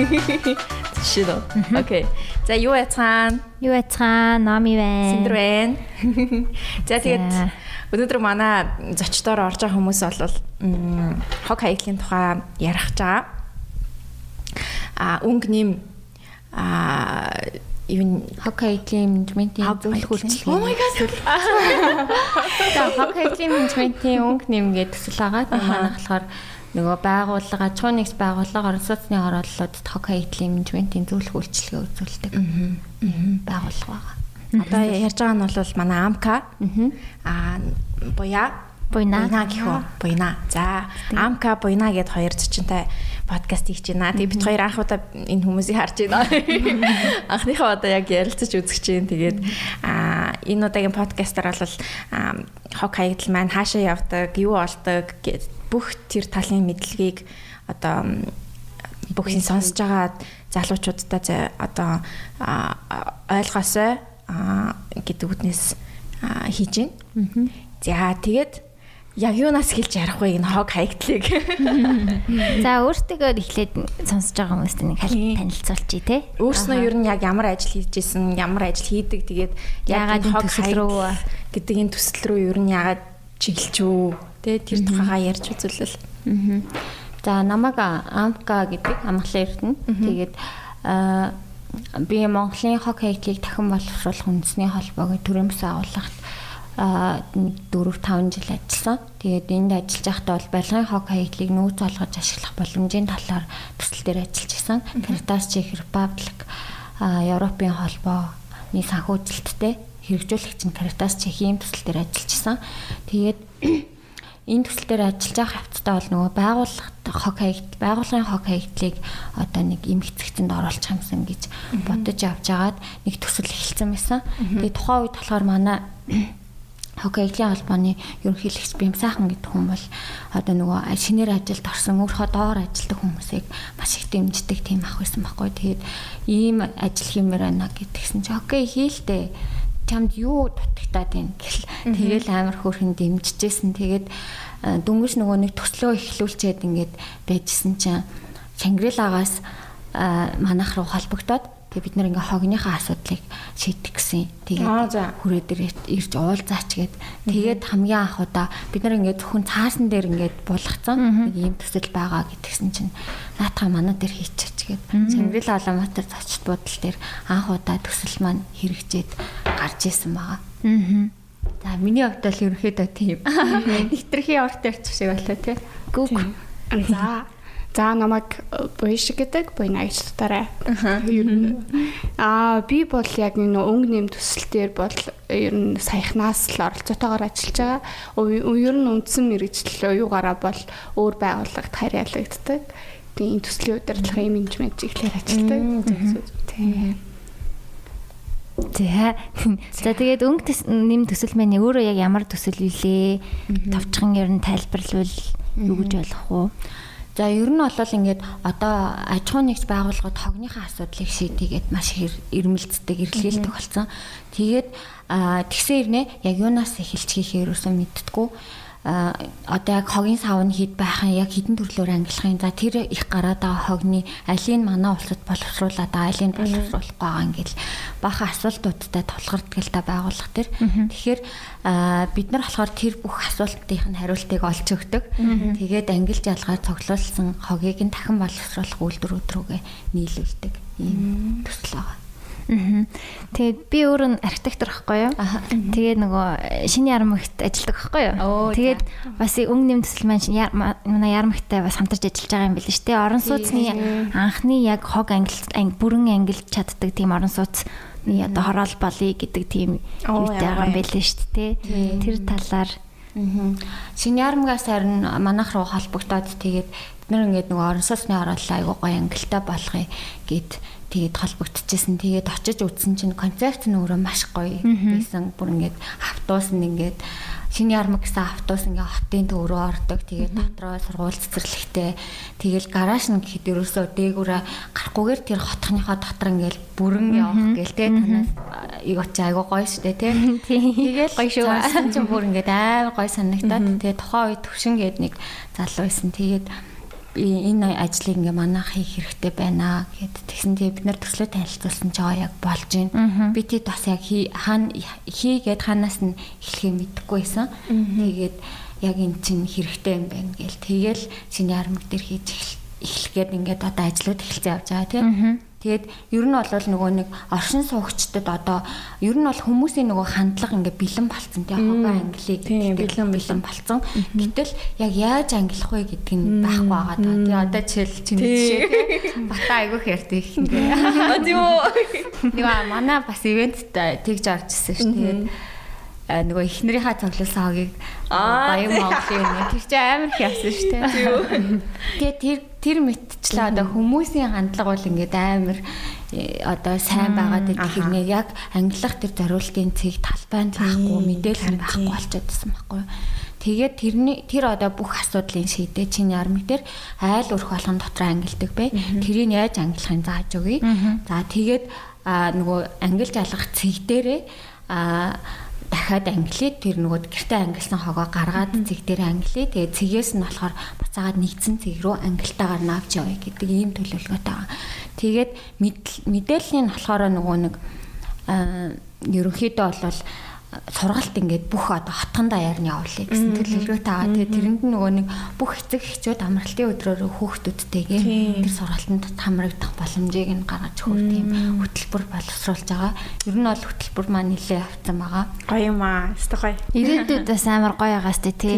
Жишээ нь. Окей. За юу яцхан? Юу яцхан? Номи байна. Синдэр байна. За тэгээд өнөөдөр манай зочдоор орж байгаа хүмүүс бол хог хаягдлын тухай ярих байгаа. А өнгө нэм а even хоккейгийн менежментийн зөвлөх үйлчлэг. Oh my god. За хоккейгийн менежментийн өнгө нэмгээд төсөл байгаа. Манай болохоор нөгөө байгууллага аж ахуйн нэгж байгууллага орон сууцны оролдлуудад хоккейгийн менежментийн зөвлөх үйлчлэгээ үзүүлдэг. Байгууллага байгаа. Одоо ярьж байгаа нь бол манай Амка. Аа буяа Буйна. Буйна гэх үү? Буйна. За, Амка Буйна гэд хоёр зочинтой подкаст хийж байна. Тэгээ бид хоёр анх удаа энэ хүмүүсийг харж байна. Анхныхаа одоо яг ярилцаж үзэж чинь. Тэгээд аа энэ удаагийн подкастаар бол хог хаягдал маань хаашаа явдаг, юу болдог гэд бүх тэр талын мэдлэгийг одоо бүхний сонсож байгаа залуучуудтай одоо ойлгосоо гэдэг үднээс хийж байна. За тэгээд яг юунаас хэлж ярих вэ энэ хог хаягдлыг. За өөртөө эхлээд сонсож байгаа хүмүүст нэг танилцуулчих тий. Өөрснөө ер нь яг ямар ажил хийж исэн, ямар ажил хийдэг тэгээд ягаад хог рүү гэдэг энэ төсөл рүү ер нь ягаад чиглэж үү тий тэр тухайгаа ярьж үзүүлэл. За намайг Амка гэдэг амглан эрдэнэ. Тэгээд би Монголын хог хаягдлыг дахин боловсруулах үндэсний холбоогийн төрийн бас агуулгад а 4 5 жил ажилласан. Тэгээд энд ажиллаж байхдаа бол барилгын хог хаягдлыг нөөц олгож ашиглах боломжийн талаар төсөл дээр ажиллаж исэн. Caritas Czech Republic а Европын холбооны санхүүжилттэй хэрэгжүүлэгч нь Caritas Czech-ийн төсөл дээр ажиллаж исэн. Тэгээд энэ төсөл дээр ажиллаж байгаа хавцтай бол нөгөө байгууллагт хог хаягдл байгууллагын хог хаягдлыг одоо нэг эмгцэгцэнд оруулах юмсан гэж бодож явж байгаад нэг төсөл эхэлсэн байсан. Тэгээд тухайн үед болохоор манай хоккейлийн холбооны ерөнхийлөгч Бим сайхан гэдэг хүн бол одоо нөгөө шинээр ажилд орсон өөрхөө доор ажилдаг хүмүүсийг маш их дэмждэг тийм ах байсан байхгүй. Тэгээд ийм ажил хиймээр байна гэдгсэн чи хоккей хийлдэ чамд юу дутагтаад байна гэл тэгэл амар хөөрхөн дэмжижсэн. Тэгээд дөнгөж нөгөө нэг төслөө эхлүүлчихэд ингээд байжсэн чинь Шангрилагаас манайх руу холбогдоод Тэгээ бид нэр ингээ хогныхаа асуудлыг шийдэх гэсэн. Тэгээд хүрээ дээр ирж уулзаач гээд тэгээд хамгийн анх удаа бид нар ингээ зөвхөн цаасан дээр ингээ булгацсан нэг ийм төсөл байгаа гэдгсэн чинь наатаха манай дээр хийчихэж гээд Цэнгэрэл Улаанбаатар зочд буудал дээр анх удаа төсөл маань хэрэгжээд гарч исэн байгаа. Аа. За миний хувьд бол ерөөхдөө тийм. Нэвтрхийн орт ярьчих шиг байлаа тий. Гүг. За За намайг буйш гэдэг буйна ажлуудаарай. Аа би бол яг нэг өнгө нэм төсөл дээр бол ер нь саяхнаас л оролцоотойгоор ажиллаж байгаа. Ер нь үндсэн мэрэгжил юугаараа бол өөр байгууллагад харьяалагддаг. Энэ төслийн удирдлагын менежмент чиглэлээр ажилладаг. Тийм. За за тэгээд өнгө нэм төсөл маань өөрөө яг ямар төсөл вүлээ? Товчхон ер нь тайлбарлавал юу гэж болох вэ? За ер нь бол ингээд одоо аж ахуйн нэгж байгууллагууд хогныхаа асуудлыг шийдийгээд маш их ирмэлцдэг эргэлхийлдэг болсон. Тэгээд тэгсэн ирнэ яг юунаас эхэлж хийхээр юусэн мэдтгүү одоо яг хогийн сав нь хэд байх нь яг хідэн төрлөөр ангилахын за тэр их гараад байгаа хогны алийг манай улсад боловсруулаад алийг боловсруулах байгаа ингээл баха асуултуудтай тулгардаг л та байгууллага төр. Тэгэхээр бид нар болохоор тэр бүх асуултын хариултыг олж өгдөг. Тэгээд ангилж ялгаар цуглуулсан хогийг нь дахин боловсруулах үйлдвэрүүд рүүгээ нийлүүлдэг. Ийм төсөл байгаа. Тэгээд би өөр нь архитектор байхгүй юу? Тэгээд нөгөө шинэ ярмагт ажилладаг байхгүй юу? Тэгээд бас өнгө нэм төсөл маань манай ярмагтай бас хамтарч ажиллаж байгаа юм биш үү? Орон сууцны анхны яг хог ангил бүрэн ангилж чаддаг тийм орон сууцны одоо хороол болъё гэдэг тийм юутай байгаа юм биш үү? Тэр талаар. Шинэ ярмгаас харин манайх руу холбогдоод тэгээд бид нар ингээд нөгөө орон сууцны хорооллоо айгуу гоё ангилтай болгоё гэд тэгээд холбогдчихсэн. Тэгээд очиж үзсэн чинь концепт нь өөрөө маш гоё байсан. Бүр ингээд автобус нь ингээд шинэ ярмаг гэсэн автобус ингээ хотын төв рүү ордог. Тэгээд дотроо сургууль цэцэрлэгтэй. Тэгэл гараж нь гэхэд ерөөсөө дээгүүрээ гарахгүйгээр тэр хотхныхоо дотор ингээл бүрэн явах гээл те танаас юу ч айгу гоё штэ те. Тэгэл гоё шүү. Чинь бүр ингээд амар гоё санагтаад. Тэгээд тухайн үед төвшин гээд нэг залуу байсан. Тэгээд энэ ажлыг ингээ манайх хийх хэрэгтэй байна гэд тэгсэн тэгээ бид нар төслөө танилцуулсан ч аа яг болж байна. Би тэд бас яг хаана хийгээд ханаас нь эхлэхээ мэдэхгүй байсан. Тэгээд яг эн чинь хэрэгтэй юм байна гээл тэгэл чиний армаг дээр хийж эхлэх гээд ингээд одоо ажлууд эхэлцээ явж байгаа тийм. Тэгээд ер нь бол нөгөө нэг оршин суугчдад одоо ер нь бол хүмүүсийн нөгөө хандлага ингээ бэлэн болцсон тийм хогоо англиг бэлэн бэлэн болцсон. Гэтэл яг яаж ангилах вэ гэдэг нь байхгүй байгаа даа. Тэгээ одоо чинь жишээ тийм бата айгүйх ярьдаг их ингээ. Тийм үү. Нөгөө манай бас ивентд тэгж орж ирсэн шүү. Тэгээд нөгөө эхнэрийнхаа цоглуулсан хогийг баян Монголын нэг тэр чинь амар их явсан шүү дээ. Тэгээ тэр тэр мэдчлээ одоо хүмүүсийн хандлага бол ингээд амар э, одоо сайн байгаад байдаг хэрнээ. Яг ангилах тэр зориултын цэг талбайнд байхгүй мэдээлэл байхгүй болчиходсон байхгүй. Тэгээд тэрний тэр одоо бүх асуудлын шийдэ чиний армиг дээр айл өрх болгон дотор ангилдаг бай. Тэрийг яаж ангилахын зааж өгье. За тэгээд нөгөө ангилж алгах цэг дээрээ а дахиад англи тэр нөгөө гэрте ангилсан хогоо гаргаад цэг дээр англи тэгээ цэгээс нь болохоор буцаагаад нэгдсэн цэг рүү ангилтаагаар навч явъя гэдэг ийм төлөвлөгөөтэй байгаа. Тэгээд мэдээллийн болохоор нөгөө нэг ерөнхийдөө бол сургалт ингээд бүх одоо хотгон даяар нь явуулъя гэсэн төлөвлөгөөтэй байгаа. Тэгээ тэрэнд нь нөгөө нэг бүх эцэг эхчүүд амралтын өдрөөр хүүхдүүдтэйгээ тэр сургалтанд хамрагдах боломжийг нь гаргаж өгөх тийм хөтөлбөр боловсруулж байгаа. Ер нь бол хөтөлбөр маань нэлээд авсан байгаа. Гоё юм аа. Өстой гоё. Ирээдүйд бас амар гоё байгаас тээ тий.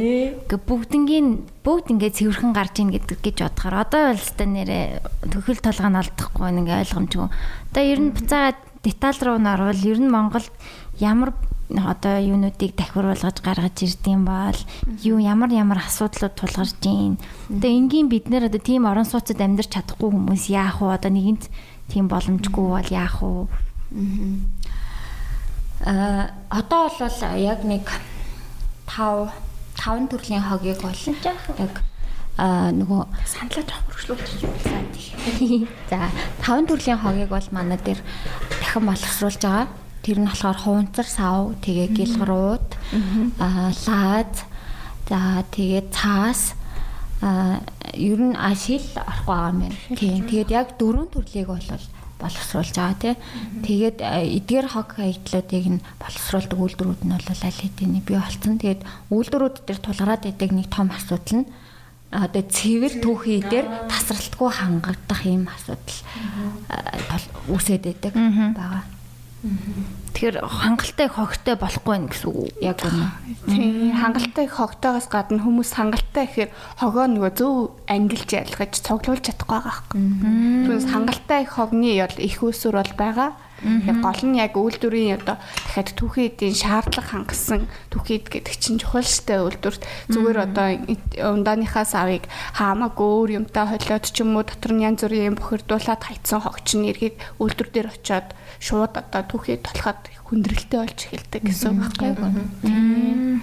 Ингээ бүгднгийн бүгд ингээ цэвэрхэн гарч ийн гэдэг гэж бодохоор одоо бол өстой нэрээ төхөл толгойн алдахгүй ингээ ойлгомжгүй. Одоо ер нь буцаагаад деталь руу н орвол ер нь Монголд ямар одоо юунуудыг дахиуруулгаж гаргаж ирдэм бол юу ямар ямар асуудлууд тулгарч ийн. Одоо энгийн бид нэр одоо тийм орон сууцад амьдарч чадахгүй хүмүүс яах вэ? Одоо нэгэнт тийм боломжгүй бол яах вэ? Аа одоо бол яг нэг 5 5 төрлийн хогийг бол яг а нөгөө саналаа жоох хөргөжлүүлж байна. За 5 төрлийн хогийг бол манай дээр дахин боловсруулж байгаа. Тэр нь болохоор хуванцар сав, тэгээ гэлгрууд, аа лаад, за тэгээ цаас а ер нь ашил орохгүй байгаа юм байна. Тийм. Тэгээд яг дөрвөн төрлийг бол боловсруулж байгаа тий. Тэгээд эдгээр хог хаягдлуудыг нь боловсруулдаг үйлдвэрүүд нь бол аль хэдийн бий болсон. Тэгээд үйлдвэрүүд дээр тулгараад идэг нэг том асуудал нь одоо цэвэр түүхий дээр тасралтгүй хангагдах юм асуудал үүсээд байдаг байгаа. Тэгэхээр хангалттай хогтой болохгүй нэ гэсэн үг яг үнэ. Тийм хангалттай хогтойгоос гадна хүмүүс хангалттай гэхээр хогоо нөгөө зөв ангилж ялгаж цуглуулж чадахгүй байгаа байхгүй. Түүнээс хангалттай хогны бол их усүр бол байгаа. Яг гол нь яг үйлдвэрийн одоо дахиад түүхий эдийн шаардлага хангасан түүхий эд гэдэг чинь чухал штэ үйлдвэрт зүгээр одоо ундааныхаа савыг хаамаагүй өөр юмтай холиод ч юм уу дотор нь янз бүрийн юм бохирдуулаад хайцсан хогч нь эргээд үйлдвэр дээр очиод шууд одоо түүхий толоход хүндрэлтэй болж эхэлдэг гэсэн үг байхгүй юу?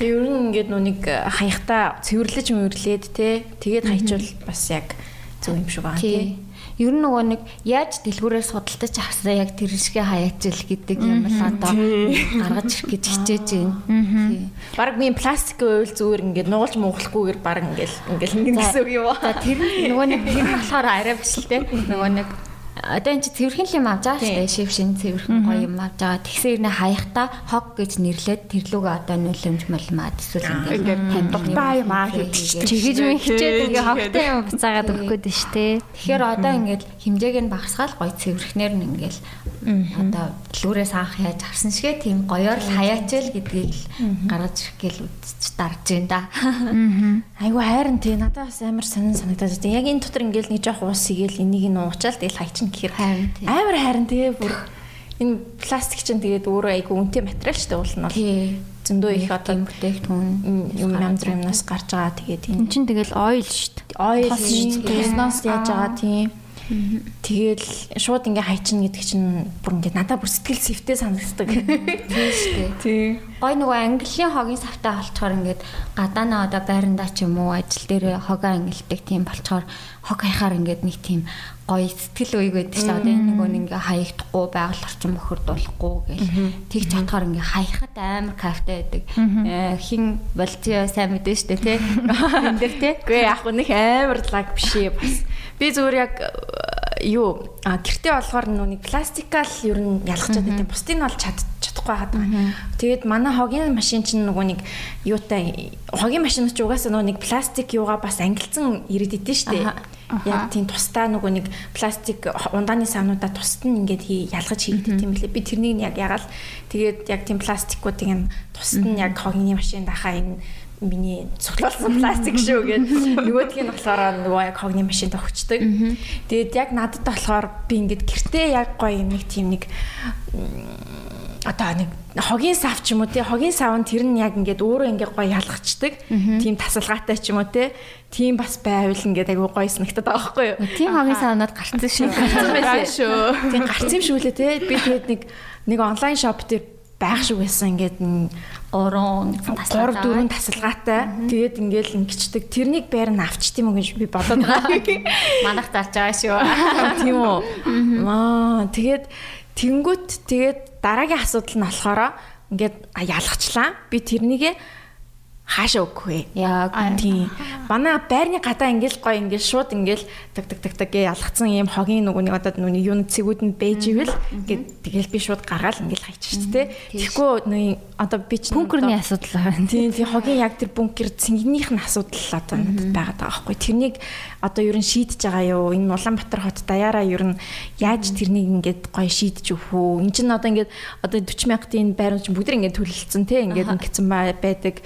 Тэг ер нь ингээд нүг хаягта цэвэрлэж мөрлээд те тэгээд хайчвал бас яг зөв юм шиг байна тий ер нь нөгөө нэг яаж дэлгүүрээр судалдаж авсаа яг тэр шигэ хаяачил гэдэг юм л одоо гаргаж ирэх гэж хичээж байна. Бараг би пластик уйл зүгээр ингээд нуулж мууглахгүйгээр бараг ингээд ингээд ингэсэн үг юм аа. Тэр нөгөө нэг тэр болохоор арай биш л те. Нөгөө нэг одоо энэ чи цэвэрхэн юм авч байгаа шүү дээ. Шив шин цэвэрхэн гоё юм авч байгаа. Тэгсээр нэ хаяхта хог гэж нэрлээд тэрлүүгээ одоо нөлөөмж молмаад эсвэл ингээд тамдаа юм аа гэдэг. Чигэж мэн хичээд ингээ хогтой юм буцаагаад өгөх гээд шүү дээ. Тэгэхээр одоо ингээд хэмжээг нь багасгаал гоё цэвэрхнэр нь ингээл одоо дэлгүүрээс анх яаж авсан шигэ тийм гоёор л хаяачэл гэдгийг л гаргаж ирэх гээл үзэж дарж байна да. Айгу хайрын тий надад бас амар сонин санагдаад байна. Яг энэ дотор ингээл нэг жоох уус игээл энийг нь уучаал тэгэл хайчин гэхээр амар хайрын тэгээ бүр энэ пластик чинь тэгээд өөрөө айгүй үнэтэй материал шүү дээ уул нь бол. Зөндөө их одоо бүтээгдэхүүн юм бүр юмнаас гарч байгаа тэгээд энэ чинь тэгэл ойл шүү дээ. Ойл технос яаж байгаа тийм Тэгэл шууд ингээ хайчин гэдэг чинь бүр ингээ надад бүр сэтгэл сэвтэй санагддаг. Тийм шүү дээ. Тийм. гой нөгөө английн хогийн савтай болчоор ингээд гадаана одоо байрандаа ч юм уу ажил дээр хогоо ангилдаг тийм болчоор хог хаяхаар ингээд нэг тийм гоё сэтгэл үеиг байдаг шүү дээ. Одоо энэ нөгөө ингээ хаягдахгүй байгаль орчин бохирдуулахгүй гэл тэг чадхаар ингээ хаяхад амар кайфтай байдаг. Э, хин болтио сайн мэдэн шүү дээ тий. Энд дэр тий. Гүй яг нэг амар лаг биш ээ бас. Би зүгээр яг э, юу гэртээ болохоор нүг пластикал ер нь ялгчаад байдаг. Бусдыг нь бол чад чадахгүй байгаа. Тэгээд манай хогийн машин чинь нөгөө нэг юутай хогийн машин ч угаасаа нөгөө нэг пластик юугаа бас ангилцсан ирээд идэв шүү дээ Яг тийм тусдаа нөгөө нэг пластик ундааны савнуудаа тусад нь ингээд ялгаж хийгдэх юм лээ. Би тэрнийг яг ягаал. Тэгээд яг тийм пластикуудыг нь тусад нь яг хогийн машинд ахаа энэ миний цуглуулсан пластик шүү гэд. Нөгөөдгийг нь болохоор нөгөө яг хогны машинд өгчдөг. Тэгээд яг надад болохоор би ингээд гэртээ яг гоё нэг тийм нэг одоо нэг хогийн сав ч юм уу те? Хогийн сав нь тэр нь яг ингээд өөрөө ингээд гоё ялгчдаг тийм тасалгаатай ч юм уу те? Тийм бас байвал ингээд айгүй гоё санагтаад байгаа байхгүй юу тийм хогийн савнууд гарцсан шүү. Гарцсан байсан. шүү. Тийм гарцсан юм шүү лээ те? Би тэгээд нэг нэг онлайн шоп дээр байх шиг байсан ингээд 3 3 4 тасалгаатай. Тэгээд ингээд ингэчдэг. Тэрнийг байр нь авчт юм уу гэж би бодоод байгаа. Манах зарж байгаа шүү. Тийм үү маа тэгээд Тэнгүүт тэгээд дараагийн асуудал нь болохоор ингээд ялгачлаа. Би тэрнийгээ хаашаа өгөх вэ? Яг тийм. Манай байрны гадаа ингээл гоё ингээл шууд ингээл таг таг таг таг ялгцсан ийм хогийн нүгүний одоо нүний юуны цэгүүд нь бэж ивэл ингээд тэгэл би шууд гаргаал ингээл хайчих шүү дээ. Тэгэхгүй нүний одоо би ч бункерний асуудал байна. Тийм тийм хогийн яг тэр бункер цэнгийнх нь асуудал одоо надад байгаа даа байхгүй. Тэрнийг одоо ер нь шийдэж байгаа юу? Энэ Улаанбаатар хот даяараа ер нь яаж тэрнийг ингээд гоё шийдэж өгөх үү? Энд чинь одоо ингээд одоо 40 мянгатын байрууд чинь бүгд ингээд төлөлдсөн те ингээд ингэсэн байдаг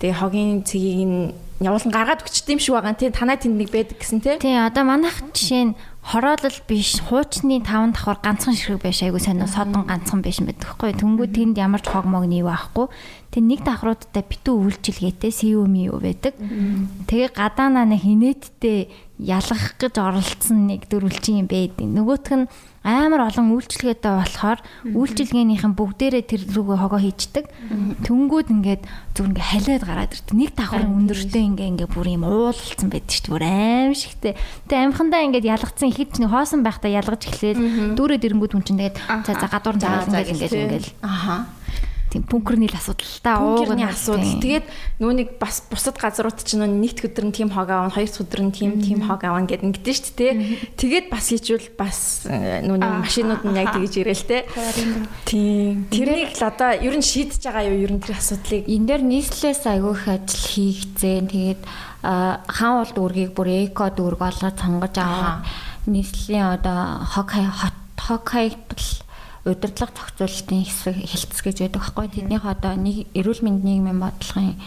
Тэгээ хогийн цэгийг нь явуулан гаргаад өгчт юм шиг байгаа. Тэ танай тэнд нэг байдаг гэсэн тэ. Тий, одоо манайх жишээ нь хороолол биш, хуучны 5 давхар ганцхан ширхэг байж айгу сайн содон ганцхан биш мэд гэхгүй. Тэнгүүд тэнд ямар ч хог мог нийв байхгүй. Тэг нэг давхруудтай битүү үйлчилгээтэй CUM юу байдаг. Тэгээ гадаанаа нэг хинэттэй ялгах гэж оролцсон нэг дөрвөлчин юм байдаг. Нөгөөх нь амар олон үйлчлэгээтэй болохоор үйлчлэгээнийхэн бүгдээрээ тэр рүүгээ хогоо хийчдэг. Тэнгүүд ингээд зүр ингээ халиад гараад ирдэг. Нэг давхрын өндөртэй ингээ ингээ бүр юм уулалцсан байдаг шүү дээ. Бүр аим шигтэй. Тэгээ амхандаа ингээд ялгцсан ихэд нэг хоосон байхдаа ялгаж эхлээл дүүрээ дэрэнгүүд хүн чинь тэгээд за за гадуур заагаад ингээд ингээд ингээд. Аха тийм бункерний л асуудал та уугны асуудал. Тэгээд нөө нэг бас бусад газрууд чинь нэгд өдөр нь тийм хог аавна, хоёр дахь өдөр нь тийм тийм хог аавна гэдэг ингэдэж шүү дээ. Тэгээд бас хийжүүл бас э, нөө нэг машинууд нь яг тэгж ирээл те. Тийм. Тэрнийг л одоо ер нь шийдэж байгаа юу ер нь тэр асуудлыг. Энд дээр нийслэлээс айгүйх ажил хийгцэн. Тэгээд хаан бол дүүргийг бүр эко дүүрг болгож сонгож аваад нийслэлийн одоо хог хот хог хаягдал удирдлага зохицуулалтын хэсэг хэлтс гэж байдаг байхгүй тэднийх одоо нэг эрүүл мэндийн нийгмийн бодлогын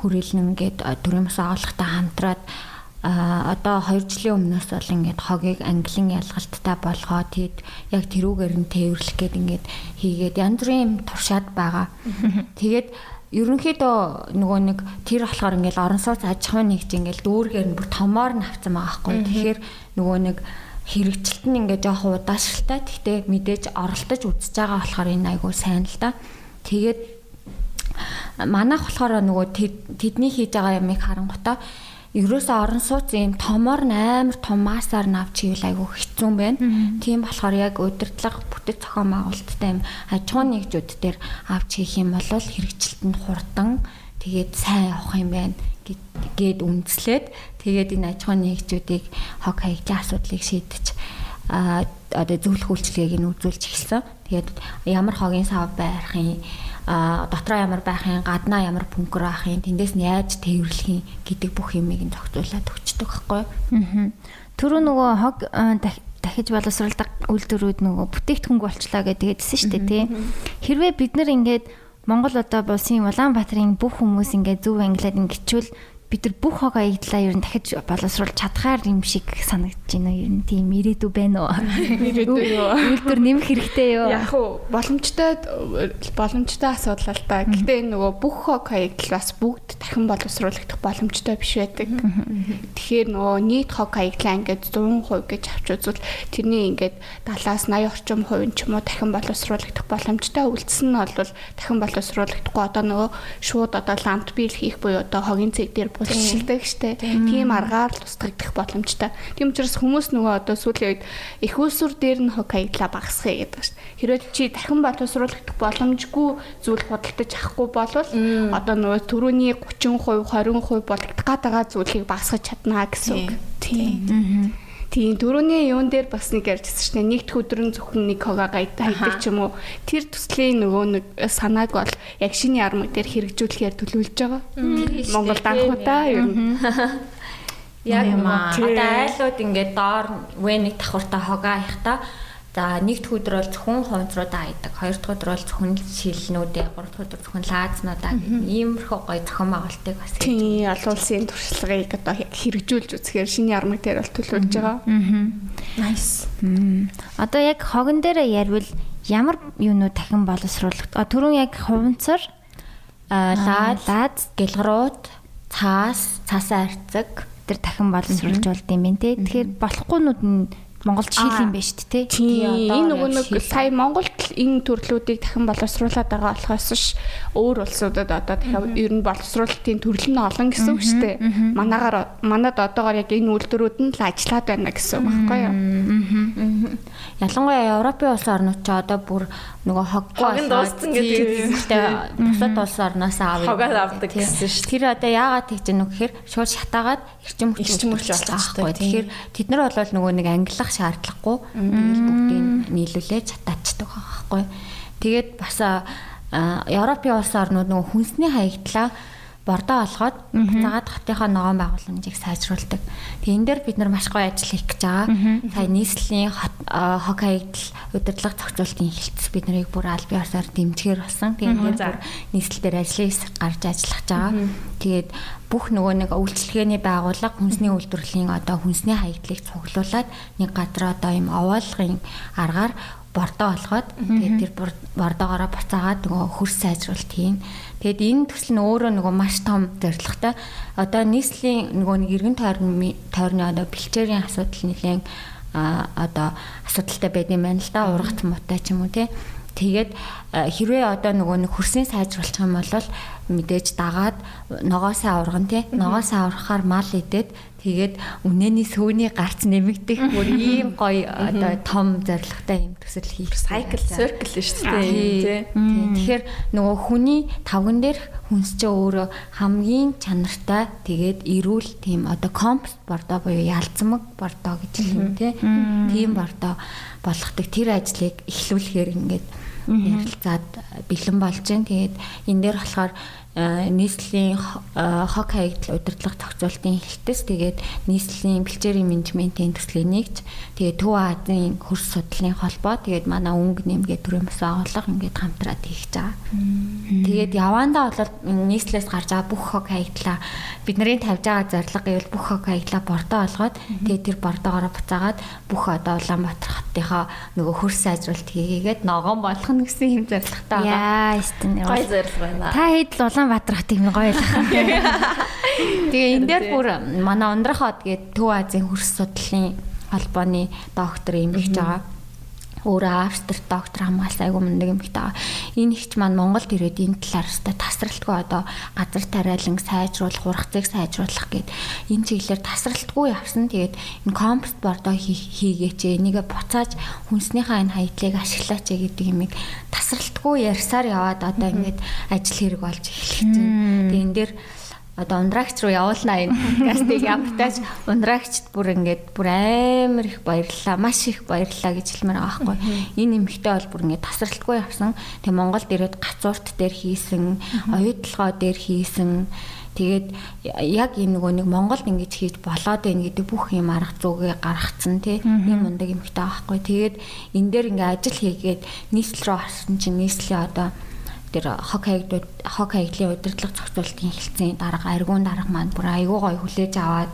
хүрээлэн гээд төрийн бас агуулгатай хамтраад а одоо 2 жилийн өмнөөс бол ингээд хогийг английн ялгалттай болгоод тэгэд яг тэрүүгээр нь тээвэрлэх гээд ингээд хийгээд янз бүрийн туршаад байгаа. Тэгээд ерөнхийдөө нөгөө нэг тэр болохоор ингээд орон сууц аж ахуйн нэгж ингээд дүүргээр нь бүр томоор нь авцсан байгаа байхгүй. Тэгэхээр нөгөө нэг хэрэгжилт нь ингээ жоох удаашралтай. Гэхдээ мэдээж оролдож үзэж байгаа болохоор энэ айгүй сайн л да. Тэгээд манайх болохоор нөгөө тэдний хийж байгаа ямыг харангуйта ерөөсөө орон сууц юм томоор амар том масаар навч хийвэл айгүй хэцүү байна. Тийм болохоор яг удирдлага бүтэц зохион байгуулалттай юм аж ахуйн нэгжүүд дээр авч хийх юм бол хэрэгжилт нь хурдан тэгээд сайн явах юм байна гээд үндэслээд тэгээд энэ аж ахуйн нэгжүүдийг хог хаягдлын асуудлыг шийдэж а одоо зөвлөх үйлчилгээг нь үзүүлж эхэлсэн. Тэгээд ямар хогийн сав байрахын а дотроо ямар байхын гаднаа ямар бункер байхын тэндээс нь яаж тээвэрлэхин гэдэг бүх юмыг нь зохицуулаад өгчдөг байхгүй юу. Түрүү нөгөө хог дахиж боловсруулдаг үйлдвэрүүд нөгөө бүтээгдэхүүнг болчлаа гэдэг хэлсэн шүү дээ тий. Хэрвээ бид нар ингээд Монгол одоо булсын Улаанбаатарын бүх хүмүүс ингээд зөв англиад ингэчүүл бид нар бүх хог аягдлаа ер нь дахиж боловсруулж чадхаар юм шиг санагдаж байна ер нь тийм ирээдүй байна уу? Ирээдүй юу? Үйлдвэр нэмэх хэрэгтэй юу? Яг уу боломжтой боломжтой асуудал л да. Гэхдээ энэ нөгөө бүх хог хаягдал бас бүгд дахин боловсруулагдах боломжтой биш байдаг. Тэгэхээр нөгөө нийт хог хаягдлаа ингээд 100% гэж авч үзвэл тэрний ингээд 70-аас 80 орчим хувь ч юм уу дахин боловсруулагдах боломжтой. Үлдсэн нь бол дахин боловсруулагдахгүй одоо нөгөө шууд одоо ламт биел хийх буюу одоо хогийн цэг дээр булшилдаг штэ. Тийм аргаар л устгагдах боломжтой. Тийм учраас хүмүүс нөгөө одоо сүүлийн үед их усүр дээр нь хог хаяглаа багасгая гэдэг штэ. Хэрвээ чи дахин боловсруулагдах боломжгүй зүйл худалдаж авахгүй бол одоо нөгөө төрөний 30%, 20% болгох гадаага зүйлийг багасгах чаднаа гэсэн үг. Тийм. Тийм дөрөвний юун дээр бас нэг ярьжсэн шүү дээ. Нэгд өдрөн зөвхөн нэг хогоо хайдаг ч юм уу. Тэр төслийн нөгөө нэг санааг бол яг шиний армаг дээр хэрэгжүүлэхээр төлөвлөж байгаа. Монгол данхуудаа ер нь. Яг маа. Одоо айлууд ингээд доор вэнийг давхуртаа хогоо хаяхта За нэгд өдөр бол зөвхөн хувцруудаа айдаг. Хоёр дахь өдөр бол зөвхөн шилнүүдээ, гурав дахь өдөр зөвхөн лазнуудаа гэдэг иймэрхүү гоё зохион байгуулалтыг бас тийм олон улсын туршлагыг одоо хэрэгжүүлж үзэхээр шиний армаг дээр бол төлөвлөж байгаа. Nice. Одоо яг хогон дээр ярил ямар юунууд дахин боловсруулах. Түрүүн яг хуванцар лаад, лаад, гэлгрууд, цаас, цаасаа арцаг тэр дахин боловсруулж болд юм байна те. Тэгэхээр болохгүйнүүд нь Монголд шил юм байна шүү дээ тий. Энэ нөгөө нэг сая Монголд энэ төрлүүдийг дахин боловсруулад байгаа болохоос ш өөр улсуудад одоо дахиад ер нь боловсруулалтын төрөл нь олон гэсэн үг шүү дээ. Манаагаар манад одоогоор яг энэ үйлдвэрүүд нь л ажиллаад байна гэсэн үг байхгүй юу? Ялангуяа Европын улс орнууд ч одоо бүр нөгөө хоггүй хог дууссан гэдэг бусад улс орноос аав хогаад авдаг гэсэн шүү. Тэр одоо яагаад тэгж гэнэ гэхээр шууд шатаагаад эрчим хүч эрчим хүч байгаа. Тэгэхээр тэд нар бол нөгөө нэг ангилах шаардлагагүй тэгэл бүгдийг нийлүүлээд чатаачдаг байхгүй. Тэгээд бас Европын улс орнууд нөгөө хүнсний хаягдлаа бордоо олгоод буцаагаад хотынхоо ногоон байгууламжийг сайжруулдаг. Тэгээ энэ дээр бид нар маш гоё ажил хийх гэж байгаа. Сая нийслэлийн хог хаягдал удирдлага зохицуултын хэлтс бид нарыг бүр аль биесээр дэмжгээр болсон. Тэгээ энэ дээр нийслэл дээр ажлыг гарч ажиллах гэж байгаа. Тэгээд бүх нөгөө нэг үйлчлэгээний байгууллага хүнсний үйлдвэрлэлийн одоо хүнсний хаягдлыг цуглуулад нэг газар одоо юм овоолгын аргаар бордоо олгоод тэгээд тэр бордоогоороо буцаагаад нөгөө хөрс сайжруулалт хийн. Тэгэд энэ төсөл нь өөрөө нөгөө маш том зорилготой. Одоо нийслэлийн нөгөө нэг эргэн тойрны тойрны одоо бэлчээрийн асуудал нэлээд а одоо асуудалтай байд юм байна л да ургац муутай ч юм уу те тэгээд хэрвээ одоо нөгөө нэг хөрсний сайжруулах юм бол мэдээж дагаад ногоосаа урган те ногоосаа ургахаар мал идээд Тэгээд үнэний сүүний гарц нэмэгдэх бүр ийм гоё одоо том зоригтой юм төсөл хийх. Cycle circle шүү дээ. Тэгэхээр нөгөө хүний тавган дээр хүнс чи өөрөө хамгийн чанартай тэгээд эрүүл тийм одоо компост бордоо буюу ялцмаг бордоо гэж тий. Тийм бордоо болгохдаг тэр ажлыг эхлүүлэхээр ингээд ярилцаад бэлэн болж байна. Тэгээд энэ дээр болохоор нийслэлийн э, хог хаягдал удирдлага зохицуултын хэлтэс тэгээд нийслэлийн бэлчээрийн менежментийн төслийн нэгж тэгээд Төв Азийн хөрс судлалын холбоо тэгээд манай өнгө нэмгээ төрийн бас агуулга ингээд хамтраад хийж байгаа. Тэгээд явандаа бол нийслэлээс гарч байгаа бүх хог хаягдлаа бид нарын тавьж байгаа зорилго гэвэл бүх хог хаягдлаа бордоо олгоод тэгээд тэр бордоогоор буцаагаад бүх одоо Улаанбаатар хотынхоо нөгөө хөрс сайжруулалт хийгээд ногоон болгох нь гэсэн юм зорилготой байгаа. Яа, стен гой зорилго байна. Та хэд л Улаанбаатар хотыг гоё ойлгох. Тэгээ энэ дээр бүр манай ундрах хот гээд Төв Азийн хөрс судлалын холбооны доктор хийж байгаа өөрөө Австрид доктор хамгаалсан айгу мундаг юм хта. Энэ ихч маань Монголд ирээд энэ талаар өстой тасралтгүй одоо газар тариалан сайжруулах, ургацыг сайжруулах гэд энэ чиглэлээр тасралтгүй явсан. Тэгээд энэ компост бордоо хийгээч энийгээ буцааж хүнснийхаа энэ хаядлыг ашиглаач гэдэг юмыг тасралтгүй ярьсаар яваад одоо ингээд ажил хэрэг болж эхэлж байна. Тэгээд энэ дээр одоо ундраагч руу явуулнаа энэ подкастыг ямартаач ундраагчд бүр ингээд бүр амар их баярлалаа. Маш их баярлалаа гэж хэлмээр байгаа байхгүй. Энэ эмхтэй бол бүр ингээд тасралтгүй явсан. Тэг Монголд ирээд гацуурт дээр хийсэн оюутлогоо дээр хийсэн. Тэгээд яг энэ нөгөө нэг Монголд ингэж хийж болоод байна гэдэг бүх юм арга зүгээ гаргацсан тий ийм мундаг эмхтэй байхгүй. Тэгээд энэ дээр ингээ ажил хийгээд нийслэл рүү орсон чинь нийслэлийн одоо тэр хог хаягдууд хог хаягдлын удирдлага зохицуултын хэлцээний дарга аргуун дарга маань бүр айгүй гоё хүлээж аваад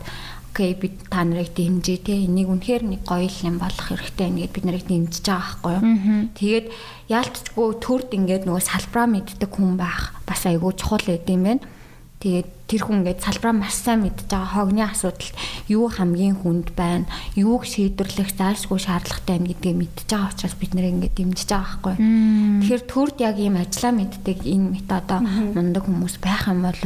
окей бид та нарыг дэмжээ те энийг үнэхээр нэг гоё юм болох хэрэгтэй нэгэд бид нарыг дэмжиж байгаа байхгүй юу. Тэгээд яалтчгүй төрд ингээд нөгөө салбраа мэддэг хүн байх бас айгүй чухал байд юм байна. Тэгээд тэр хүн ингээд салбараа маш сайн мэдж байгаа хогны асуудалд юу хамгийн хүнд байна, юуг шийдвэрлэх зайлшгүй шаардлагатай байна гэдгийг мэдж байгаа учраас бид нэр ингээд дэмжиж байгаа байхгүй. Тэгэхээр төрд яг ийм ажиллаа мэддэг энэ методоо мундаг хүмүүс байх юм бол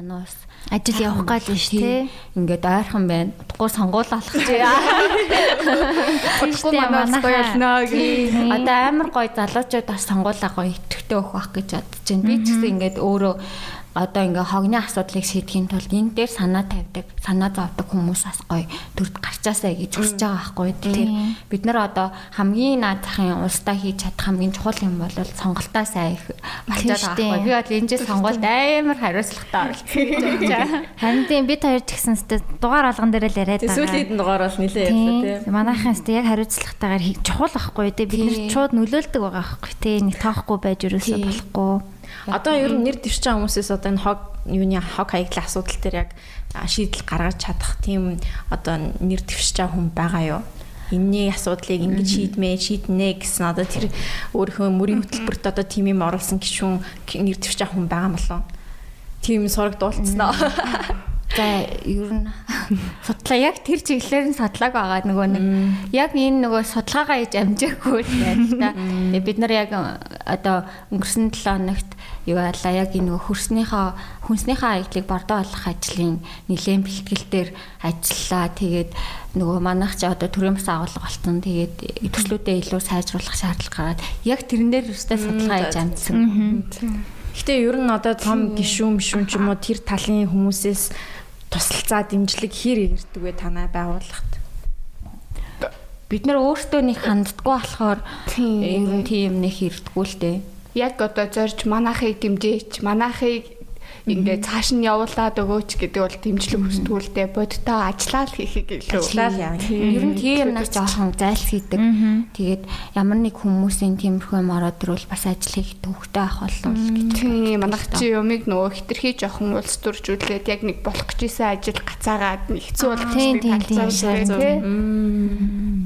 манай бас ажил явах гал нь шүү дээ. Ингээд ойрхон байна. Утгагүй сонгуул алах чи. Утгагүй манаас гоё болно гэх. Одоо амар гоё залуучууд бас сонгуулаа гоё итгэвтэй өгөх байх гэж бодож байна. Би ч гэсэн ингээд өөрөө одоо ингээ хогны асуудлыг шийдэхин тулд энэ дээр санаа тавьдаг, санаа зовдөг хүмүүс бас гоё төрд гарчаасаа гэж хүсэж байгаа байхгүй. Тэгэхээр бид нар одоо хамгийн наадахын улстай хийж чадах хамгийн чухал юм бол сонголтоо сайн их болчиход байгаа байхгүй. Би бол энэ жил сонгуульд амар хариуцлагатай оролцсон. Харин тийм бид хоёр ч гэсэн дугаар алган дээр л яриад байгаа. Сүүлийн дугаар бол нилээ ярьлаа тийм. Манайхан сте яг хариуцлагатайгаар чухал байхгүй тий. Бид нэр шууд нөлөөлдөг байгаа байхгүй тий. Нэг тоохгүй байж өрөөсөө болохгүй. Одоо ер нь нэр дэвшиж байгаа хүмүүсээс одоо энэ хог юуны хог хаяглах асуудал дээр яг шийдэл гаргаж чадах тийм одоо нэр дэвшиж байгаа хүн байгаа юу? энэний асуудлыг ингэж шийдмээ шийднэ гэсэн одоо тэр өөрийнхөө мөрийн хөтөлбөрт одоо тийм юм оруулсан гişүүн нэр дэвшиж байгаа хүн байгаа юм болов? Тийм сураг дуулцсан аа. За ер нь судлаа яг тэр чиглэлээр нь судлааг байгаа нөгөө нэг яг энэ нөгөө судалгаагаа хийж амжаагүй байна та. Тэгээ бид нар яг одоо өнгөрсөн 7 хоногт юу яалаа яг энэ нөгөө хөрснийхөө хүнснийхээ аяглыг бордоо олох ажлын нэлээд бэлтгэлээр ажиллаа. Тэгээд нөгөө манайх ч одоо төрийн бас агуулга болсон. Тэгээд төслүүдээ илүү сайжруулах шаардлага гараад яг тэрэн дээр өстэй судалгаа хийж амжсан. Гэтэ ер нь одоо том гişүүн мишүүн ч юм уу тэр талын хүмүүсээс тусалцаа дэмжлэг хэр ирдэг вэ танай байгууллагт? Бид нар өөртөө нэг ханддаггүй болохоор ер нь тийм нэг ирдэггүй л дээ. Яг одоо зорж манахыг дэмжээч, манахыг ингээд цааш нь явуулаад өгөөч гэдэг бол дэмжлэг хүсдэгүүлдэ бодитоо ажиллаад хийхийг илүү. Ажиллаад яа. Ер нь тийм юмнаас жоохон зайлсхийдэг. Тэгээд ямар нэг хүмүүсийн тиймэрхүү юм ороод ирвэл бас ажил хийх төвхтэй ах болов гэж. Тийм манайх чи юмыг нөгөө хитрхий жоохон улс төржүүлээд яг нэг болох гэж исэн ажил гацаагаад хэцүү болох тийм тийм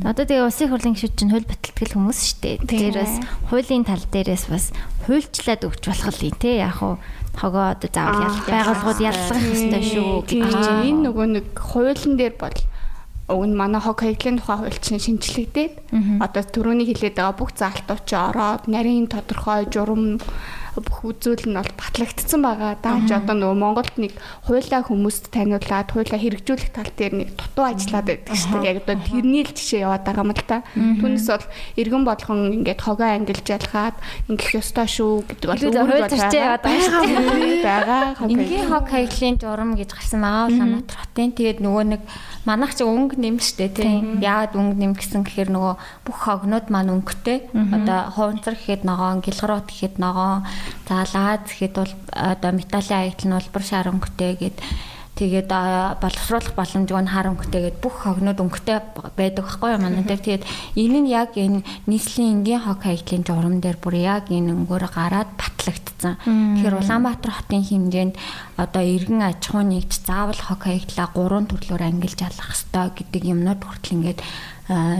Одоо тэгээ улсын хурлын гишүүд чинь хууль баталтгэл хүмүүс шүү дээ. Бас хуулийн тал дээрээс бас хуульчлаад өгч болох л тий. Яг хуу хогоо одоо заавал ялах байгууллагууд яллах хэрэгтэй шүү гэж. Чинь энэ нөгөө нэг хуулийн дээр бол уг нь манай хог хаягдлын тухай хууль чинь шинжлэгдээд одоо түрүүний хэлээд байгаа бүх заалтууд чи ороод нарийн тодорхой журам бүх үзүүл нь бол батлагдсан байгаа. Дааж одоо нөгөө Монголд нэг хуулаа хүмүүст таниулаад хуулаа хэрэгжүүлэх тал дээр нэг дутуу ажиллаад байдаг шүү дээ. Яг одоо тэрний л жишээ яваад байгаа юм л та. Түүнээс бол иргэн болгон ингээд хогоо ангилж ялгаад ингэх ёстой шүү гэдэг бол өөрөө зарчээ яваад байгаа шүү байгаа. Энгийн хог хаяглын журам гэж гарсан байгаа Улаанбаатар хотын. Тэгээд нөгөө нэг манайх ч өнгө нэм штэ тийм яагаад өнгө нэм гэсэн гэхээр нөгөө бүх хогнууд маань өнгөтэй одоо хуунцар гэхэд ногоон гэлгарот гэхэд ногоон за лаз гэхэд бол одоо металлын аятал нь улбар шар өнгөтэй гэд Тэгээд боловсруулах боломжгүй нь хар өнгөтэй гээд бүх хогнууд өнгөтэй байдаг байхгүй юу манай дээр. Тэгээд энэ нь яг энэ нийслэлийн энгийн хог хаяглын журам дээр бүр яг энэ өнгөөр гараад батлагдсан. Тэгэхээр Улаанбаатар хотын хэмжээнд одоо иргэн аж ахуй нэгж заавал хог хаяглаа гурван төрлөөр ангилж алах ёстой гэдэг юмнууд хүртэл ингээд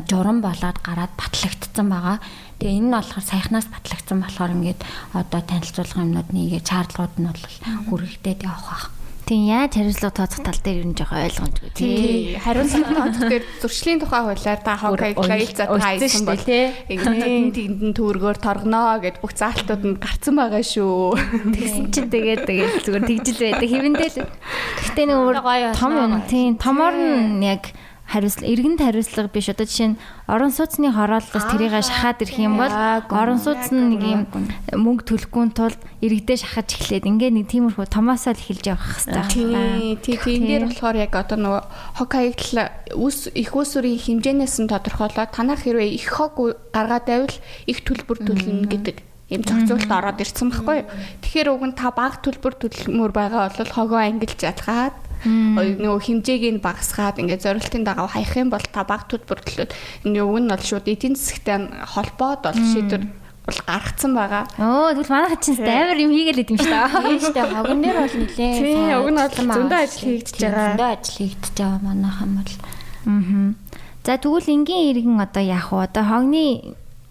журам болоод гараад батлагдсан байгаа. Тэгээ энэ нь болохоор саяхнаас батлагдсан болохоор ингээд одоо танилцуулах юмнууд нэгээд шаардлагууд нь бол хүрэгдээд явах байх. Тийм яаж хариуцлага тооцох тал дээр ер нь жоохон ойлгомжгүй тий. Хариуцлага тооцох дээр зуршлын тухай хуулиар та хокейг гаялзаа таасан бол ингээд тэнд нь төргөөр торгоноо гэд бүх заалтууд нь гарцсан байгаа шүү. Тэгсэн чинь тэгээд тэгээд зүгээр тэгжил байдаг. Хэвэндээ л. Гэхдээ нэг том юм. Тийм томор нь яг хариуцлага иргэнд хариуцлага биш. Одоо жишээ нь орон сууцны хорооллоос тэрийг шахаад ирэх юм бол орон сууц нь нэг юм мөнгө төлөхгүй тулд иргэдээ шахаж эхлээд ингээ нэг тиймэрхүү томоосоо л эхэлж явах хэрэгтэй. Тий, тий, энэ дээр болохоор яг одоо нөгөө хог хаягдл ус их усүрийн хэмжээнээс нь тодорхойлоод танах хэрвээ их хог гаргаад байвал их төлбөр төлнө гэдэг юм зохицуулалт ороод ирсэн байхгүй юу. Тэгэхээр уг нь та баг төлбөр төлмөр байгаа бол хогоо ангилж ялгаад нөгөө хэмжээг нь багасгаад ингээд зорилтын дагав хаях юм бол та баг төлбөр төлөөд энэ уг нь бол шууд эдийн засгтай холбоод бол шийдвэр бол гарцсан байгаа. Оо тэгвэл манайх чинь амар юм хийгээл идэм шүү дээ. Тийм шүү дээ. Хогн дээр бол нилээ. Тийм, уг нь бол зөндөө ажил хийгдэж байгаа. Зөндөө ажил хийгдэж байгаа манайхан бол. Аа. За тэгвэл энгийн иргэн одоо яах вэ? Одоо хогны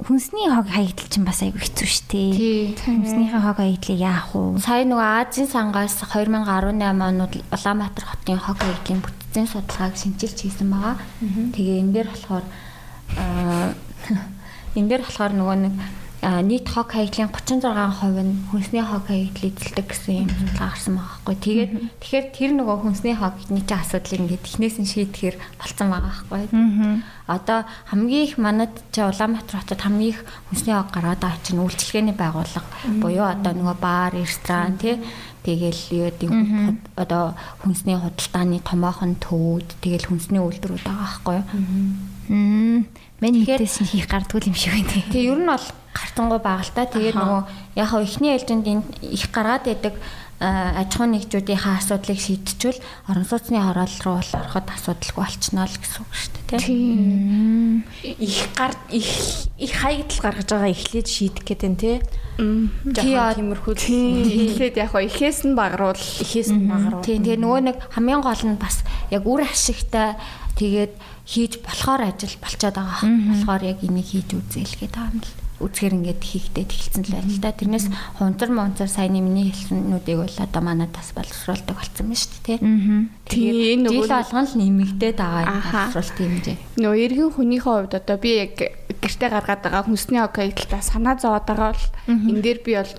хүнсний хог хаягдал чинь бас айгүй хэцүү шүү дээ. Тийм. Хүнснийхээ хог хаягдлыг яах вэ? Сая нөгөө Азийн сангаас 2018 онд Улаанбаатар хотын хог хаягдлын бүтцийн судалгааг шинжилж хийсэн байгаа. Тэгээ энэ дээр болохоор аа энэ дээр болохоор нөгөө нэг нийт хог хаягдлын 36% нь хүнсний хог хаягдал эзэлдэг гэсэн юм судалгаа гарсан байгаа байхгүй. Тэгээд тэгэхээр тэр нөгөө хүнсний хогны чинь асуудлыг ингээд эхнээс нь шийдэхээр болцсон байгаа байхгүй. Одоо хамгийн их манад чи Улаанбаатар хотод хамгийн их хүнсний хог гаргаад байгаа чинь үйлчлэгээний байгууллага буюу одоо нөгөө баар, ресторан тий. Тэгэл юу гэдэг одоо хүнсний худалдааны томоохон төвүүд тэгэл хүнсний үйлдвэрүүд байгаа байхгүй. Юу. Мэн хийдээс нь хийх гардгүй юм шиг байна. Тэгээ ер нь бол гартангуй байгальтай. Тэгээд нөгөө яг хаа эхний ээлжинд их гаргаад байдаг аж ахуй нэгжүүдийнхээ асуудлыг шийдчихвэл орон сууцны хороол руу ороход асуудалгүй болчихно л гэсэн үг шүү дээ тийм. Их гар их их хаягдл гаргаж байгаа эхлээд шийдэх гэдэг нь тий. Жохоо тиймэрхүү эхлээд яг хоо ихээс нь багруул ихээс нь багруул. Тийм тэгээ нөгөө нэг хамгийн гол нь бас яг үр ашигтай тэгээд хийж болохоор ажил болчиход байгаа. Болохоор яг энийг хийж үзээл гэдэг юм л үзэхэр ингээд хийхдээ тэлцэн л байна л да. Тэрнээс хунцар монцор сайн миний хэлсэнүүдийг бол одоо манай тас боловсруулдаг болсон байна шүү дээ тий. Тийм нөгөө жил болгон л нэмэгдээд байгаа боловсруулалт юм жээ. Нөгөө эргэн хүнийхээ хувьд одоо би яг гэрте гаргаад байгаа хүнсний окейталтаа санаа зовоод байгаа бол энэ дээр би бол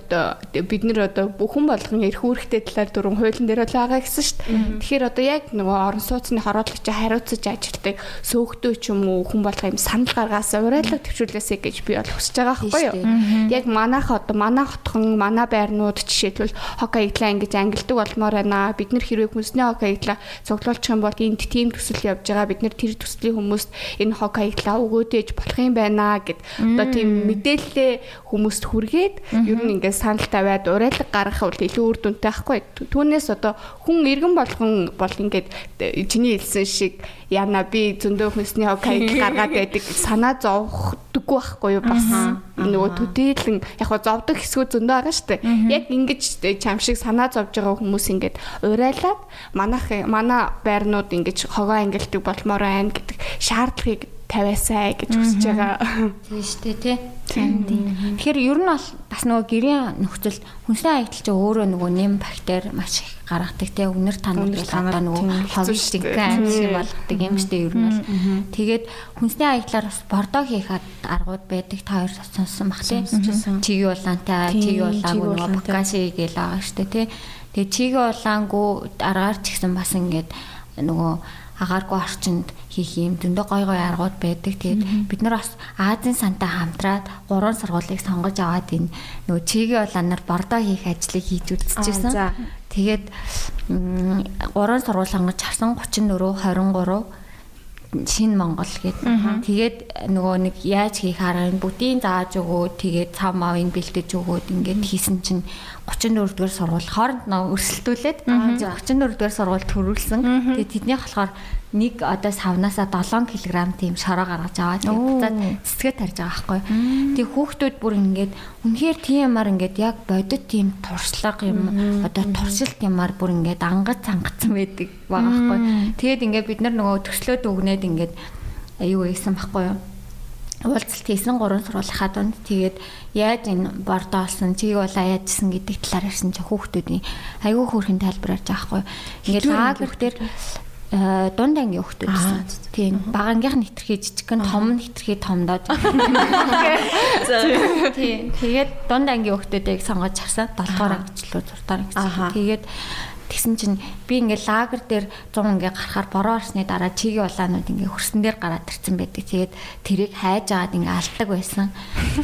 бид нэр одоо бүхэн болгон эрх үүрэгтэй талаар дөрвөн хуулийн дээр л байгаа гэсэн шүү дээ. Тэгэхээр одоо яг нөгөө орон сууцны хороодлогч хариуцаж ажилтдаг сөөгтөө ч юм уу хүн болох юм санал гаргаасаа урайлаг төвшүүлээсэй гэж би бол хүсэж байгаа байхгүй юу. Яг манайх одоо манай хотхон манай байрнууд жишээлбэл хок аяглаа ингэж ангилдаг болмоор байна. Бид нэр хэрвээ хүнсний хок аяглаа цуглуулчих юм бол энд тийм төсөл явж байгаа. Бид нэр тэр төслийн хүмүүст энэ хок аяглаа өгөөдөөж болох юм байна гэд одоо тийм мэдээлэлээ хүмүүст хүргээд ер нь ингээд санал тавиад урайлаг гаргах бол илүү үр дүнтэй байхгүй. Түүнээс одоо хүн иргэн болгон бол ингээд чиний хэлсэн шиг яна би зөндөө хүнсний хок аяг гаргаад байдаг санаа зовхдаггүй байхгүй юу бас нөгөө төдийлэн яг хоо зовдөг хэсгүүд зөндөө байгаа дээ. Яг ингэж чам шиг санаа зовж байгаа хүмүүс ингээд урайлаад манайх манай байрнууд ингэж хогоо ангилдаг болмоор байна гэдэг шаардлагыг тавиасаа гэж хүсэж байгаа. Тийм шүү дээ тий. Тэгэхээр ер нь бол бас нөгөө гэрийн нөхцөл хүнсний хаягдал чинь өөрөө нөгөө нэм бактери маш их гаргадаг тий. Үнэр бол одоо нөгөө динхэн аим шиг болгодог юм шүү дээ ер нь бол. Тэгээд хүнсний хаяглаар бас бордоо хийх аргууд байдаг та хоёр сонсон бах тий. Чиги улаантай, чиги улаагүй нөгөө бакаши гээл байгаа шүү дээ тий. Тэгээд чиги улаангүй аргаар ч гэсэн бас ингээд нөгөө агааргүй орчинд хийх юм дөндөө гой гой аргууд байдаг. Тэгээд бид нар бас Азийн сантай хамтраад гурван сургуулийг сонгож аваад энэ нөгөө чигийн улаанаар бордоо хийх ажлыг хийж үзчихсэн. Тэгээд гурван сургууль сонгож харсан 34 23 шин Монгол гэдэг. Тэгээд нөгөө нэг яаж хийх арга нь бүдийн зааж өгөө тэгээд цав мавыг бэлдэж өгөөд ингээд хийсэн чинь 34 дугаар сургууль хооронд нөө өрсөлдүүлээд 34 дугаар сургууль төрүүлсэн. Тэгээд тэднийх болохоор нэг одоо савнасаа 7 кг тийм шороо гаргаж аваад буцаад цэцгээ тарьж байгаа байхгүй. Тэгээ хүүхдүүд бүр ингээд үнэхээр тиймар ингээд яг бодит тийм туршлага юм одоо туршилт юмар бүр ингээд ангад цангацсан байдаг байгаа байхгүй. Тэгээд ингээд бид нар нөгөө төслөөд өгнөд ингээд аюу ийсэн байхгүй юу? Уулзалт хийсэн гурван сургуулийнхаа дунд тэгээд яаж энэ бордо олсон чиг бол яажсэн гэдэг талаар ярьсан чи хүүхдүүдийн айгүй хөөрхөн тайлбарж байгаа хгүй. Ингээд дээр Э, дунд ангийн хүүхдүүд гэсэн. Тийм. Бага ангийнх нь хитрхий жижигхэн, том нь хитрхий томдоод. Тийм. Тэгээд дунд ангийн хүүхдүүдийг сонгож харсан 7 дугаар ангичлуу 6 дугаар ангичлуу. Тэгээд тэгсэн чинь би ингээ лагер дээр 100 ингээ гарахаар бороо орсны дараа чигийн улаанууд ингээ хөрсөн дээр гараад ирсэн байдаг. Тэгээд тэрийг хайж агаад ингээ алдаг байсан.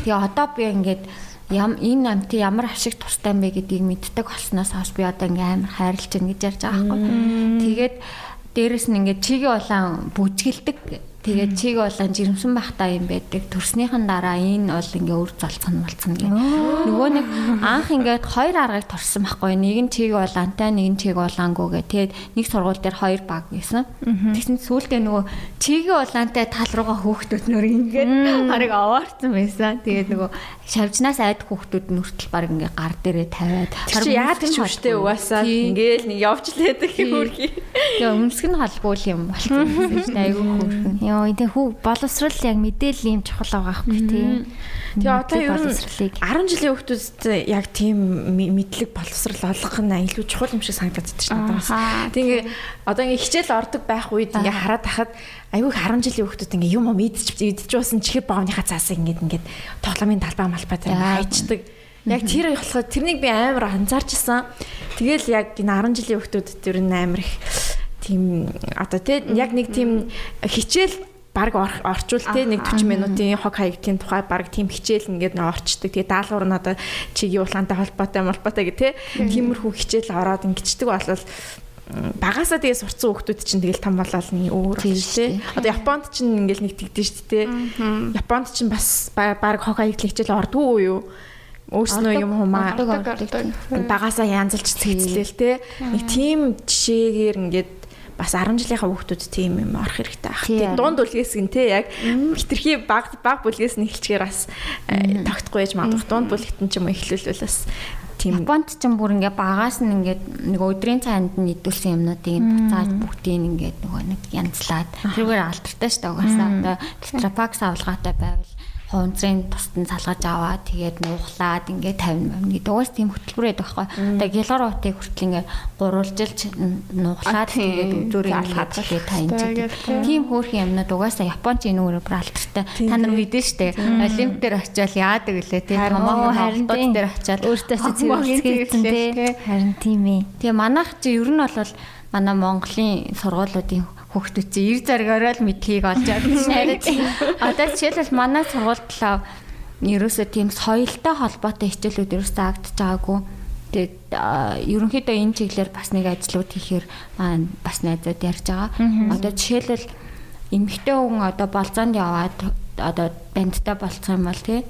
Тэгээ одоо би ингээд ям энэ амт ямар ашиг тустай юм бэ гэдгийг мэддэг болсноос хойш би одоо ингээм амар хайрлж байна гэж ярьж байгаа байхгүй. Тэгээд дээрэс нь ингээд чигийн улаан бүжгэлдэг Тэгээд чиг болон жирэмсэн байхдаа юм байдаг. Төрснийхэн дараа энэ бол ингээ үр залцсан болцсон гэх. Нөгөө нэг анх ингээд хоёр аргыг торсон байхгүй. Нэг нь чиг болоонтай, нэг нь чиг болоонгүй гэ. Тэгээд нэг сургууль дээр хоёр баг байсан. Тэгсэн сүүлдээ нөгөө чиг болоонтай тал руугаа хөөхтүүд нөр ингээд харыг аваарсан байсан. Тэгээд нөгөө шавжнаас айд хөөхтүүд нүртэл баг ингээ гар дээрээ тавиад харин яадаг ч үштэй угаасаа ингээл нэг явж лээдэг юм үрхий. Тэгээ өмсг нь холбуул юм дээ. Айгүй хөөрхөн. Йоо, энэ хүү боловсрал яг мэдээлэл юм чухал байгаа байхгүй тий. Тэгээ одоо ер нь 10 жилийн хүүхдүүст яг тийм мэдлэг боловсрал олгох нь илүү чухал юм шиг санагдаад байна дээ. Тэгээ одоо ингээ хичээл ордог байх үед ингээ хараад тахад айгүй 10 жилийн хүүхдүүд ингээ юм мэдчих идчих уусан чихэр боовныхаа цаасыг ингээ ингээд тоглоомын талбай малбай дээр хайчдаг. Яг тэр болохоор тэрнийг би амар анзаарч исэн. Тэгэл яг энэ 10 жилийн хүүхдүүд тэр амар их тийм одоо тий яг нэг тийм хичээл баг орчуул те нэг 40 минутын хог хаягдлын тухай баг тийм хичээл ингээд орчдөг. Тэгээ даалгавар нь одоо чигийн улаантай холбоотой молбоотой гэх те. Тиймэрхүү хичээл ороод ингэждэг болол багасаа тэгээ сурцсан хүмүүс чинь тэгэл том болоод нэг өөр болж те. Одоо Японд чинь ингээл нэг тэгдэж дээ те. Японд чинь бас баг хог хаягдлын хичээл ордгүй юу? өөрснөө юм хумаа багасаа янзалж цэцлээл те. Нэг тийм жишээгээр ингээд бас 10 жилийнхаа хүүхдүүд тийм юм орох хэрэгтэй. Ах. Тэгээд дунд бүлгээс гэн те яг хитрхи баг баг бүлгээс нь эхэлчихээр бас э, тогтохгүй яж магадгүй. Дунд бүлэгт нь ч юм уу эхлүүлвэл бас тийм Японд ч юм бүр ингээ багаас нь ингээ нэг өдрийн цаанд нь идүүлсэн юмнуудыг буцааж бүгдийг ингээ нөгөө нэг янзлаад тэргээр алдартай шүү дээ угаасаа одоо тетрапакс авалгаатай байвал хуунцрын тусдан салгаж аваад тэгээд нуухлаад ингээд 50 50 гэдэг уус тийм хөтөлбөр байдаг байхгүй. Тэгээд гялгаруутыг хүртэл ингээд гурвалжилж нуухлаад тэгээд өдрөөр алхаад тэгээд гэдэг. Тийм хөөрхөн юмнууд угаасаа Японч энэ өөрөөр алдартай. Та нар мэдэн штэ. Олимп дээр очиод яадаг үлээ тийм томоохон харин дээр очиод өөртөө зэрэгцгээсэн тийм. Харин тийм ээ. Тэгээ манайх чи ер нь бол манай Монголын сургуулиудын хүүхдүүд чинь ир заргаараа л мэдлэгийг олж шээ. Одоо жишээлбэл манай сургуульдлаа ерөөсөө тийм соёлтой холбоотой хичээлүүд ерөөсөө заагдж байгаагүй. Тэгээд ерөнхийдөө энэ чиглэлээр бас нэг ажлууд хийхээр бас найзууд ярьж байгаа. Одоо жишээлбэл эмэгтэй хүн одоо болзоонд яваад одоо бандтай болцсон юм бол тий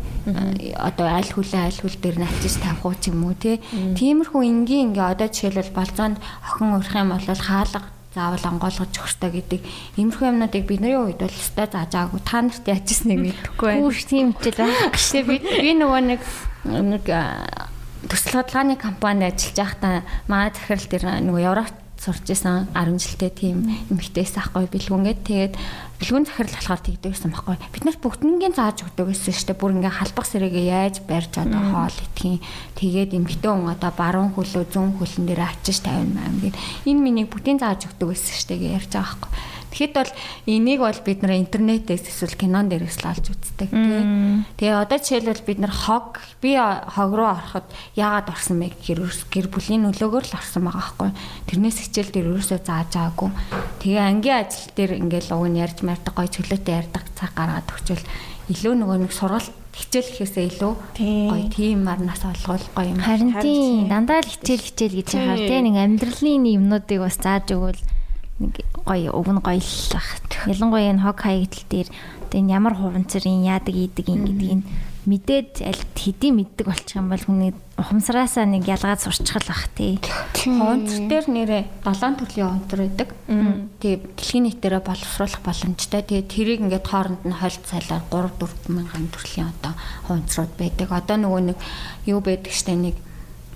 одоо аль хүлээ аль хүл дээр начиж тавих уу ч юм уу тий тиймэрхүү энгийн ингээ одоо жишээлбэл болзоонд охин урах юм бол хаалга заавал онгойлгож өгөхтэй гэдэг иймэрхүү юмнуудыг бидний үед бол өстой зааж байгаагүй та нарт яажсныг мэдэхгүй байна. Хүүш тийм ч л байх. Тэгээ би би нөгөө нэг нэг төсөл судалгааны компанид ажиллаж байхдаа манай захирал дээр нөгөө Европ сурч исэн 10 жилдээ тийм эмэгтэйс ахгүй бэлгүнгээд тэгээд бэлгүүн захирал болохоор тэгдэгсэн байхгүй. Бид нарт бүгднгийн зааж өгдөг гэсэн дээ. Бүр ингээ халбах сэрээгээ яаж барьж одоо хоол итгэхийн тэгээд эмэгтэй хүн одоо баруун хөлөө зүүн хөлн дээр ачиж 50 8 гэд. Энэ миний бүгдийн зааж өгдөг гэсэн дээ ярьж байгаа байхгүй Тэгэхэд бол энийг бол бид нэр интернетээс эсвэл кинон дээрээс л олж үздэг тийм. Тэгээ одоо жишээлбэл бид нар хог би хог руу ороход яагаад орсон бэ гэхээр гэр бүлийн нөлөөгөөр л орсон байгаа байхгүй. Тэрнээс хичээл дээр ерөөсөө зааж байгаагүй. Тэгээ ангийн ажил дээр ингээл уг нь ярьж мардаг гой чөлөөтэй ярьдаг цаг гаргаад өгчвөл илүү нөгөө нэг сургалт хичээл гэхээсээ илүү гоё тийм марнаас олгол гоё юм. Харин тийм дандаа л хичээл хичээл гэж яхаар тийм нэг амьдралын юмнуудыг бас зааж өгвөл нэг гоё уг нь гоёлах. Ялангуяа энэ хог хаягдл дээр энэ ямар хуванцрын яадаг идэг ин гэдгийг мэдээд аль хэдийн мэддэг болчих юм бол хүний ухамсараасаа нэг ялгаад сурчхал бах тий. Хуванцр дээр нэрээ 7 төрлийн хуванцр байдаг. Тэгээ дэлхийн нийтээрээ боловсруулах боломжтой. Тэгээ тэрийг ингээд хооронд нь хольт цайлаар 3 4 мянган төрлийн одоо хуванцрууд байдаг. Одоо нөгөө нэг юу байдаг штэ нэг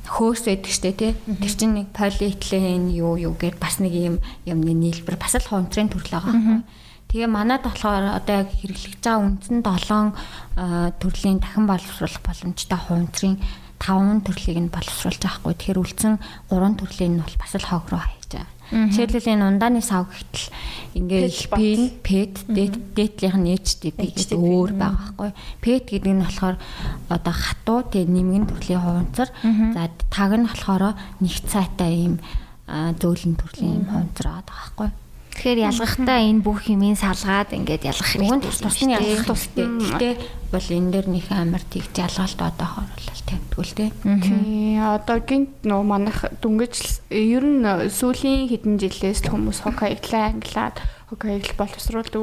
хөөс байдаг штэ тий. Тэр чинь нэг полиэтилен юу юу гэд бас нэг юм юмны нийлбэр бас л хонтрын төрөл байгаа. Тэгээ манад болохоор одоо яг хэрэглэж байгаа үндсэн 7 төрлийн дахин боловсруулах боломжтой хонтрын 5 төрлийг нь боловсруулж байгаа хгүй. Тэгэхээр үлдсэн 3 төрлийн нь бол бас л хог руу хаяж байгаа. Жишээлбэл энэ ундааны сав гэтэл ингээд пин, пет, дээдлийнх нь HTTP гэдэг өөр байгаа байхгүй. Пет гэдэг нь болохоор одоо хатуу тэгээ нэмгэн төрлийн хуванцар. За таг нь болохоор нэгт сайтай ийм зөөлөн төрлийн юм хуванцар байгаа байхгүй. Тэгэхээр ялгахдаа энэ бүх юмыг салгаад ингээд ялгах хэрэгтэй. Тусны ялгах тустай. Гэхдээ бол энэ дээр нөх амар тэгж ялгалт одоо хорлол тавьдгүй л. Тий. Одоо гинт нөө манах дүнгэж ер нь сүүлийн хэдэн жилээс хүмүүс хог хаягдлаа англиад хоккей аяглал боловсруулдаг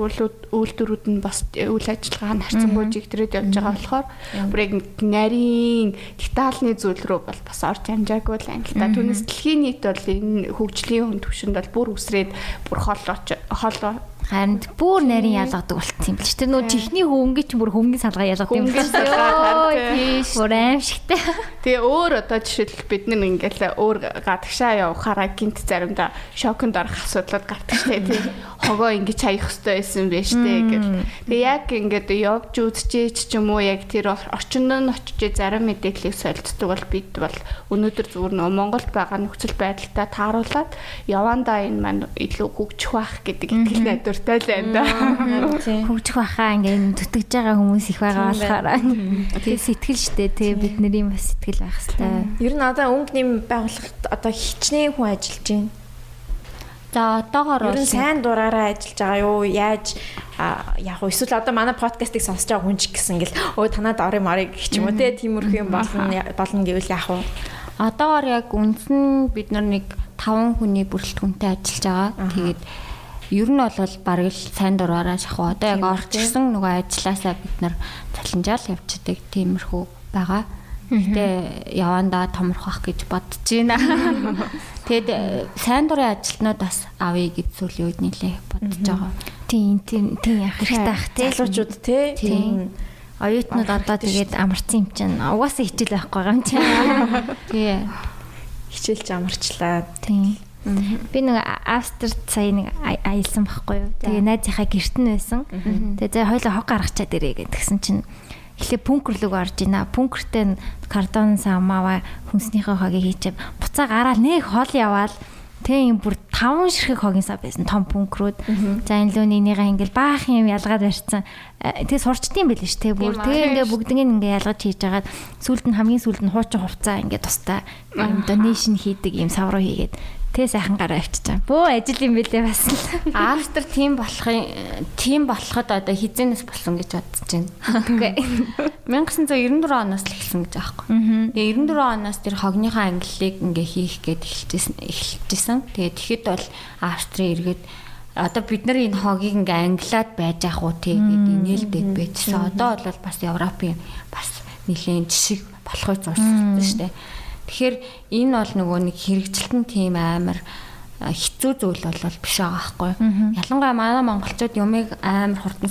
үйлдвэрүүд нь бас үйл ажиллагаа нь харцангуй жигдрээд явж байгаа болохоор бүр яг нарийн детальны зүйл рүү бол бас орж амжаагүй л юм л та. Түүнээс дэлхийн нийт бол энэ хөгжлийн хүн төвшөнд бол бүр үсрээд бүр хол хол Харин бүр нарийн ялгадаг болцсон юм биш. Тэр нөө чихний хөнгө ч бүр хөнгөн салгаа ялгадаг юм биш. Тийш. Бүр аимшигтай. Тэгээ өөр одоо жишээлбэл бид нар ингээл өөр гадагшаа явахаараа гинт заримдаа шоконд орох асуудлууд гардаг штэ тий. Хогоо ингэж хаях хэрэгтэй байсан байж тээ гэл. Тэгээ яг ингээд явж үзчихээч ч юм уу яг тэр орчинд нь очиж зарим мэдээллийг солилцдог бол бид бол өнөөдөр зүгээр нөө Монголд байгаа нөхцөл байдалтай тааруулаад явандаа энэ маань илүү хөгжих байх гэдэг итгэл найдвар дуртай л байна да. Хөгжих байхаа ингээд зүтгэж байгаа хүмүүс их байгаа болохоор. Тэгээ сэтгэл штэ тэгээ бид нарын бас сэтгэл байх хэвээр. Ер нь одоо өнгөний байгууллагт одоо хичнээн хүн ажиллаж байна. За одоогоор ер нь сайн дураараа ажиллаж байгаа юу? Яаж яг уу эсвэл одоо манай подкастыг сонсож байгаа хүн ч гэсэн ингээл өө танад орё марыг гэх юм уу те тиймэрхүү юм болно болно гэвэл яах вэ? Одоогоор яг үндсэн бид нар нэг 5 хүний бүрэлдэхүүнтэй ажиллаж байгаа. Тэгээд ер нь бол бараг л сайн дураараа шахуу. Одоо яг орчихсон нөгөө ажилласаа бид нар цалинжаал явчихдаг тиймэрхүү байгаа. Гэтэ явандаа томрох гэж бодож байна. Тэгэд э, сайн дурын ажилтнууд бас авъя гэж сүүлийн үед нэлээ бодож байгаа. Тийм тийм тийм яах хэрэгтэй бах тий. Залуучууд тий. Тийм оюутнууд одоо тэгээд амарсан юм чинь угаасаа хичээл байхгүй юм чинь. Тий. Хичээлч амарчлаа. Тийм. Би нэг Австрид сая нэг аялсан байхгүй юу. Тэгээ найзынхаа гэрт нь байсан. Тэгээ зэ хойлоо хог гаргачаад ирээ гэдгсэн чинь эхлээ пүнкер рүү орж ийна. Пүнкертэй картон самава хүнснийхээ хогийг хийчихв. Буцаа гараал нэг хол яваал Тэ юм бүр таван ширхэг хогийн сав байсан том пүнкрүүд. За энэ лөө нэгнийгээ ингээл баах юм ялгаад барьсан. Э, тэгээ сурчдсан байл ш тэ бүр. Тэгээ ингээ бүгднийг ингээ ялгаж хийж агаад сүлд нь хамгийн сүлд нь хуучин хувцаа ингээ тустай юм донешн хийдэг юм сав руу хийгээд Тэ сайхан гараа авчижаа. Бөө ажил юм бэлээ бас л. Австри тийм болохын тийм болоход одоо хизэнээс болсон гэж бодож байна. Үгүй. 1994 оноос л эхэлсэн гэж аахгүй. Тэгээ 94 оноос тэр хогныхаа ангиллыг ингээ хийх гээд эхэлжсэн эхэлжсэн. Тэгээ тэгэхэд бол Австри эргээд одоо бид нар энэ хогийг ингээ англиад байж ах уу тий гэдэг инээлдэд байжсан. Одоо бол бас Европын бас нэлийн жишг болохыг зурсан шүү дээ. Тэгэхээр энэ бол нөгөө нэг хэрэгжилтэн тийм амар хэцүү зүйл бол биш байгаа байхгүй. Ялангуяа манай монголчууд юмыг амар хурдан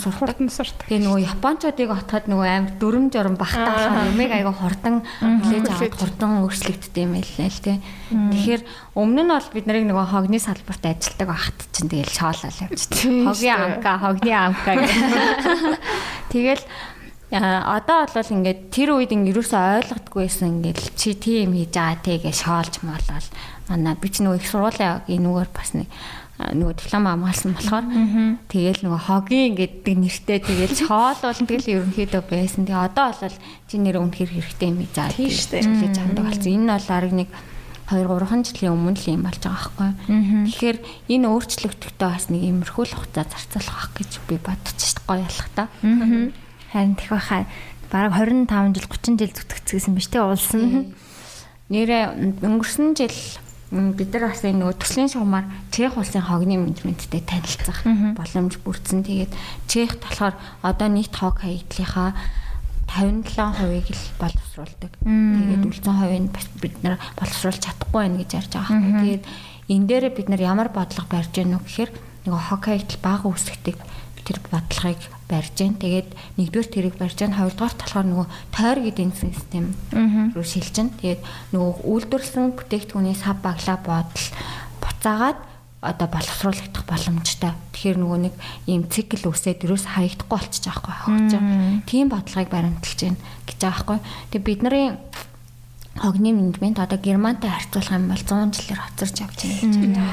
сурдаг. Тэгээ нөгөө японочдыг отоход нөгөө амар дүрм журм багтаа болохоор юмыг айгаа хурдан хүлээж аваад хурдан өөрчлөгддөг юм байлээ л тий. Тэгэхээр өмнө нь бол бид нарыг нөгөө хогны салбарт ажилладаг багт чинь тэгэл шоолол явчихдаг. Хогийн амка, хогны амка гэх. Тэгэл одоо бол ингээд тэр үед ингээд юусоо ойлгохгүй байсан ингээд чи тийм хийж байгаа те гэж шоолж молол манай би ч нөгөө их сургуулийн энүүгээр бас нэг нөгөө диплом амгаалсан болохоор тэгэл нөгөө хогийн ингээд нэртэй тэгэл шоолуулна тэгэл ерөнхийдөө байсан. Тэгээ одоо бол чи нэр үнэхэр хэрэгтэй юм за тийм шүү дээ. Тэгж хандаг болсон. Энэ бол ариг нэг 2 3 жилийн өмнө л юм болж байгаа байхгүй. Тэгэхээр энэ өөрчлөгдөхдөө бас нэг имерхүүл хугацаа зарцуулах байх гэж би бодчих гоё ялах та. Харин тех байхаа бараг 25 жил 30 жил зүтгэцгээсэн биз дээ уулсан. Нэрээ өнгөрсөн жил бид нар бас нөгөө төслийн шугамар Чех улсын хогны менежменттэй танилцах боломж бүрдсэн. Тэгээд Чех болохоор одоо нийт хог хаягдлынхаа 57%-ийг л боловсруулдаг. Тэгээд үлдсэн хувийг бас бид нар боловсруулж чадахгүй байна гэж ярьж байгаа хэрэг. Тэгээд энэ дээр бид нар ямар бодлого барьж гэнэ үү гэхээр нөгөө хог хаягдл бага үүсгдэг тэр бодлогыг барьж гэн. Тэгээд нэгдүгээр тэрийг барьж гэн. Хоёрдугаар болохоор нөгөө тойр гэдэг систем рүү шилжиж гэн. Тэгээд нөгөө үйлдвэрлэсэн бүтээгдэхүүний сав баглаа бодол буцаагаад одоо боловсруулагдах боломжтой. Тэгэхээр нөгөө нэг ийм цикл үсээд ерөөс хаягдахгүй болчих жоохгүй хогч. Тийм бодлогыг баримталж гэн гэж байгаа байхгүй. Тэгээд бидний хогны менежмент одоо германтай харьцуулах юм бол 100 жилээр хоцорч явж байна гэж байна.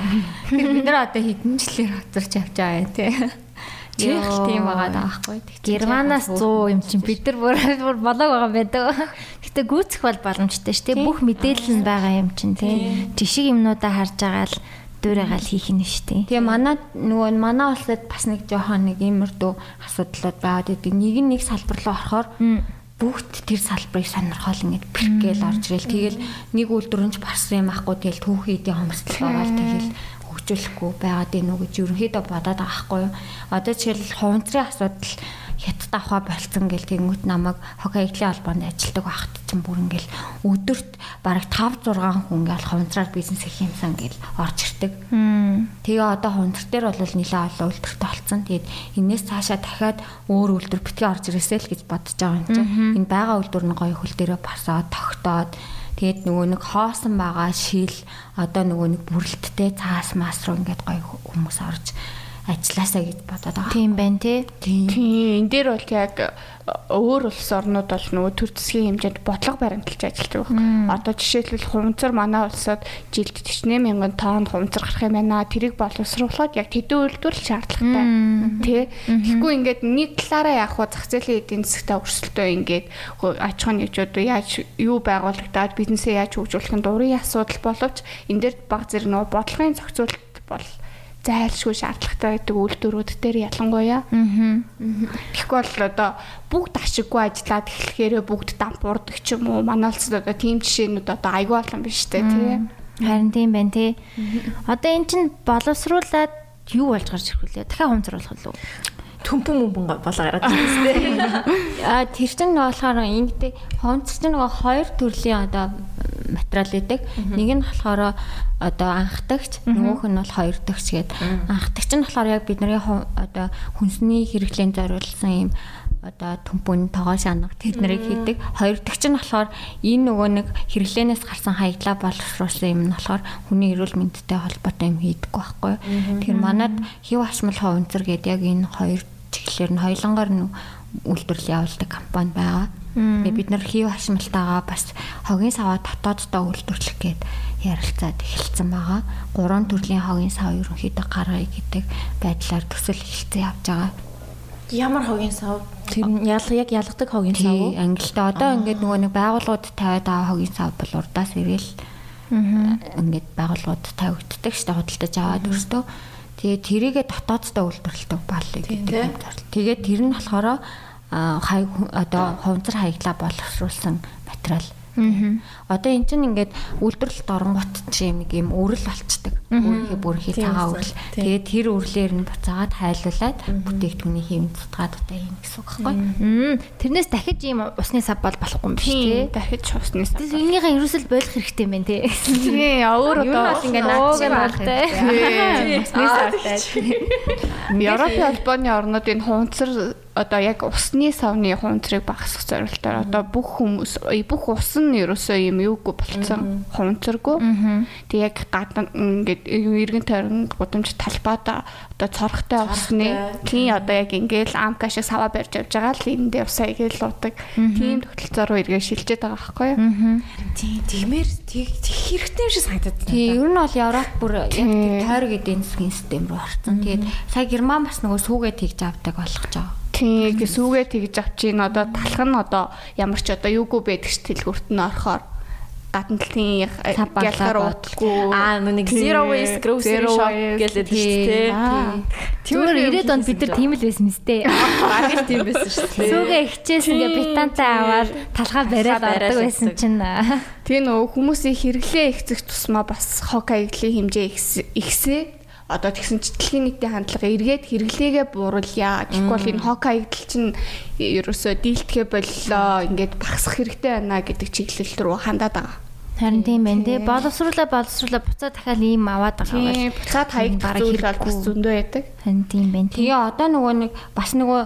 Тэгэхээр бид нар одоо хэдэн жилээр хоцорч явж байгаа юм те. Чех тийм байгаа даахгүй. Германаас 100 юм чинь бид нар бүр болоог байгаа байдаг. Гэтэ гүйцэх бол боломжтой шүү дээ. Бүх мэдээлэл нь байгаа юм чинь тий. Жишг юмнуудаа харж байгаа л дүүрэгаал хийх нь шүү дээ. Тэгээ манай нөгөө манай улсад бас нэг жоохон нэг иймэрдүү асуудлууд байгаад идэг. Нэг нэг салбар руу орохоор бүгд тэр салбарыг сонирхол ингэж бэрхгээл орж ирэл. Тэгэл нэг үйлдвэрэнч барсан юм ахгүй тэгэл түүхий эдийн хомсдол байгаа л тэгэл орчуулахгүй байгаад ийн үү гэж ерөнхийдөө бодоод байгаа хгүй юу. Одоо жишээл хуванцрын асуудал хятад авахаа болцсон гэл тэнгуут намайг хог хаягдлын холбоонд ажилладаг байхад чинь бүр ингээл өдөрт бараг 5 6 хүн ингээл хуванцраар бизнес хийх юмсан гэл орж ирдэг. Тэгээ одоо хуванцар дээр бол нэлээд олон үйлдвэрт болсон. Тэгээд энээс цаашаа дахиад өөр үйлдвэр битгий орж ирээсэй л гэж бодож байгаа юм чинь. Энэ байгаа үйлдвэр нь гоё хөл дээрээ басаад тогтоод Тэгээд нөгөө нэг хоосон байгаа шил одоо нөгөө нэг бүрэлттэй цаас мас руу ингээд гоё хүмүүс орж ажилласаа гэж бодоод байгаа. Тийм байна тий. Тийм. Энэ дээр бол яг өөр улс орнууд бол нөгөө төр засгийн хэмжээнд бодлого баримталж ажиллаж байгаа. Одоо жишээлбэл хуванцар манай улсад жилд 40 мянган тонн хуванцар гарах юм байна. Тэрийг боловсруулахад яг тэдэн үйлдвэрлэл шаардлагатай. Тэ. Тэгэхгүй ингээд нэг талаараа яг хуу зах зээлийн эдийн засгтаа өрсөлдөө ингээд аж ахуйн нэгжүүд яаж юу байгуулагдаад бизнесээ яаж хөгжүүлэх нь дурын асуудал боловч энэ дээр баг зэрэг нөгөө бодлогын зохицуулалт бол зайлшгүй шаардлагатай гэдэг үйлдвэрүүд дээр ялангуяа. Аа. Тэгэхгүй бол одоо бүгд ашиггүй ажиллаад эхлэхээрээ бүгд дампуурдаг ч юм уу. Манай улсад одоо тийм жишээнүүд одоо айгүй олон биш үү тий. Харин тийм байна тий. Одоо эн чин боловсруулаад юу болж гарч ирэх вүлээ? Дахиад хумцруулах уу? Төмпөн мөмбөн болоо гараад ирсэн. А тэр чинь болохоор ингэдэг хонц чинь нөгөө хоёр төрлийн одоо материал гэдэг. Нэг нь болохоор одоо анхдагч, нөгөөх нь бол хоёрдагч гэдэг. Анхдагч нь болохоор яг бидний одоо хүнсний хэрэглээнд зориулсан юм одоо төмпөн тогоо шанаг тэр нарыг хийдэг. Хоёрдагч нь болохоор энэ нөгөө нэг хэрэглээнээс гарсан хаяглаа боловсруулсан юм нь болохоор хүний эрүүл мэндтэй холбоотой юм хийдэг байхгүй. Тэгэхээр манад хев ашмал ховонцор гэдэг яг энэ хоёр чиглэлээр нь хоёлонгоор нь үйлдвэрлэл явуулдаг компани байгаа. Тэгээ бид нар хев ашмалтайгаа бас хогийн саваа дотооддоо үйлдвэрлэх гээд ярилцаад эхэлсэн байгаа. Гурван төрлийн хогийн сав ерөнхийдөө гаргая гэдэг байдлаар төсөл эхэлсэн явж байгаа. Ямар хогийн сав? Тэр ялга яг ялгадаг хогийн сав уу? Англид одоо ингээд нөгөө нэг байгууллагууд тавиад байгаа хогийн сав бол урдаас ирээл ингээд байгууллагууд тавигддаг шүү дээ худалдаж аваад өөртөө. Тэгээ тэрийгэ дотооддоо үйлдвэрлэдэг баллыг гэдэг. Тэгээд тэр нь болохоор хай одоо хувцар хаяглаа боловсруулсан материал Одоо эн чинь ингээд үйлдвэрлэлт оронгот чинь нэг юм өрөл болцдог. Өөрийнхөө бүрхий цагаан өрөл. Тэгээд тэр өрлөөр нь буцаагаад хайлуулад бүтээгдэхүүний хэвэн цутгаад одоо юм гэсэн үг байхгүй. Тэрнээс дахиж ийм усны сав бол болохгүй юм биш тий. Дахиж усны сав. Тэр энийгээ ерөөсөл болох хэрэгтэй юм байна тий. Тий, өөр одоо ингээд наад шиг байна. Усны савтай. Европын холбооны орнууд энэ хунцар одоо яг усны савны хунцрыг багасгах зорилтоор одоо бүх хүмүүс бүх ус нь ерөөсөө юм юугүй болцсон хунцаргүй. Тэг яг гадна ингээд эргэн тойрон гудамж талбайда одоо цорхтой усны тий одоо яг ингээл амка шиг саваа барьж явж байгаа л эндээ усаа игээл луудаг. Тийм тогтолцоор эргээ шилжээд байгаа байхгүй юу? Тий, тиймэр тэг хэрэгтэй юм шиг санагдаад байна. Тий, ер нь бол Европ бүр яг тийм тойрог эдийн засгийн систем рүү орсон. Тэгээд сая Герман бас нөгөө сүүгээ тэгж авдаг болгож байгаа. Тийм сүүгээ тэгж авчихын одоо талах нь одоо ямар ч одоо юугүй байдаг ш тэлгүрт нь орохоор гадна талын ялгаар утгагүй. Аа нэг zero waste grocery shop гэлээд шүү дээ. Түр 90-ад онд бид нар тийм л байсан мэт дээ. Багт тийм байсан шүү дээ. Сүүгээ ихчээс ингээ бетантай аваад талхаа бариад ордог байсан чинь. Тэгээ нөө хүмүүсийн хэрэглээ ихцэх тусмаа бас хог хаягдлын хэмжээ ихсээ одоо тэгсэн чи дэлхийн нийтийн хандлага эргээд хэрэглээгээ бууруулъя. Тэгэхгүй бол энэ хок хаягдал чинь ерөөсөө дийлдэхэ боллоо. Ингээд багасах хэрэгтэй байна гэдэг чиглэл рүү хандаад байгаа. Харин тийм байна тий. Боловсруулаа боловсруулаа буцаа дахиад ийм аваад байгаа бол. Тийм буцаад хаягдах зүйл бол бас зөндөө байдаг. Харин тийм байна. Тэгээ одоо нөгөө нэг бас нөгөө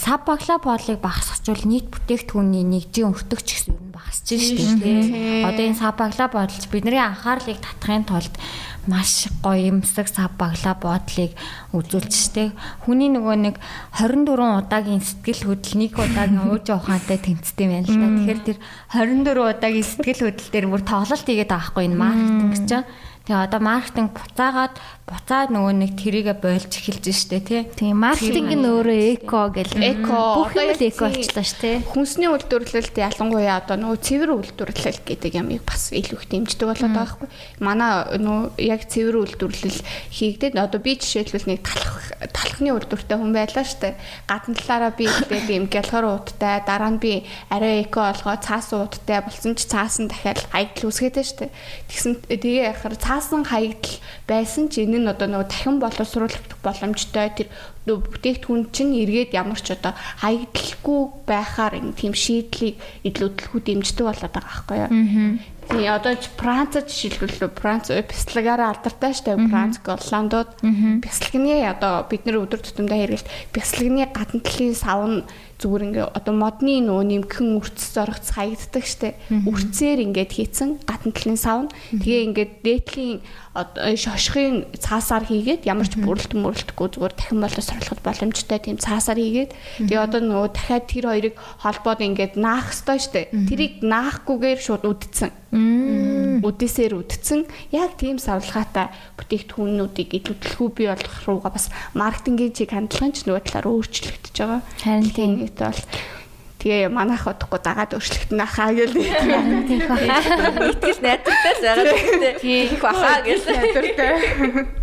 сав баглаа боолыг багасгачвал нийт бүтээгдэхүүний нэгжийн өртөгч гэсэн юм багасч шүү дээ. Одоо энэ сав баглаа боолч бидний анхаарлыг татахын тулд маш гоё юмсаг сав баглаа боодлыг үзүүлж штэ. Хүний нөгөө нэг 24 удаагийн сэтгэл хөдлөл нэг удаагийн ууж ухаантай тэмцдэг юм байна л да. Тэгэхээр тэр 24 удаагийн сэтгэл хөдлөл дээр бүр тоглолт хийгээд байгаа хгүй энэ маркетинг чинь. Тэгээ одоо маркетинг буцаагаад буцаад нөгөө нэг тэрийгэ бойлж эхэлж штэ тий. Тийм маркетинг нь өөрөө эко гэл. Эко бүх юм л эко болчлаа штэ. Хүнсний үйлдвэрлэлд ялангуяа одоо нөгөө цэвэр үйлдвэрлэл гэдэг ямыг бас илүү их дэмждэг болоод байгаа хгүй. Манай нөгөө яг цэвэр үйлдвэрлэл хийгдээд одоо би жишээлбэл нэг талах талхны үйлдвэртэй хүн байлаа штэ. Гадна талаараа би тэгээд юм гялхар ууттай дараа нь би арай эко болгоо цаас ууттай болсон ч цаас нь дахиад хаягдл үсгээд штэ. Тэгсэн тэгээ яхаар цаасан хаягдл байсан ч энэ нь одоо нөгөө дахин боловсруулах боломжтой. Тэр бүтээгдэхүүн чинь эргээд ямар ч одоо хаягдлахгүй байхаар энэ тийм шийдлийг илүүдлэхүү дэмждэг болоод байгаа байхгүй юу. Тий одоо ч Францад жишээлбэл Франц бяцлагаараа алдартай штэ Франц Голландууд. Бяцлагны одоо бид нэр өдөр тутамдаа хэрэгэлт бяцлагны гадна талын савн зүгээр ингээ одоо модны нөө нэмгхэн үрцс зоргоц хаягддаг штэ. Үрцээр ингээд хийцэн гадна талын савн. Тэгээ ингээд дээдлийн одоо шошхын цаасаар хийгээд ямар ч бүрэлт мөрлөлтгүй зүгээр дахин боловсруулахад боломжтой тийм цаасаар хийгээд тэгээ одоо нөгөө дахиад тэр хоёрыг холбоод ингээд наах ёстой штэ. Тэрийг наахгүйгээр шууд үдцэн үдээсээр үдцэн. Яг тийм савлгаатай бүтээгдэхүүнүүдийг илүүдлэхүү бий болох руугаа бас маркетингийн чиг хандлагын ч нөгөө талаар өөрчлөгдөж байгаа. Харин тийм. Ит бол тэгээ манайх удахгүй дагаад өөрчлөгдөн ахаа гэл тийм баха. Итгэл найдвартай л байгаа гэхдээ тийм баха.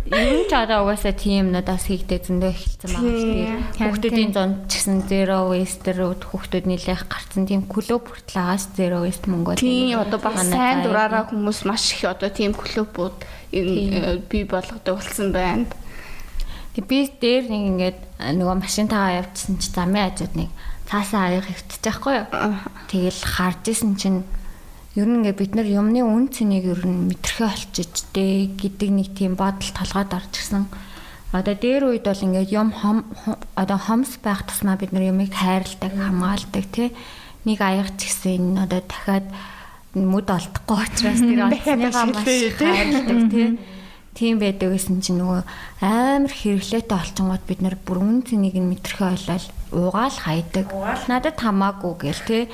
Ер нь ч одоо угаасаа тийм надаас хийгдээ зөндөө эхэлсэн байгаа шүү дээ. Хүүхдүүдийн зонд ч гэсэн zero waste руу хүүхдүүд нэлээх гарцсан тийм клуб хүртэл агаас zero waste Монгол. Тийм одоо баг сайн дураараа хүмүүс маш их одоо тийм клубүүд энэ бий болгодог болсон байна. Тэг би дээр нэг ингээд нөгөө машинтайгаа явчихсан чи замын хажууд нэг цаасаа аяг хөвтөж байхгүй юу. Тэгэл харж исэн чинь ер нь ингээд бид нар юмны үн цэнийг ер нь мэдрэхэ болчих дээ гэдэг нэг тийм бодол толгойд орж ирсэн. Одоо дээр үед бол ингээд юм хом одоо хомс байх тусмаа бид нар юмыг хайрладаг, хамгаалдаг тий. Нэг аяг ч гэсэн одоо дахиад мүд олдохгүй учраас тэр олсныгаа маш хайрладаг тий тийм байдаг гэсэн чинь нөгөө амар хэрэглээтэй олчингууд бид нар бүр үн цэнийг нь мэдрэхэ ойлол уугаал хайдаг. Надад хамаагүй гэл тий.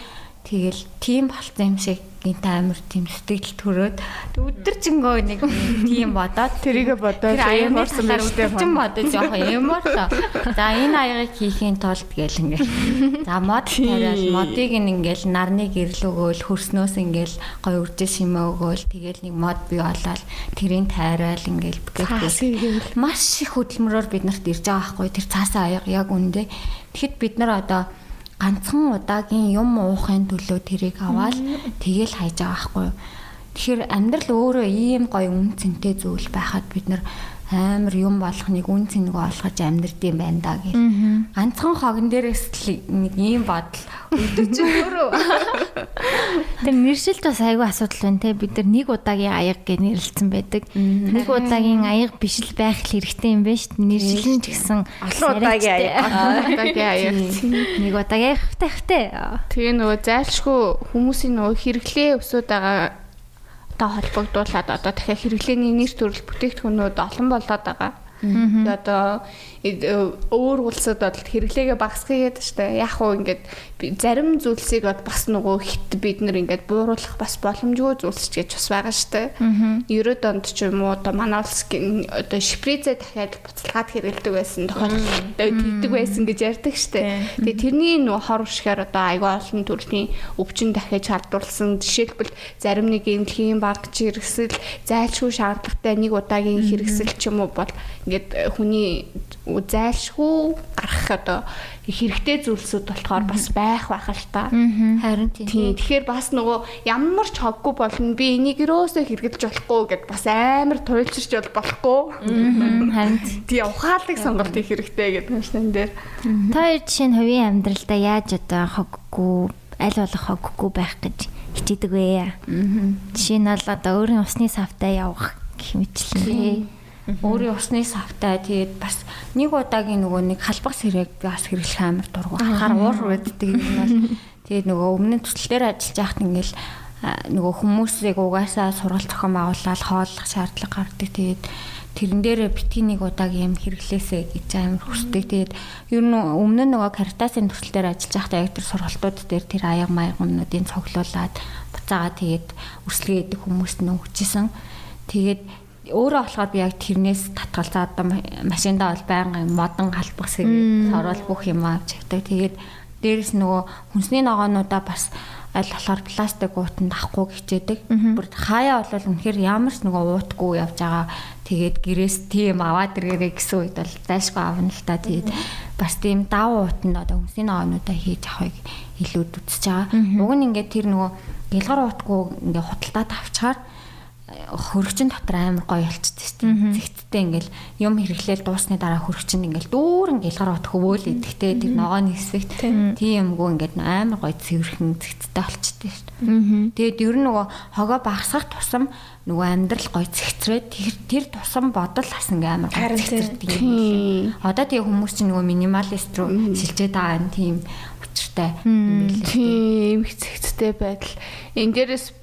Тэгэл тийм болцсон юм шиг гинт амар тийм сэтгэл төрөөд өдөржингөө нэг тийм бодоод тэрийгэ бодоод юм орсон байж тээ. Чин бодож яах юм та. За энэ аягыг хийхийн тулд гэл ингээл. За мод тариал модыг ингээл нарны гэрэл өгөөл хөрснөөс ингээл гой үржиж шимээ өгөөл тэгэл нэг мод бий болоод тэрийг тайраал ингээл гэхэд маш их хөдөлмөрөөр бид нарт ирж байгаа байхгүй тэр цаасаа аяга яг үндэ. Тэгэхэд бид нар одоо ганцхан удаагийн юм уухын төлөө тэрийг аваад тэгэл хайж байгаа байхгүй юу. Тэгэхээр амьдрал өөрөө ийм гоё үн цэнтэй зүйл байхад бид нар амар юм болгохныг үн цэнийг олгож амьдрдсан байна да гэх. Ганцхан хогон дээрээс л нэг ийм бодол өвдөж өөрөө. Тэр нэршилт бас айгүй асуудал байна те бид нар нэг удаагийн аяг гэж нэрлэлсэн байдаг. Нэг удаагийн аяг биш л байх хэрэгтэй юм байна шүү дээ. Нэршил нь ч гэсэн олон удаагийн аяг. Удаагийн аяг. Нэг удаагийн аяг тавтай. Тэгээ нөгөө зайлшгүй хүмүүсийн нөгөө хэрэглээ өсөд байгаа та холбогдуулаад одоо дахиад хэрэглээний нэр төрөл бүтээгдэхүүнүүд олон болоод байгаа. Одоо өөр улсад бол хэрэглээгээ багасгах гэдэг штэ. Яг уу ингээд зарим зүйлсийг бас нөгөө хит бид нэр ингээд бууруулах бас боломжгүй зүйлс ч гэж бас байгаа штэ. 90 онд ч юм уу одоо манай улс одоо шприцээ дахиад буцалгаад хэрэглэдэг байсан тохиолдолд тэгдэг байсан гэж ярьдаг штэ. Тэгээ тэрний нөгөө хор уршгаар одоо айгүй олон төрлийн өвчин дахиад шалдуулсан. Жишээлбэл зарим нэг эмнэлгийн баг жиргсэл зайлшгүй шаардлагатай нэг удаагийн хэрэгсэл ч юм уу бол ингээд хүний зайлшгүй гарах одоо хэрэгтэй зүйлсүүд болохоор бас байх байх л та. Харин тийм. Тэгэхээр бас нөгөө ямар ч ховгүй болно би энийг өрөөсөө хэрэгжилж болохгүй гэд бас амар туйлширч бол болохгүй. Харин тий ухаалаг сонголт хийх хэрэгтэй гэдэг юм шин дээр. Та хоёр жишээ нь хувийн амьдралдаа яаж одоо хоггүй аль болох хоггүй байх гэж хичээдэг вэ? Жишээ нь бол одоо өөрийн усны савтаа явах гэх мэтлээ өөрийн усны савтай тэгээд бас нэг удаагийн нөгөө нэг халбах сэрэг бас хэрэглэх амар дургу. Хахаар уур байддаг юм бол тэгээд нөгөө өмнө нь төсөл дээр ажиллаж байхад ингээл нөгөө хүмүүсийг угаасаа сургалт зохион байгуулаад хооллох шаардлага гардаг. Тэгээд тэрэн дээр битгий нэг удаагийн юм хэрэглээсэй гэж амар хүсдэг. Тэгээд ер нь өмнө нь нөгөө каритасын төсөл дээр ажиллаж байхдаа яг тэр сургалтууд дээр тэр аяг маяг өмнөдийн цоглуулад буцаагаа тэгээд үрслэгээ идэх хүмүүст нь өгчээсэн. Тэгээд өөрөө болохоор би яг тэрнээс татгалзаа одоо машиндаа бол байнгын модон халбах сэрэг сорол бүх юм авч явдаг. Тэгээд дээрэс нөгөө хүнсний ногоонуудаа бас аль болохоор пластик уутанд авахгүй хичээдэг. Бүр хаяа бол үнэхээр ямар ч нөгөө уутгүй явж байгаа. Тэгээд гэрээс тийм аваад иргэрэй гэсэн үед бол зайлшгүй авна л та. Тэгээд бас тийм дав уутанд одоо хүнсний ногоонуудаа хийж авахыг илүүд үзэж байгаа. Уг нь ингээд тэр нөгөө гялгар уутгүй ингээд худалдаад авчаар хөрөгчин дотор амар гоё болчихсон дээ. Зэгттэй ингээл юм хэрэглээл дуусны дараа хөрөгчин ингээл дүүрэн гэлгар бот хөвөөл идэхтэй тэр ногооны хэсэгт тийм юмгүй ингээд амар гоё цэвэрхэн зэгттэй болчихсон шүү дээ. Тэгээд ер нь нөгөө хогоо багсах тусам нөгөө амьдрал гоё зэгтрээд тэр тэр тусам бодол бас ингээм амар гоё зэгтрдэг юм. Одоо тэгээ хүмүүс чинь нөгөө минималист руу шилжээд байгаа юм тийм учиртай. Тийм их зэгцтэй байдал. Энд дээрээс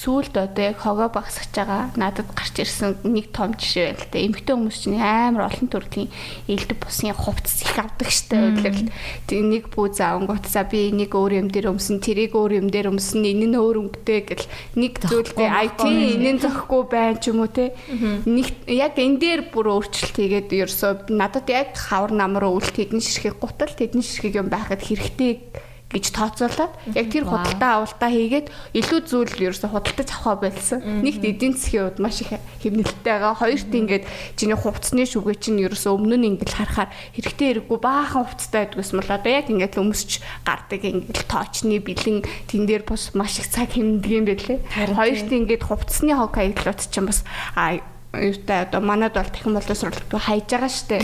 сүүлд одоо яг хогоо багсаж байгаа надад гарч ирсэн нэг том жишээ байл та. Эмэгтэй хүмүүс чинь амар олон төрлийн ээлдэг бусын хувцас их авдаг штэ өглөөл. Тэг нэг бүү заавангууд за би энийг өөр юм дээр өмсөн, тэрийг өөр юм дээр өмсөн, энэ нь өөр өнгөтэй гэл нэг зүйлдээ IT энэ нь зөхгүй байна ч юм уу те. Нэг яг энэ дээр бүр өөрчлөлт хийгээд ерөөсөө надад яг хавар намар өвөлт хэдэн ширхэг гутал хэдэн ширхэг юм байхад хэрэгтэй гэж тооцоолоод яг тэр худалдаа авалтаа хийгээд илүү зүйл ерөөсө худалдаж авах байлсан. Нэгт эдийн засгийн хувьд маш их хэмнэлттэй байгаа. Хоёрт ингээд чиний хувцсны шүгэ чинь ерөөсө өмнө нь ингээд харахаар хэрэгтэй хэрэггүй баахан хувцтай байдгүйс мэл одоо яг ингээд өмсч гардаг ингээд тоочны бэлэн тэн дээр бас маш их цаг хэмндэг юм байлээ. Хоёрт ингээд хувцсны хог хаяглууд чинь бас а юутай одоо манад бол дахин боловсролт хайж байгаа штэ.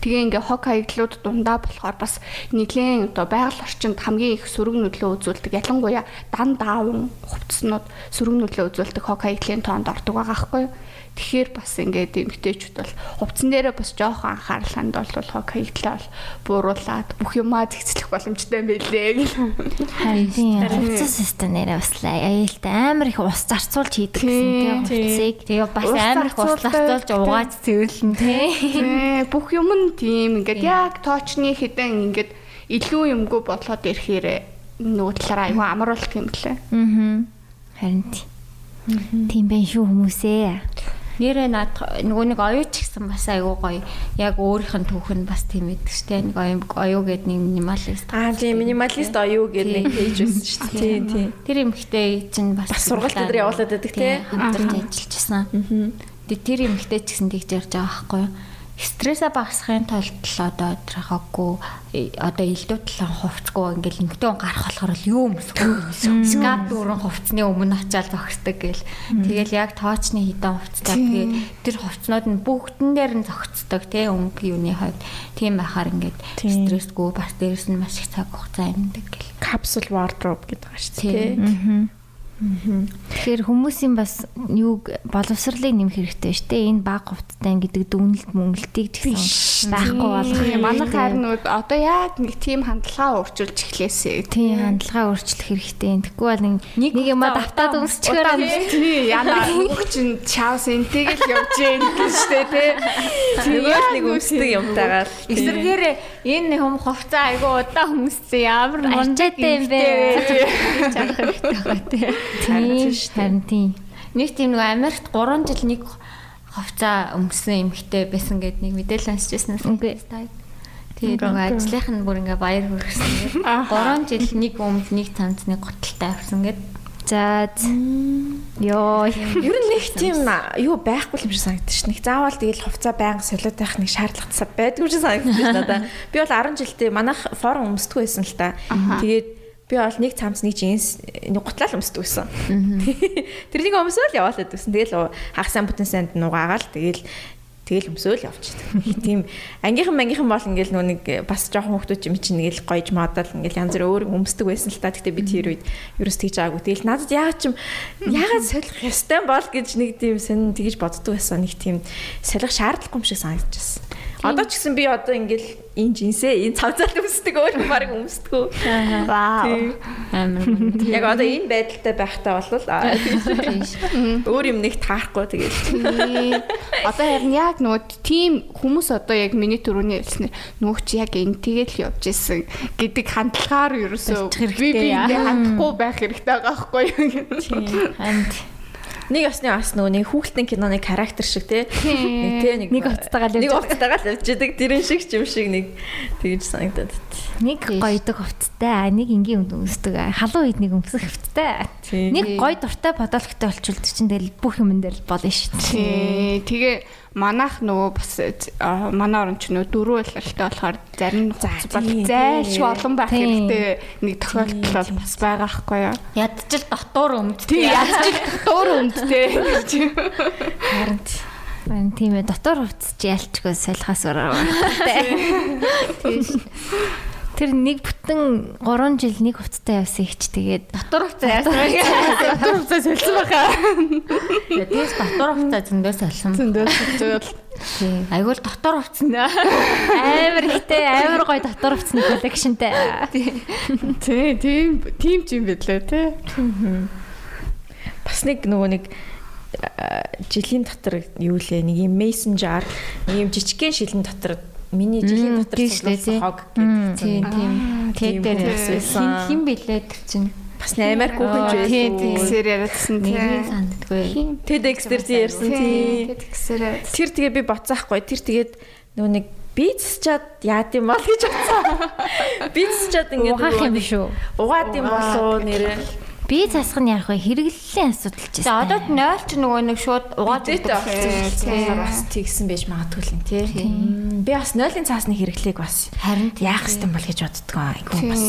Тэгээ ингээ хог хаягдлууд дундаа болохоор бас нэгэн одоо байгаль орчинд хамгийн их сөрөг нөлөө үзүүлдэг. Ялангуяа дан даавн хувцснууд сөрөг нөлөө үзүүлдэг хог хаягдлын тоонд ордог байгаа байхгүй юу? Тэгэхээр бас ингээд эмгтээчүүд бол хувцсан дээрээ бас жоохон анхаарал хандуулвал хог хаягдлаа бол бууруулад бүх юмаа зэгцлэх боломжтой байлээ гэх. Харин хувцас систем нэрээ бас аюултай амар их ус зарцуулж хийдэг гэсэн тийм хувцсыг. Тэгээ бас амар их ус зарцуулж угааж цэвэрлэн тийм. Бүх юм нь тийм. Ингээд яг тоочны хідэн ингээд илүү юмгүй болоод ирэхээр нөгөө талаараа аюу амруулах юм лээ. Аа. Харин тийм байх шүү хүмүүсээ нэрээ над нөгөө нэг оюуч гэсэн бас айгүй гоё. Яг өөрийнх нь түүх нь бас тийм байдаг дээ. Нэг оюу гэдэг нэг минималист. Аа тийм минималист оюу гэдэг нэг пэйж байсан шүү дээ. Тийм тийм. Тэр эмхтэй чинь бас сургалт дээр явуулаад байдаг тийм. Хамтарч ажиллаж байсан. Тэр эмхтэй ч гэсэн тэгж ярьж байгаа байхгүй юу? Стрессээ багасгахын тулд одоо трахаггүй э, одоо илүү талан хувцгүй ингээл эмгтэн гарах болохоор л юу өмсөхгүй скап дүүрэн хувцсны өмнө очиад зогсдог гэл. Тэгэл яг тоочны хідэн хувцтай тэгээ тэр хувцнууд нь бүгдэн дээр нь зогцдог тий өнгө юуны хувьд. Тийм байхаар ингээд стрессгүй бас дээрэс нь маш их цаг хугацаа амьдаг гэл. Капсул wardrobe гэдэг дээ тий Тэгэхээр хүмүүсийн бас юуг боловсролыг нэмэх хэрэгтэй шүү дээ. Энэ баг хувцтай гэдэг дүнэлт мөнгөлтийг гэсэн байхгүй болох юм. Манай харнууд одоо яг нэг тийм хандлагаа өөрчилж эхлэсэй. Тийм хандлагаа өөрчлөх хэрэгтэй. Тэгэхгүй бол нэг нэг юм давтаад өмсчихээр юм. Тийм яна нөгөө чинь чаус энтэйг л явж гин шүү дээ тий. Нөгөө нэг өмсдөг юмтайгаар. Эсвэргээр энэ хүм хувцаа айгу удаа хүмүүсээ ямар ачаатай юм бэ? Чанах хэрэгтэй байгаа тий. Тийм харин тийм. Нэг тийм нэг Америкт 3 жил нэг ховцаа өмсөн эмэгтэй байсан гэд нэг мэдээлэл уншижсэн үгүй. Тэгээд нэг ажлынх нь бүр ингээ баяр хүргэсэн. 3 жил нэг өмд нэг цанцны готалтай авсан гэд За ёо ер нь нэг тийм юу байхгүй юм шиг санагдаж шин. Нэг заавал тэгэл хувцаа байнга солиод байх нэг шаардлагатсаа байдгүй юм шиг санагдаж байна надаа. Би бол 10 жилдээ манайх форум өмсдгөө байсан л та. Тэгээд би бол нэг цамц нэг джинс нэг гутлал өмсдөг байсан. Тэрнийг өмсөөл яваалаад байсан. Тэгэл хагасаа бүтэн санд нугаагаал тэгэл тэгэл өмсөөл явчихдаг. Тийм ангийнхан мангийнхан бол ингээл нөө нэг бас жоохон хүмүүс юм чинь ингээл гоёж модал ингээл янз бүр өөр өмсдөг байсан л та. Гэтэ би тэр үед ерөөс тийж байгаагүй. Тэгэл надад яагаад ч юм яагаад солих ёстой бол гэж нэг тийм сэн тэгж боддог байсан. Нэг тийм солих шаардлагагүй юм шиг санагдчихсан. Одоо ч гэсэн би одоо ингээл энэ жинсээ энэ цавцаал өмсдөг өөр баг өмсдөг. Вау. Амар. Яг одоо энэ байдалтай байхтаа бол өөр юм нэг таарахгүй тэгээд. Одоо харин яг нөгөө тийм хүмүүс одоо яг миний төрөний хэлснээр нөгөө чи яг энэ тэгэл явж исэн гэдэг хандлагаар ерөөсөө би би хандахгүй байх хэрэгтэй байгаа байхгүй юу. Тийм. Нэг осны бас нөгөө нэг хүүхэлтэн киноны характер шиг тий. Нэг тий нэг хувцтайгаа л нэг хувцтайгаа л явждаг. Тэрэн шиг юм шиг нэг тэгж санагдаад. Нэг гоёдаг хувцтай, нэг энгийн үнд өмсдөг. Халуун үед нэг өмсөх хувцтай. Нэг гоё дуртай бодолхтой болчихвол чинь тэгэл бүх юм дээр болно шүү дээ. Тэгээ манайх нөгөө бас манай оронч нөгөө дөрөв байлгалтай болохоор зарим хуц бол зайлшгүй олон байх хэрэгтэй нэг тохиолдол бол бас байгаа хгүй юу. Ядчил дотор өмд. Тий ядчил дотор өмд санд те. Харин Байна тийм ээ дотор хувцс ялчгүй солихоос өрөө. Тэр нэг бүтэн 3 жил нэг хувцтай явсан их ч тэгээд дотор хувцас яасан. Дотор хувцас солисон баха. Тэгээс дотор хувцас зөндөө солисон. Зөндөө солисон. Айгуул дотор хувцсан. амар ихтэй амар гоё дотор хувцсны коллекшнтэй. Тий, тийм тийм ч юм бэлээ тий. Бас нэг нөгөө нэг жилийн дотор юу лээ нэг юм jar нэг юм жижигхэн шилэн дотор миний жилийн дотор цуглуулсан хог гэдэг тийм тийм тэр дээр хин хин бэлээ тэр чинь бас амар хүүхэн ч байсан. Тийм тэгсээр яриадсан тийм. Санддгүй. TEDx дээр тийм ярьсан тийм. Тэгсээр Тэр тэгээ би боцаахгүй. Тэр тэгээд нөгөө нэг бицчаад яад юм бол гэж бодсон. Бицчаад ингээд угаах юм шүү. Угаад юм болоо нэрээ. Би засах нь яг хэрэглэлийн асуудал ч За одоо 0 ч нөгөө нэг шууд угаад Угаад өгдөг бас тэгсэн байж магадгүй л юм тий. Би бас 0-ын цаасны хэрэглээг бас харин яах хэвтан бол гэж боддгоо. Айгу бас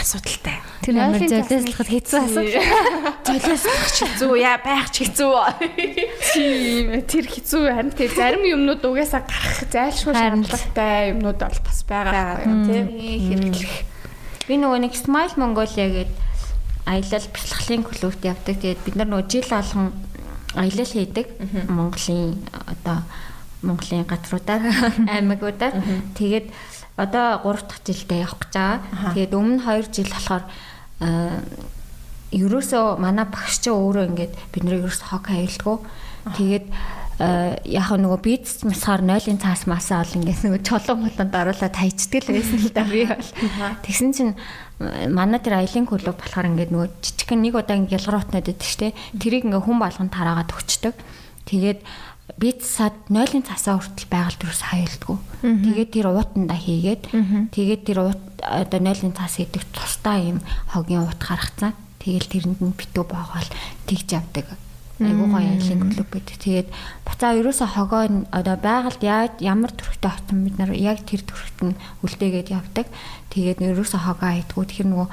асуудалтай. Тэр амар золиослоход хэцүү асуудал. Золиослох ч хэцүү яа байх ч хэцүү. Тийм тэр хэцүү харин тэр зарим юмнууд угаасаа гарах зайлшгүй шаардлагатай юмнууд бол бас байгаа тийм хэрэглэх. Би нөгөө нэг Smile Mongolia гэдэг аялал бяцлаглалын клубт явдаг. Тэгээд бид нар нөгөө жил болгон аялал хийдэг. Монголын одоо Монголын газруудаар аймагуудаар. Тэгээд одоо 3 дахь жилдээ явах гэж байгаа. Тэгээд өмнө 2 жил болохоор ерөөсөө манай багш чинь өөрөө ингээд бид нэр ерөөс хог аюулгүй. Тэгээд яг нөгөө бийц масгаар 0-ын цаас масаа ол ингээд нөгөө чулуун болонд оруулаад хайчдаг л байсан л да би бол. Тэгсэн чинь манай тэр аялын клуб болохоор ингээд нөгөө жижигхэн нэг удаа ингээд ялгаруутнаад байдаг штэ. Тэрийг ингээд хүн болгон тараагаад өгчдөг. Тэгээд бийц сад 0-ын цасаа хүртэл байгаль төрөөс хаюулдгүй. Тэгээд тэр уутанда хийгээд тэгээд тэр уут одоо 0-ын цас хийдэг тусдаа юм хогийн уут гаргацсан. Тэгэл тэрэнд нь битүү боогоол тэгж явдаг айгуу гоё айлын клуб гэдэг. Тэгээд буцаа ерөөсө хогоо одоо байгальд яаж ямар төрхтэй очсон бид нар яг тэр төрхт нь үлдээгээд явдаг. Тэгээд ерөөсө хогоо айдгүү тэр нөгөө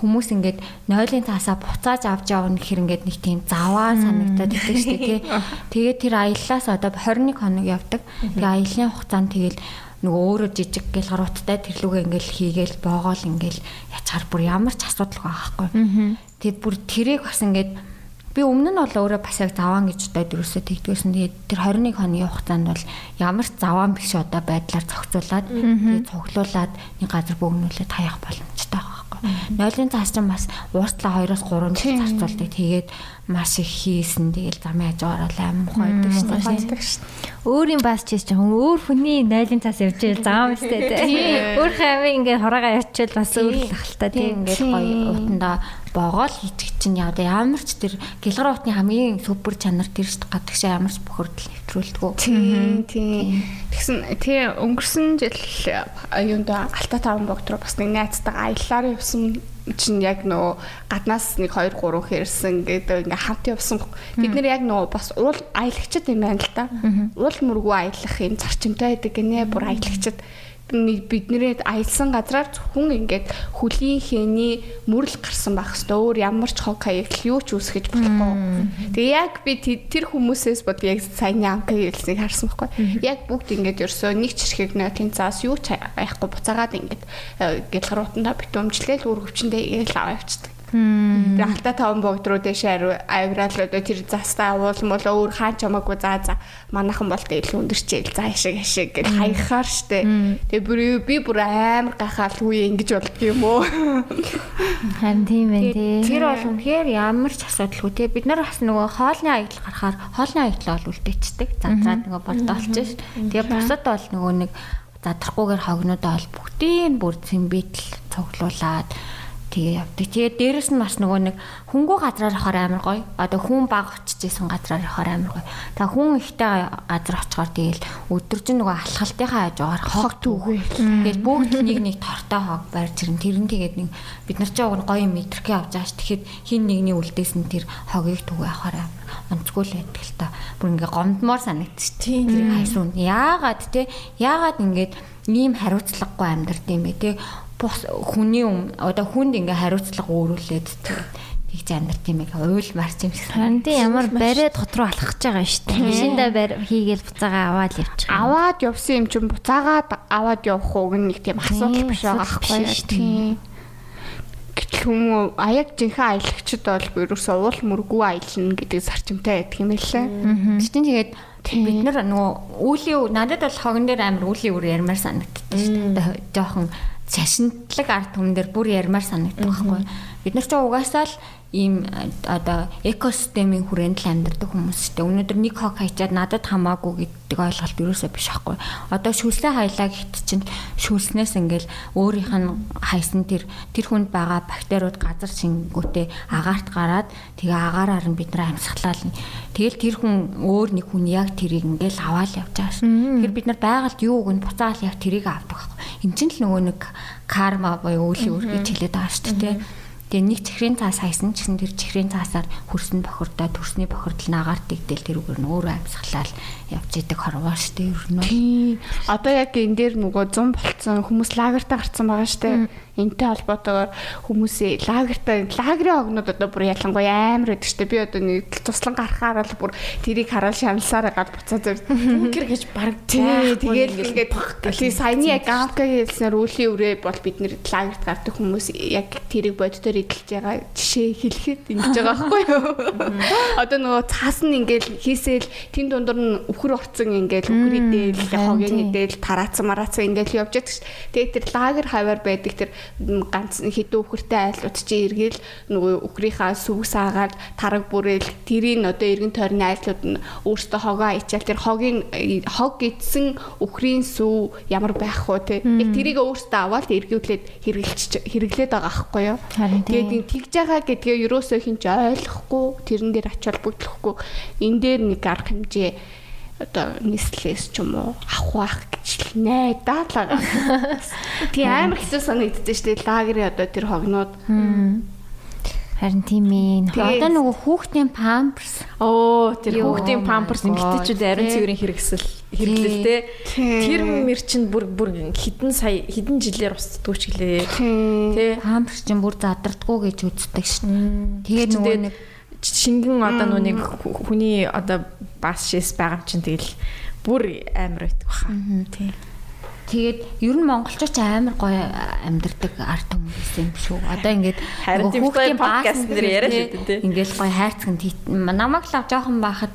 хүмүүс ингээд нойлын цаасаа буцааж авч явна гэхэр ингээд нэг тийм заваа санагдаад байдаг шүү дээ тий. Тэгээд тэр аяллаас одоо 21 хоног явдаг. Тэгээ аяллаа хугацаанд тэгэл нөгөө өөрөө жижиг гэл гарууттай тэрлүүгээ ингээл хийгээл боогоол ингээл ячаар бүр ямар ч асуудалгүй байхгүй. Тэгээд бүр тэрийг бас ингээд би өмнө нь бол өөрөө бас яг заваан гэж бодоод юусоо тэгдгсэн. Тэгээд тэр 21 хоногийн хугацаанд бол ямар ч заваан биш одоо байдлаар зохицуулаад тэгээд цуглуулад нэг газар бөөгнүүлээд хаях боломжтой байгаа байхгүй. Нойлын цаас чинь бас ууртлаа 2-оос 3 жил зарцуулдаг. Тэгээд маш их хийсэн. Тэгэл замын хажуугаар л аим мухай байдаг шүү дээ. Өөрийн бас чийс жоохон өөр хүний нойлын цаас явж ийл зам өстэй тий. Өөр хавь ингээд хураагаа явчихвал бас өөр л ахaltaа тий. Ингээд гоё утандаа боогоол хийчих чинь яа да ямар ч тэр гэлгар утны хамгийн супер чанар тэр шүү дээ гадагш ямар ч бохирдол нэвтрүүлдэг. Тийм тийм. Тэгсэн тий өнгөрсөн жил юунд Алта таван богд руу бас нэг найзтайгаа аяллаар явсан чинь яг нөө гаднаас нэг 2 3 хэрсэн гэдэг ингээ хамт явсан. Бид нэр яг нөө бас уул аялагчд юм байна л да. Уул мөргүү аялах юм зарчимтай байдаг гинэ бүр аялагчд бидний аялсан газраар зөвхөн ингээд хөлийн хэний мөрөл гарсан байх хэвээр өөр ямар ч хог хаягдл юу ч үүсгэж болохгүй. Тэгээ яг би тэр хүмүүсээс бод яг саяны анка хэлснийг харсан байхгүй. Яг бүгд ингээд ерсөө нэг чирхэг нойтын цаас юу ч аяхгүй буцаагаад ингээд гэлгарууданда битүүмжлээл үр хөвчөндөө игээл аваа явчихдаг. Тэгээ алта таван богд руу дэше авирал одоо тэр застаа уулмал өөр хаан чамаагүй заа за манайхан бол тэгээ илүү өндөрчээл за хашиг хашиг гэж хаягахаар штэ. Тэгээ бүр би бүр амар гахаал үе ингэж болдго юм уу. Харин тийм байх тий. Тэр бол үнэхээр ямар ч асуудалгүй тий. Бид нар бас нөгөө хоолны аялал гарахаар хоолны аялал бол үлдээчдэг. Зандраад нөгөө болдоолч ш. Тэгээ бусад бол нөгөө нэг задрахгүйгээр хогнодоо бол бүгдийг бүр цэмбитл цуглуулад тэгээ явдаг. Тэгээ дээрэс нь бас нөгөө нэг хөнгөө газраар явахаар амар гоё. Одоо хүн баг очижсэн газраар явахаар амар гоё. Та хүн ихтэй газар очихоор тэгээл өдөржин нөгөө алхалтынхаа хажуугаар хог түүгүй. Тэгэл бүгд нэг нэг тортой хог барьж ирэн. Тэр нь тэгээд нэг бид нар ч яг гоё мэдрэх авч ааш. Тэгэхэд хин нэгний үлдээс нь тэр хогийг түүгээ явахаар онцгүй л байдаг л та. Бүр ингээ гомдмоор санагдчих. Тэр хайсан. Яагаад те? Яагаад ингээд ийм хариуцлагагүй амьдрд юм бэ те? Бус хүний одоо хүнд ингээ хариуцлага өөрүүлээд тэгж амьдрт юм яг уйл марч юм шиг. Харин тийм ямар бариад хот руу алхах гэж байгаа шүү дээ. Шиндээ барь хийгээл буцаага аваад явчих. Аваад явсан юм чинь буцаагаад аваад явах уу гэх нэг тийм асуудал биш байгаа байхгүй юу? Тийм. Гэтэл хүмүүс аяг жинхэнэ аялагчд бол ерөөсөө уул мөргүү аялна гэдэг зарчимтай байдаг юм лээ. Тэгтэн тэгээд бид нар нөгөө үүлийн надад бол хогон дээр амар үүлийн үр ярмаар санагддаг шүү дээ. Жохон шашинтлаг ард түмэн дээр бүр ярмаар санагддаг байхгүй. Бид нар ч угаасаа л ийм одоо экосистемийн хүрээнд л амьдардаг хүмүүс шүү дээ. Өнөөдөр нэг хог хайчаад надад хамаагүй гэдэг ойлголт юусоо биш байхгүй. Одоо шүлсээ хайлаа гэхэд чинь шүлснээс ингээл өөрийнх нь хайсан тэр тэр хүнд байгаа бактериуд газар шингүүтээ агаарт гараад тэгээ агаараар нь бид нар амьсгалаа. Тэгэл тэр хүн өөр нэг хүн яг тэрийг ингээл аваад явж байгаа ш. Тэгэхээр бид нар байгальд юу өгөн буцаал яг тэрийг авдаг байхгүй. Энд чинь л нөгөө нэг карма буюу үлийн үр гэж хэлээд байгаа шүү дээ. Тэгээ нэг чихрийн цаас хайсан ч гэсэн тэр чихрийн цаасаар хөрсөн бохирдоо төрсний бохирдол наагаарт дэгдэл тэр үгээр нь өөрөө амьсгалал явж идэг хорвоо штэ ер нь. Одоо яг энэ дээр нөгөө 100 болцсон хүмүүс лагертаа гарцсан байгаа штэ энтэй холбоотойгоор хүмүүсээ лагертаа лагерын огнууд одоо бүр ялангуяа амар байдаг дээ. Би одоо нэг туслан гарахаар л бүр тэрийг хараад шаналсаар гал буцаад зав. Бункер гэж баг тэгээд ингээд тий саяны яг гамка хэлснээр үлийн үрээ бол бид нэр лагерт гардаг хүмүүс яг тэрийг боддоор эдэлж байгаа жишээ хэлэхэд ингэж байгаа байхгүй юу? Одоо нөгөө цаас нь ингээд хийсэл тэн дундор нь үхэр орцсон ингээд үхэр идээл хогийн идээл тараацсан мараацсан ингээд явж байдаг ш. Тэгээд тэр лагер хаваар байдаг тэр ганц хідүү үхэртэй айлууд чи эргээл нөгөө үхрийнхаа сүвс аагаад тараг бүрээл тэрийн одоо эргэн тойрны айлууд нь өөртөө хогоо ичаал тэр хогийн хог гидсэн үхрийн сүв ямар байх вэ те. Яг тэрийг өөртөө аваад эргүүлээд хэрэглэж хэрэглээд байгаа аахгүй юу? Тэгээд тэгж байгаа гэдгээ ерөөсөө хинч ойлгохгүй тэрэн дээр ач холбогдлохгүй. Энэ дээр нэг арга хэмжээ одоо нийслэлээс ч юм уу авах байх гэж найдаа л байгаа. Тий амар хэцүү санагддээ дээ лагерийн одоо тэр хогнууд. Харин тийм ээ. Одоо нөгөө хүүхдийн памперс. Оо, тэр хүүхдийн памперс эмгтээчүүд ариун цэврийн хэрэгсэл хэрэглэлтэй. Тэр мэр чинь бүр бүр хідэн сая хідэн жилээр устдгүй ч гэлээ. Тий. Памперс чинь бүр задардггүй гэж үздэг шин. Тэгээд нөгөө нэг шингэн одоо нүг хүний одоо бас шээс байгаа чинь тэгэл бүр амар байдаг баха. Тий. Тэгээд ер нь монголчууд амар гоё амьдардаг арт хүмүүс юм шүү. Одоо ингээд хүүхдийн подкаст нэр яриад байдаг тийм. Ингээд гоё хайрцаг намайг л жоохон байхад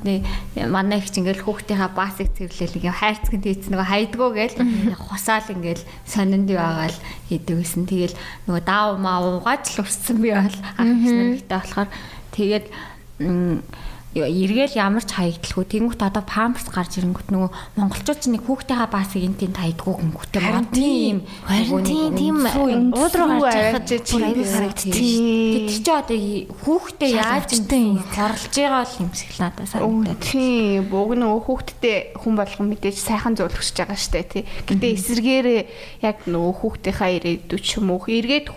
манай их чинь ингээд хүүхдийнхаа басыг цэвэрлээл ингээд хайрцаг тийц нөгөө хайдгуу гээл хусаал ингээд сонинд байгаал хийдэг гэсэн. Тэгэл нөгөө даав маа угааж л урссан би бол ах их нартай болохоор тэгээд эргээл ямар ч хаягдлгүй. Тэнгуут одоо памперс гарч ирэнгүүт нөгөө монголчууд ч нэг хүүхдийнхаа баасыг энэ тийм таydгүй гингүүтээ мод тийм. харин тийм ууд руу гарч ирээд тийм. чи одоо хүүхдээ яаж тийм хорлж байгаа л юмсэг л надад санагдаад тийм. Бог нөгөө хүүхдтэй хүн болгон мэдээж сайхан зөвлөгсөж байгаа штэ тий. Гэтээ эсэргээр яг нөгөө хүүхдийнхаа ирээдүйд ч юм уу эргээд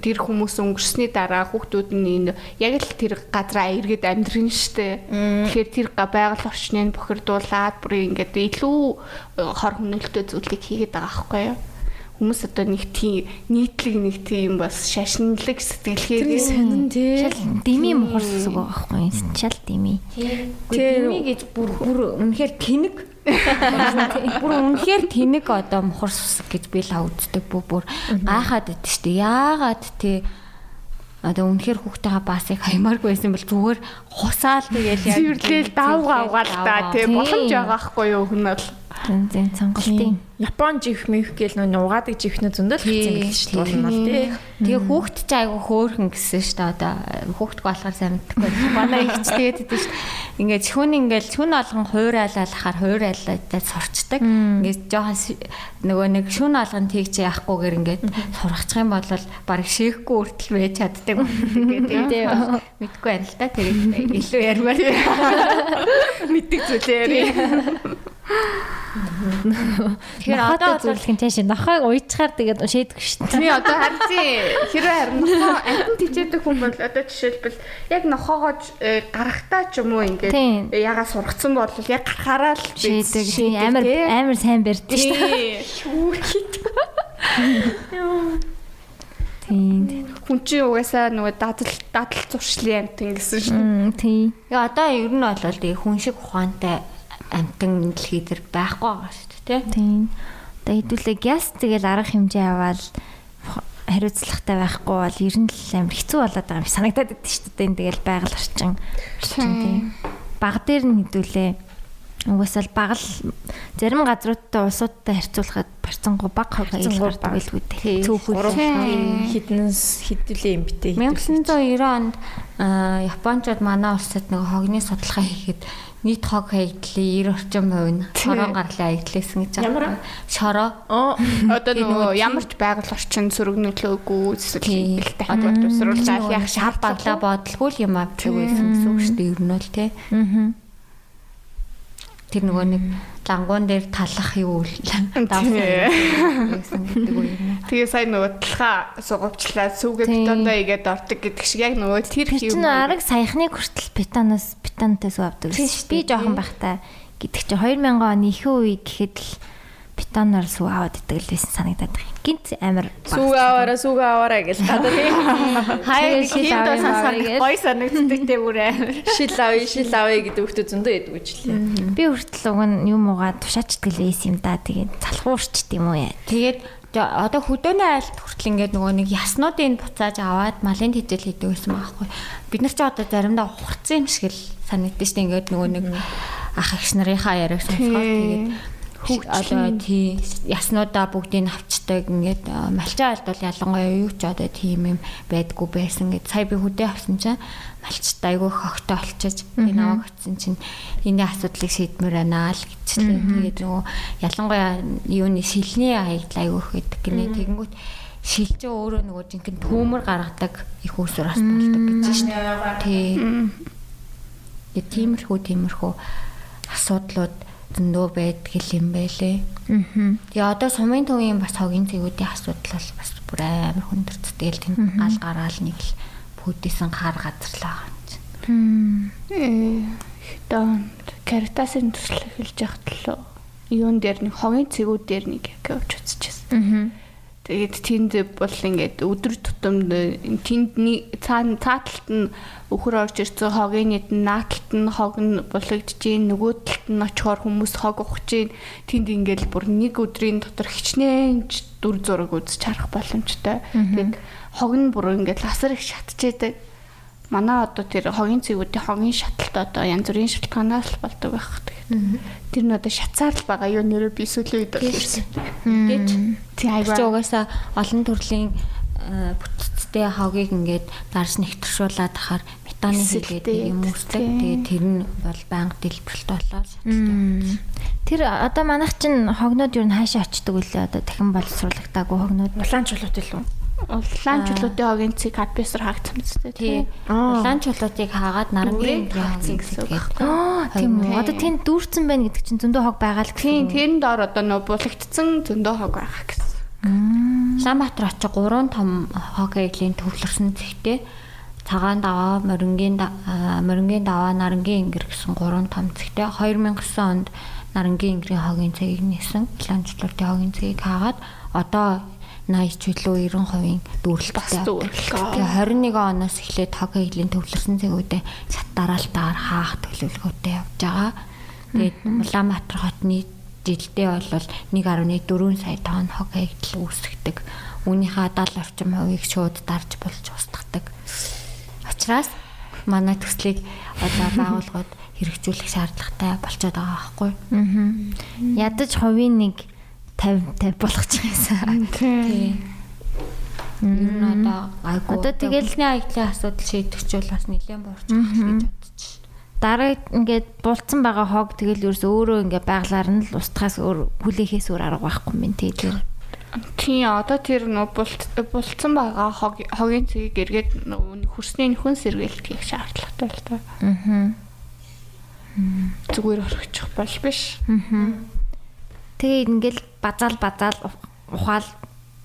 тэр хүмүүс өнгөрсний дараа хүүхдүүд нь яг л тэр газраа эргээд амьдрын ш штэ. Тэгэхээр тэр байгаль орчныг бохирдуулаад бүр ингээд илүү э, хор хөнөөлтөй зүйлийг хийгээд байгаа байхгүй юу? хүмүүс одоо нэг тийм нийтлэг нэг тийм бас шашинлаг сэтгэлхээр сонин тий. Дими мухар зүг байгаа байхгүй юм шал дими. Дими гэж бүр бүр үнэхээр тэнэг. Бүр үнэхээр тэнэг одоо мухар сүсэг гэж би л үздэг бүр. Гайхаад идэв штэ. Яагаад тий одоо үнэхээр хүүхдтэйгээ басыг хаймааргүй байсан бол зүгээр хусаал тэгээл яг цэвэрлэл давгаа угаал та тий боломж байгаа хгүй юу хүн бол. Зэн зэн цангалтын Япон жих мэх гээл нөө угаадаг жихнээ зөндөл гэж шүү дээ бол тий. Тэгээ хүүхд ч айгу хөөхөн гэсэн шүү дээ одоо хүүхдг болохоор сайн мэдхгүй. Манай ихч тэгээд идэв шүү дээ. Ингээд хүн ингээд хүн олгон хуурайлалахаар хуурайлаад сурчдаг. Ингээд жоохон нөгөө нэг шүн олгон тэгч яахгүйгээр ингээд сурахчих юм бол баг шийхгүй үртэл байж чаддаг. Тэгээд мэдгүй байна л да. Тэгээд илүү ярмаар мэддэг зүйлээ Тэгэхээр одоо зөвлөх нь цааш нохойг уйчаар тэгээд шийдэх шүү дээ. Тий одоо харин хэрвээ харин нохоо амтан тижээдэг хүн бол одоо жишээлбэл яг нохоогоо э, гарахтаа ч юм уу ингээд ягаа сургацсан бол яг гарахаараа л шийдэг. Амар амар сайн барьдаг шүү дээ. Хийдэг. Тийм. хүн чинь угаасаа нөгөө дадал дадал зуршлын амт ингэсэн шүү. тий. Яа одоо ер нь бол тий хүн шиг ухаантай амтан дэлхий дээр байхгүй байгаа шүү дээ тий. Тийм. Одоо хэдүүлээ гяс тэгэл арга хэмжээ аваад хариуцлагатай байхгүй бол ер нь л амар хэцүү болоод байгаа юм санагдаад идэв шүү дээ. Тэгэл байгаль орчин. Орчин тийм. Баг дээр нь хэдүүлээ угаасаа л баг л зарим газруудтай улсуудтай харьцуулахад барцангу баг хог аял гардаг байлгүй дээ. Цөөхөл хіднээс хідүүлээ юм битээ. 1990 онд Япончууд манай улсад нэг хогны судалгаа хийхэд нийт хог хаягдлын 90 орчим хувь нь шороо гарлын хаягдлээсэн гэж байна. Шороо. Одоо нөгөө ямар ч байгаль орчин сөрөгнөлөөгүй эсвэл хамт тусруулж баглаа бодлгүй л юм авдаг байсан гэсэн үг шүү дээ ер нь л тий. Аа. Тэр нөгөө нэг лангуун дээр талах юу л давсан гэдэг үг юм. Тэгээ сая нөгөө талхаа сугавчлаа сүүгээ бетондоо игээд ордог гэдэг шиг яг нөгөө тэр юм. Чинь арга саяхны хүртэл бетоноос бетонтой сүү авдаг. Би жоохон байхтай гэдэг чинь 2000 оны ихэнх үе гэхэд л бетоноор сүү аваад идэг л байсан санагдаад байна. Гинт амар сүү аваараа сүү аваараа гэж гадаа хаяа шил аваа гой санагддаг те бүрээ. Шил авъя шил авъя гэдэг хүмүүс зөндөө яддаг үчлээ. Би хүртэл уг нь юм уугаа тушаачдаг л эс юм да. Тэгээд залхуурчт юм уу яа. Тэгээд одоо хөдөөний айлт хүртэл ингээд нөгөө нэг яснуудыг буцааж аваад малын тэжээл хийдэг байсан байхгүй. Бид нар ч одоо заримдаа ухарцсан юм шиг л санагдаж штэ ингээд нөгөө нэг ах эгч нарынхаа яриаг сонсоход тэгээд одоо тий яснуудаа бүгдийг авчдаг. Ингээд малчаа алд бол ялангуяа юу ч одоо тийм юм байдгүй байсан гэд. Сая би хөдөө авсан чинь малчт айгүй хогтой олчиж би намайг очсон чинь энэ асуудлыг шийдмээр байна л гэжлээ тэгээд нөгөө ялангуяа юуны шилний хаягдл айгүй хөдөг гинэ. Тэгэнгүүт шил чинь өөрөө нөгөө жинхэнэ төмөр гаргадаг их усүр бас болдог гэж шүү дээ тий. Тиймэрхүү тиймэрхүү асуудлууд зөндөө байдаг юм байлээ. Аа. Тэгээ одоо сумын төвийн бас хогийн цэгүүдийн асуудал бол бас бүр амар хүндэрч тэгэл тэнд гал гараал нэг л бүдээсэн хар газарлаа юм чинь. Э хэд каритасын төсөл эхэлж яхад л юун дээр нэг хогийн цэгүүд дээр нэг яг явж үзчихсэн. Аа Тэгээд тэнд бол ингээд өдөр тутамд тэнд цаана цааталт нь өхөр орж ирсэн хогийн нийт нь нааталт нь хог нь булагдж гин нөгөө талд нь очихоор хүмүүс хог ухаж гин тэнд ингээд бүр нэг өдрийн дотор хичнээн дүр зураг үзэж харах боломжтой. Тэгээд хог нь бүр ингээд асар их шатчихэдэг манай одоо тэр хогийн цэгүүдийн хогийн шаталт одоо янз бүрийн шалтгаанаас л болдог байх. Тэгэхээр тэр нь одоо шатсаар л байгаа юу нэрээ би сүүлийн үед ирсэн. Гэж тий айгаа угаасаа олон төрлийн э, бүтцтэй хогийг ингээд дарс нэгтэршүүлээд хахаар метаны хийгээд юм үүслэг. Тэгээд тэр нь бол банк дэлбэрэлт болоо шаталтай. Тэр одоо манайх чинь хогнод юу н хаашаа очдөг үлээ. Одоо дахин боловсруулагдаагүй хогнод улаан чулуут илүү Улаан чулуутын хогийн цэг кадпесэр хаагдсан мэт тий. Улаан чулуутыг хаагаад нарангийн хаагдсан гэсэн үг байхгүй. Тийм үү. Одоо тэнд дүүрсэн байна гэдэг чинь зөндөө хог байгаа л гэсэн. Тийм, тэрэн доор одоо нөө булагдсан зөндөө хог байгаа гэсэн. Улаанбаатар очиж гурван том хог аяглын төвлөрсөн зэгтээ цагаан даваа, морингийн морингийн даваа, нарангийн ингэр гэсэн гурван том зэгтээ 2009 онд нарангийн ингэрийн хогийн цэгийг нээсэн. Улаан чулуутын хогийн цэгийг хаагаад одоо 80 ч илүү 90% дүүрэлттэй. Тэгээ 21 оноос эхлээд хог хэвлийн төвлөрсөн зэгүүдээ шат дараалтаар хаах төлөвлөгөөтэй явж байгаа. Тэгээд Улаанбаатар хотны жилдээ бол 1.4 сая тонн хог хэвдэл үүсгдэг. Үүнийхээ 70 орчим хувийг шууд дарж болж устгадаг. Учираас манай төслийг одоо байгууллагууд хэрэгжүүлэх шаардлагатай болчиход байгаа байхгүй. Аа. Ядаж хувийн нэг 50 50 болгочих юмсан. Тий. Ер нь одоо айгуу. Одоо тэгэлний аяллаа асуудал шийдэгчүүл бас нэлээд байгаа гэж бодчих. Дараа ингээд булцсан байгаа хог тэгэл ерөөс өөрөө ингээд байглаар нь л устгахаас өөр хүлээхээс өөр арга байхгүй юм тий тэр. Тий одоо тэр нөө булцсан байгаа хог хогийн цэгийг эргээд хөрсний нөхөн сэргээлт хийх шаардлагатай л та. Аа. Зүгээр орчих бол биш. Аа Тэгээ ингээл базаал базаал ухаал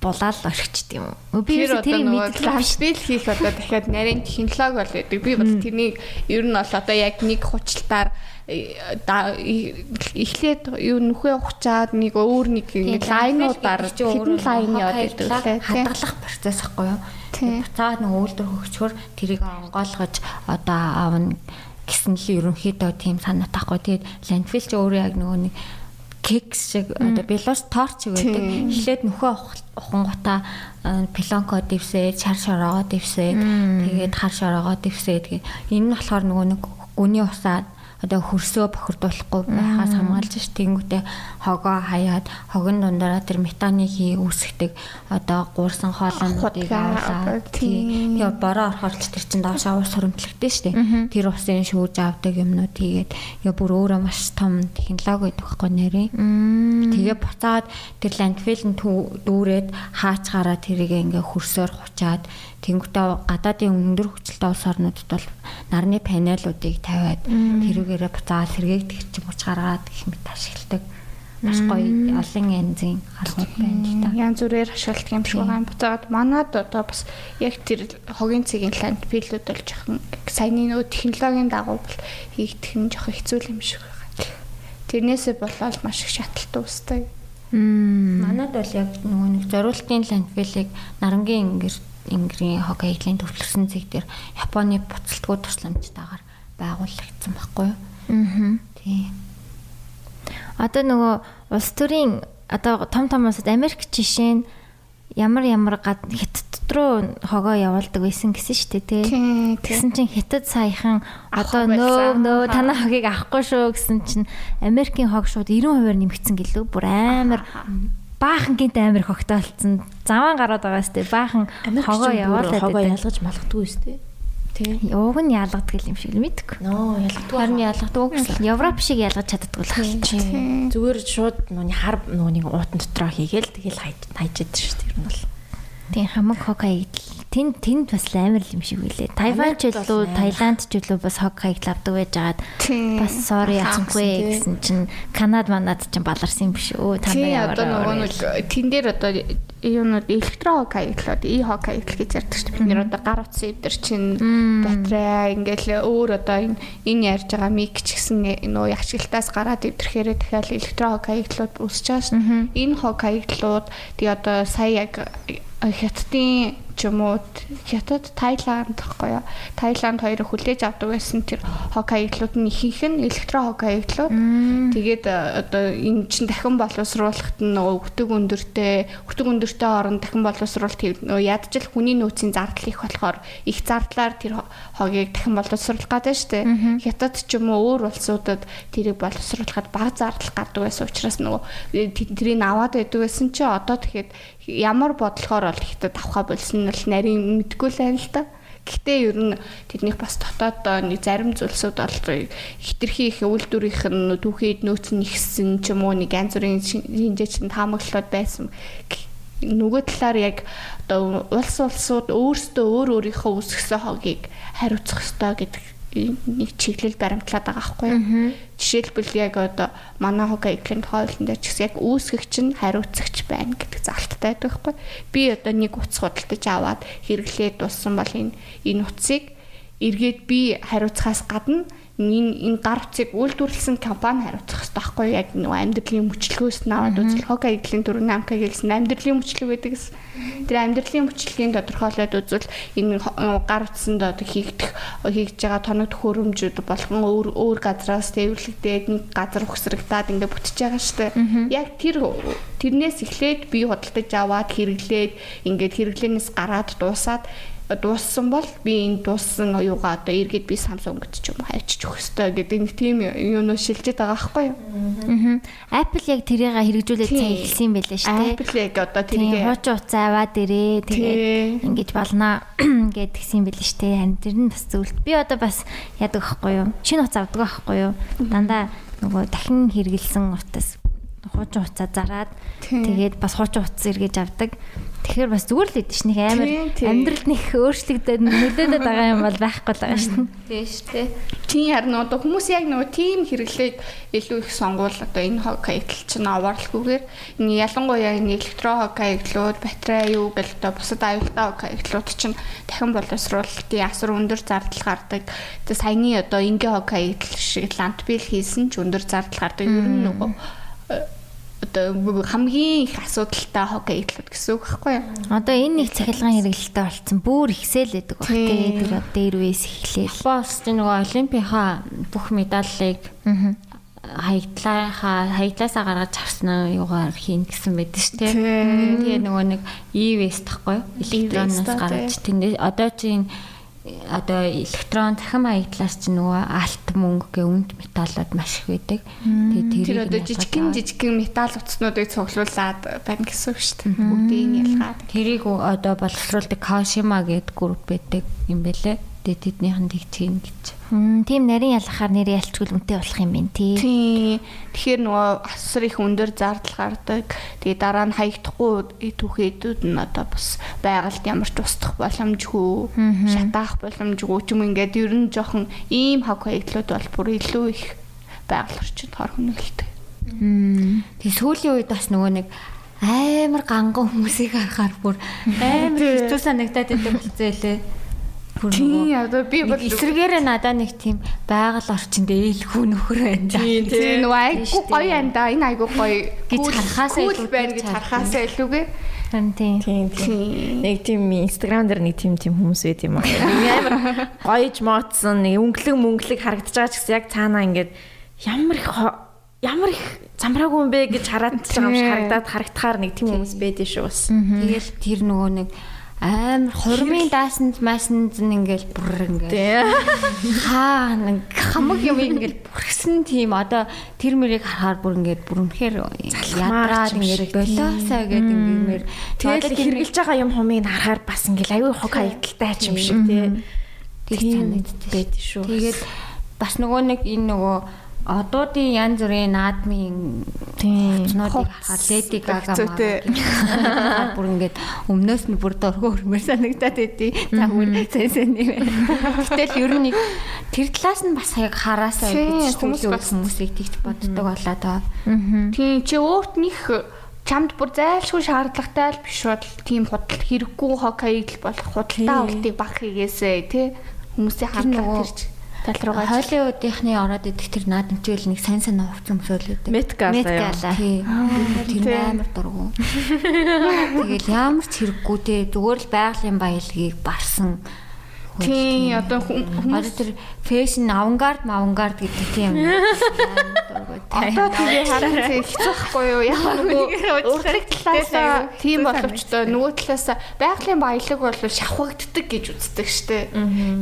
дулаал орхичд юм? Би тэр тэрийг мэддэг бил хийх одоо дахиад нарийн технологи бол гэдэг. Би бол тэрнийг ер нь бол одоо яг нэг хучлалтаар эхлээд юу нүхээ ухчаад нэг өөр нэг лайнуудаар хідэн лайн яваад байдаг хадгалах процесс ахгүй юу? Буцаад нэг үйлдвэр хөгжөхөр тэрийг онгойлгож одоо аавна гэсэн л ерөнхийдөө тийм санаа тахгүй. Тэгээд ландфил ч өөрөө яг нөгөө нэг кекс шиг одоо белос торч гэдэг. Эхлээд нөхөө ухангуудаа пилонко дэвсээд, шар шороогоо дэвсээд, тэгээд хар шороогоо дэвсээд тэгээд энэ нь болохоор нөгөө нэг гүний усаад одоо хөрсөө бохирдуулахгүй байхаас хамгаалж ш тэнгүүтээ хогоо хаяад хогон дундаараа тэр метаны хий үүсгдэг одоо гуурсан хоолнуудыг аваад тэгээ бороо орохоор ч тэр чин доош аваа сурамтлагдсан ш тэр усын шүүж авдаг юмнууд хийгээд яа бүр өөрөө маш том технологи гэдэг байхгүй нэрээ. Тэгээ буцаад тэр ландфил нь дүүрээд хаачгаараа тэрийг ингээ хөрсөөр хучаад Тэнгүүтээ гадаадын өндөр хүчлэлтэй улс орнуудад бол нарны панелуудыг тавиад тэрүүгээрээ буцаал сэргээг тэгч мууч гаргаад гэх мэт ашигладаг. Маш гоё олон янзын алгууд байна л да. Янз бүрээр ашигладаг юм шиг байгаа. Буцаад манад одоо бас яг тэр хогийн цэгийн ланд пилүүд бол жоохон саяны нөө технологийн дагуу бол хийгдэх нь жоохон хэцүү юм шиг байгаа. Тэрнээсээ болоод маш их шаталт үүсдэг. Манад бол яг нөгөө нэг зориултын ландфилийг нарангийн ингэр Ингрийн хаягдлын төвлөрсөн зэг дээр Японы буцалтгүй тусламжтайгаар байгуулагдсан байхгүй юу? Аа. Тийм. Одоо нөгөө улс төрийн одоо том том улсад Америк жишээ нь ямар ямар гад хятад руу хогоо явуулдаг байсан гэсэн шүү дээ тий. Тэгсэн чинь хятад саяхан одоо нөө нөө танаа хогийг авахгүй шүү гэсэн чинь Америкийн хог шууд 90% нэмэгдсэн гэлөө бүр амар баахан гинт амир хогтоолцсон. Заван гараад байгаа сте баахан хогоо яваалаа хогоо ялгаж малхдгүй сте. Тий. Ууг нь ялгадаг юм шиг л мэдгүй. Нөө ялгадаг. Харин ялгадаг гэсэн. Европ шиг ялгаж чаддаг л байна. Зүгээр шууд нүуний хар нүуний уутан дотроо хийгээл тэгэл хайж хайжээд шүү дээ. Ер нь бол. Тийм хамаг хаягдл тэнд тэнд бас амар юм шиг үлээ. Тайван ч илүү, Таиланд ч илүү бас хог хаягдл авдаг байж байгаад бас sorry яахгүй гэсэн чинь Канад манад чинь баларсан юм биш. Өө та нар ямар нөгөө нэг тэн дээр одоо юунууд электро хог хаяглаад и хог хаягдл гэж ярьдаг шүү дээ. Бид нэр одоо гар утсан эвдэр чинь батарей ингээл өөр одоо энэ энэ ярьж байгаа мик ч гэсэн нөө ягшилтаас гараад эвдэрхээрээ дахиад электро хог хаяглууд үүсэж байгаа шүү. Энэ хог хаяглууд тий одоо сая яг хятадын ч юм уу хятад Таиланд гэхгүй юу. Таиланд хоёрыг хүлээж авдаг байсан тэр хог хаяглууд нь ихэнх нь электро хог хаяглууд. Тэгээд одоо энэ чинь дахин боловсруулахт нь нөгөө өтөг өндөртэй өтөг өндөртэй орон дахин боловсруулалт нөгөө ядчил хүний нөөцийн зардал их болохоор их зардлаар тэр хогийг дахин боловсруулах гэдэг шүү дээ. Хятад ч юм уу өөр улсуудад тэрийг боловсруулахад бага зардал гардаг байсан учраас нөгөө э, тэрийг аваад байдаг байсан чи одоо тэгэхэд ямар бодлохоор бол хятад авахаа болсон нь л нарийн мэдгүй л байна л да. Гэхдээ ер нь тэднийх бас дотоод нэг зарим зүйлсүүд бол хитрхи их үйлдвэрийнх нь түүхийд нөөц нь ихсэн ч юм уу нэг янз бүрийн хинжээч нь таамаглалууд байсан. Нөгөө талаар яг одоо улс улсууд өөрсдөө өөр өөрийнхөө үүсгэсэн хогийг хариуцах ёстой гэдэг нэг чиглэл баримтлаад байгаа байхгүй. Жишээлбэл яг одоо манай хог эклэн тоолн дээр ч гэсэн яг үүсгэгч нь хариуцагч байна гэдэг залттай байдаг байхгүй. Би одоо нэг утас худалдаж аваад хэрэглээд дуссан бол энэ энэ утсыг эргээд би хариуцахаас гадна энэ энэ гар утсыг үйлдвэрлэсэн компани хариуцах хэрэгтэй байхгүй яг нөгөө амьдралын мөчлөгөөс нь аваад үзэл хог аяллаа дөрөв намка хэлсэн амьдралын мөчлөг гэдэг гэсэн. Тэр амьдралын мөчлөгийн тодорхойлоод үзвэл энэ гар утсанд одоо хийгдэх хийж байгаа тоног төхөөрөмжүүд болгон өөр өөр газраас тээвэрлэгдээд нэг газар ухсрагдаад ингээ бүтэж байгаа штэ. Яг тэр тэрнээс эхлээд би худалдаж аваад хэрэглээд ингээд хэрэглэнээс гараад дуусаад дууссан бол би энэ дууссан оюугаа одоо эргээд би Samsung-д ч юм уу хайчиж өгөх хэрэгтэй гэдэг нэг тийм юм уу шилжээд байгаа байхгүй юу. Аа. Apple яг тэрийг хэрэгжүүлээд цаа эхэлсэн байлээ шүү дээ. Apple яг одоо тэрийг хуучин уцаа аваад ирээ тэгээд ингэж болно гэд гисэн байлээ шүү дээ. Харин тэр нь бас зөвлөлт. Би одоо бас яадаг байхгүй юу. Шинэ уцаа авдаг байхгүй юу. Дандаа нөгөө дахин хэрэгэлсэн утас хуучин хуцаа зараад тэгээд бас хуучин хуцас эргэж авдаг. Тэгэхээр бас зүгээр л идэв шнийг амар амьдралд нэг өөрчлөгдөд нөлөөлөд байгаа юм бол байхгүй л байгаа шин. Тийм шүү дээ. Тийм харин одоо хүмүүс яг нөгөө тийм хэрэглээд илүү их сонгуул одоо энэ хоккейтэл чинь аваарлахгүйгээр энэ ялангуяа энэ электро хоккейтлүүд батарей юу гэл одоо бусад аюултай хоккейтлүүд чинь дахин боловсруулалтын асар өндөр зардал гардаг. Тэгээ саяны одоо ингийн хоккейтл шиг лантбил хийсэн ч өндөр зардал гардаг. Ер нь нөгөө одоо хамгийн их асуудалтай хоккей идлүүд гэсэн үг байхгүй юу? Одоо энэ нэг цахилгаан хэрэглэлтэй болцсон бүр ихсэл байдаг баг тий. Тэр дээр үес эхлээл. Бос тий нөгөө олимпийнхаа бүх медаллыг хаягдлаа хаягдлаасаа гаргаж авсан юугаар хийн гэсэн байдаг шүү дээ. Тэгээ нөгөө нэг ивэс тахгүй электроноос гаргаж тэндээ одоо чинь одоо электрон захим хаягдлаас ч нөгөө алт мөнгө гэ үнд металлууд маш их байдаг. Тэгээд тэр одоо жижигхэн жижигхэн металл утаснуудыг цуглуулад байна гэсэн үг шүү дээ. Бүгдийг ялгаад. Тэрийг одоо боловсруулдаг Кашима гэдэг групп байдаг юм бэлээ. Тэгээд тэднийхэн тэгчихин гэж. Тийм нарийн ялахаар нэр ялчгүй үнэтэй болох юм байна тий. Тий. Тэгэхээр нөгөө асар их өндөр зардал гардаг. Тэгээд дараа нь хаягдахгүй түүхээдүүд нь одоо бас байгальд ямар ч устдах боломжгүй, шатаах боломжгүй ч юм ингээд ер нь жоохон ийм хог хаягдлууд бол бүр илүү их байгаль орчинд хор хөнөөлтэй. Тэг сүүлийн үед бас нөгөө нэг амар ганган хүмүүсийг харахаар бүр амар хэцүү санагдаад байдаг болцоо лээ. Тийм одоо би бол эсрэгээрээ надад нэг тийм байгаль орчинд ээлхүү нөхөр байна. Тийм нөгөө айгу гоё байна да. Энэ айгу гоё гэж харахаасаа илүү байна гэж харахаасаа илүүгээ. Тийм тийм тийм. Нэг тийм инстаграм дээр нэг тийм тийм хүмүүс байт юм аа. Амар гоёж мооцсон нэг өнгөлөг мөнгөлөг харагдаж байгаа ч гэсэн яг цаанаа ингээд ямар их ямар их замраагүй юм бэ гэж хараад байгаа юм шиг харагдаад харагдахаар нэг тийм хүмүүс байдэн шүү бас. Тэгэл тэр нөгөө нэг амар хурмын даасанд маасанд ингээл бүр ингээл. Хаа нэг хамаг юм ингээл бүрсэн тийм. Одоо тэр мөрийг харахаар бүр ингээд бүр үнэхээр ядраад ингээд болоосаа гэдэг ингээмэр тэгэл хэрглэж байгаа юм хумыг харахаар бас ингээл аюу хог хаягдaltaй ч юм шиг тий. Тэг санагддаг шүү. Тэгээд бас нөгөө нэг энэ нөгөө одуудын янз бүрийн наадмын хуцнуудыг харахад Леди Гага маа бүр ингээд өмнөөс нь бүр дөргөө хөрмөр санагдаад байдیں۔ За бүр сэнсэн байна. Гэтэл ер нь тэр талаас нь бас яг хараасаа хүмүүс хүмүүсийг тэгж боддог болоо тоо. Тийм чи өөрт них чамд бүр зайлшгүй шаардлагатай л биш бол тийм худал хэрэггүй хоккейг л болох худалдаа авалтыг баг хийгээсэй тий. Хүмүүсийн хандлага тэрч тал руугаа Холливуудынхны ороод идэх тэр наадамчил нэг сайн сайн хувцсан өмсөөлөд. Метгала. Метгала. Тэр амар дургу. Тэгэл ямар ч хэрэггүй те зүгээр л байгалийн баялагийг барсан Тийм одоо хүмүүс тэр фэшн авангард авангард гэдэг тийм. Одоо тэгээ харин хэцүүхгүй юу? Яг нэг ураг талаас тийм боловч одоо нөгөө талаас байгалийн баялаг бол шавхагддаг гэж үздэг штэ.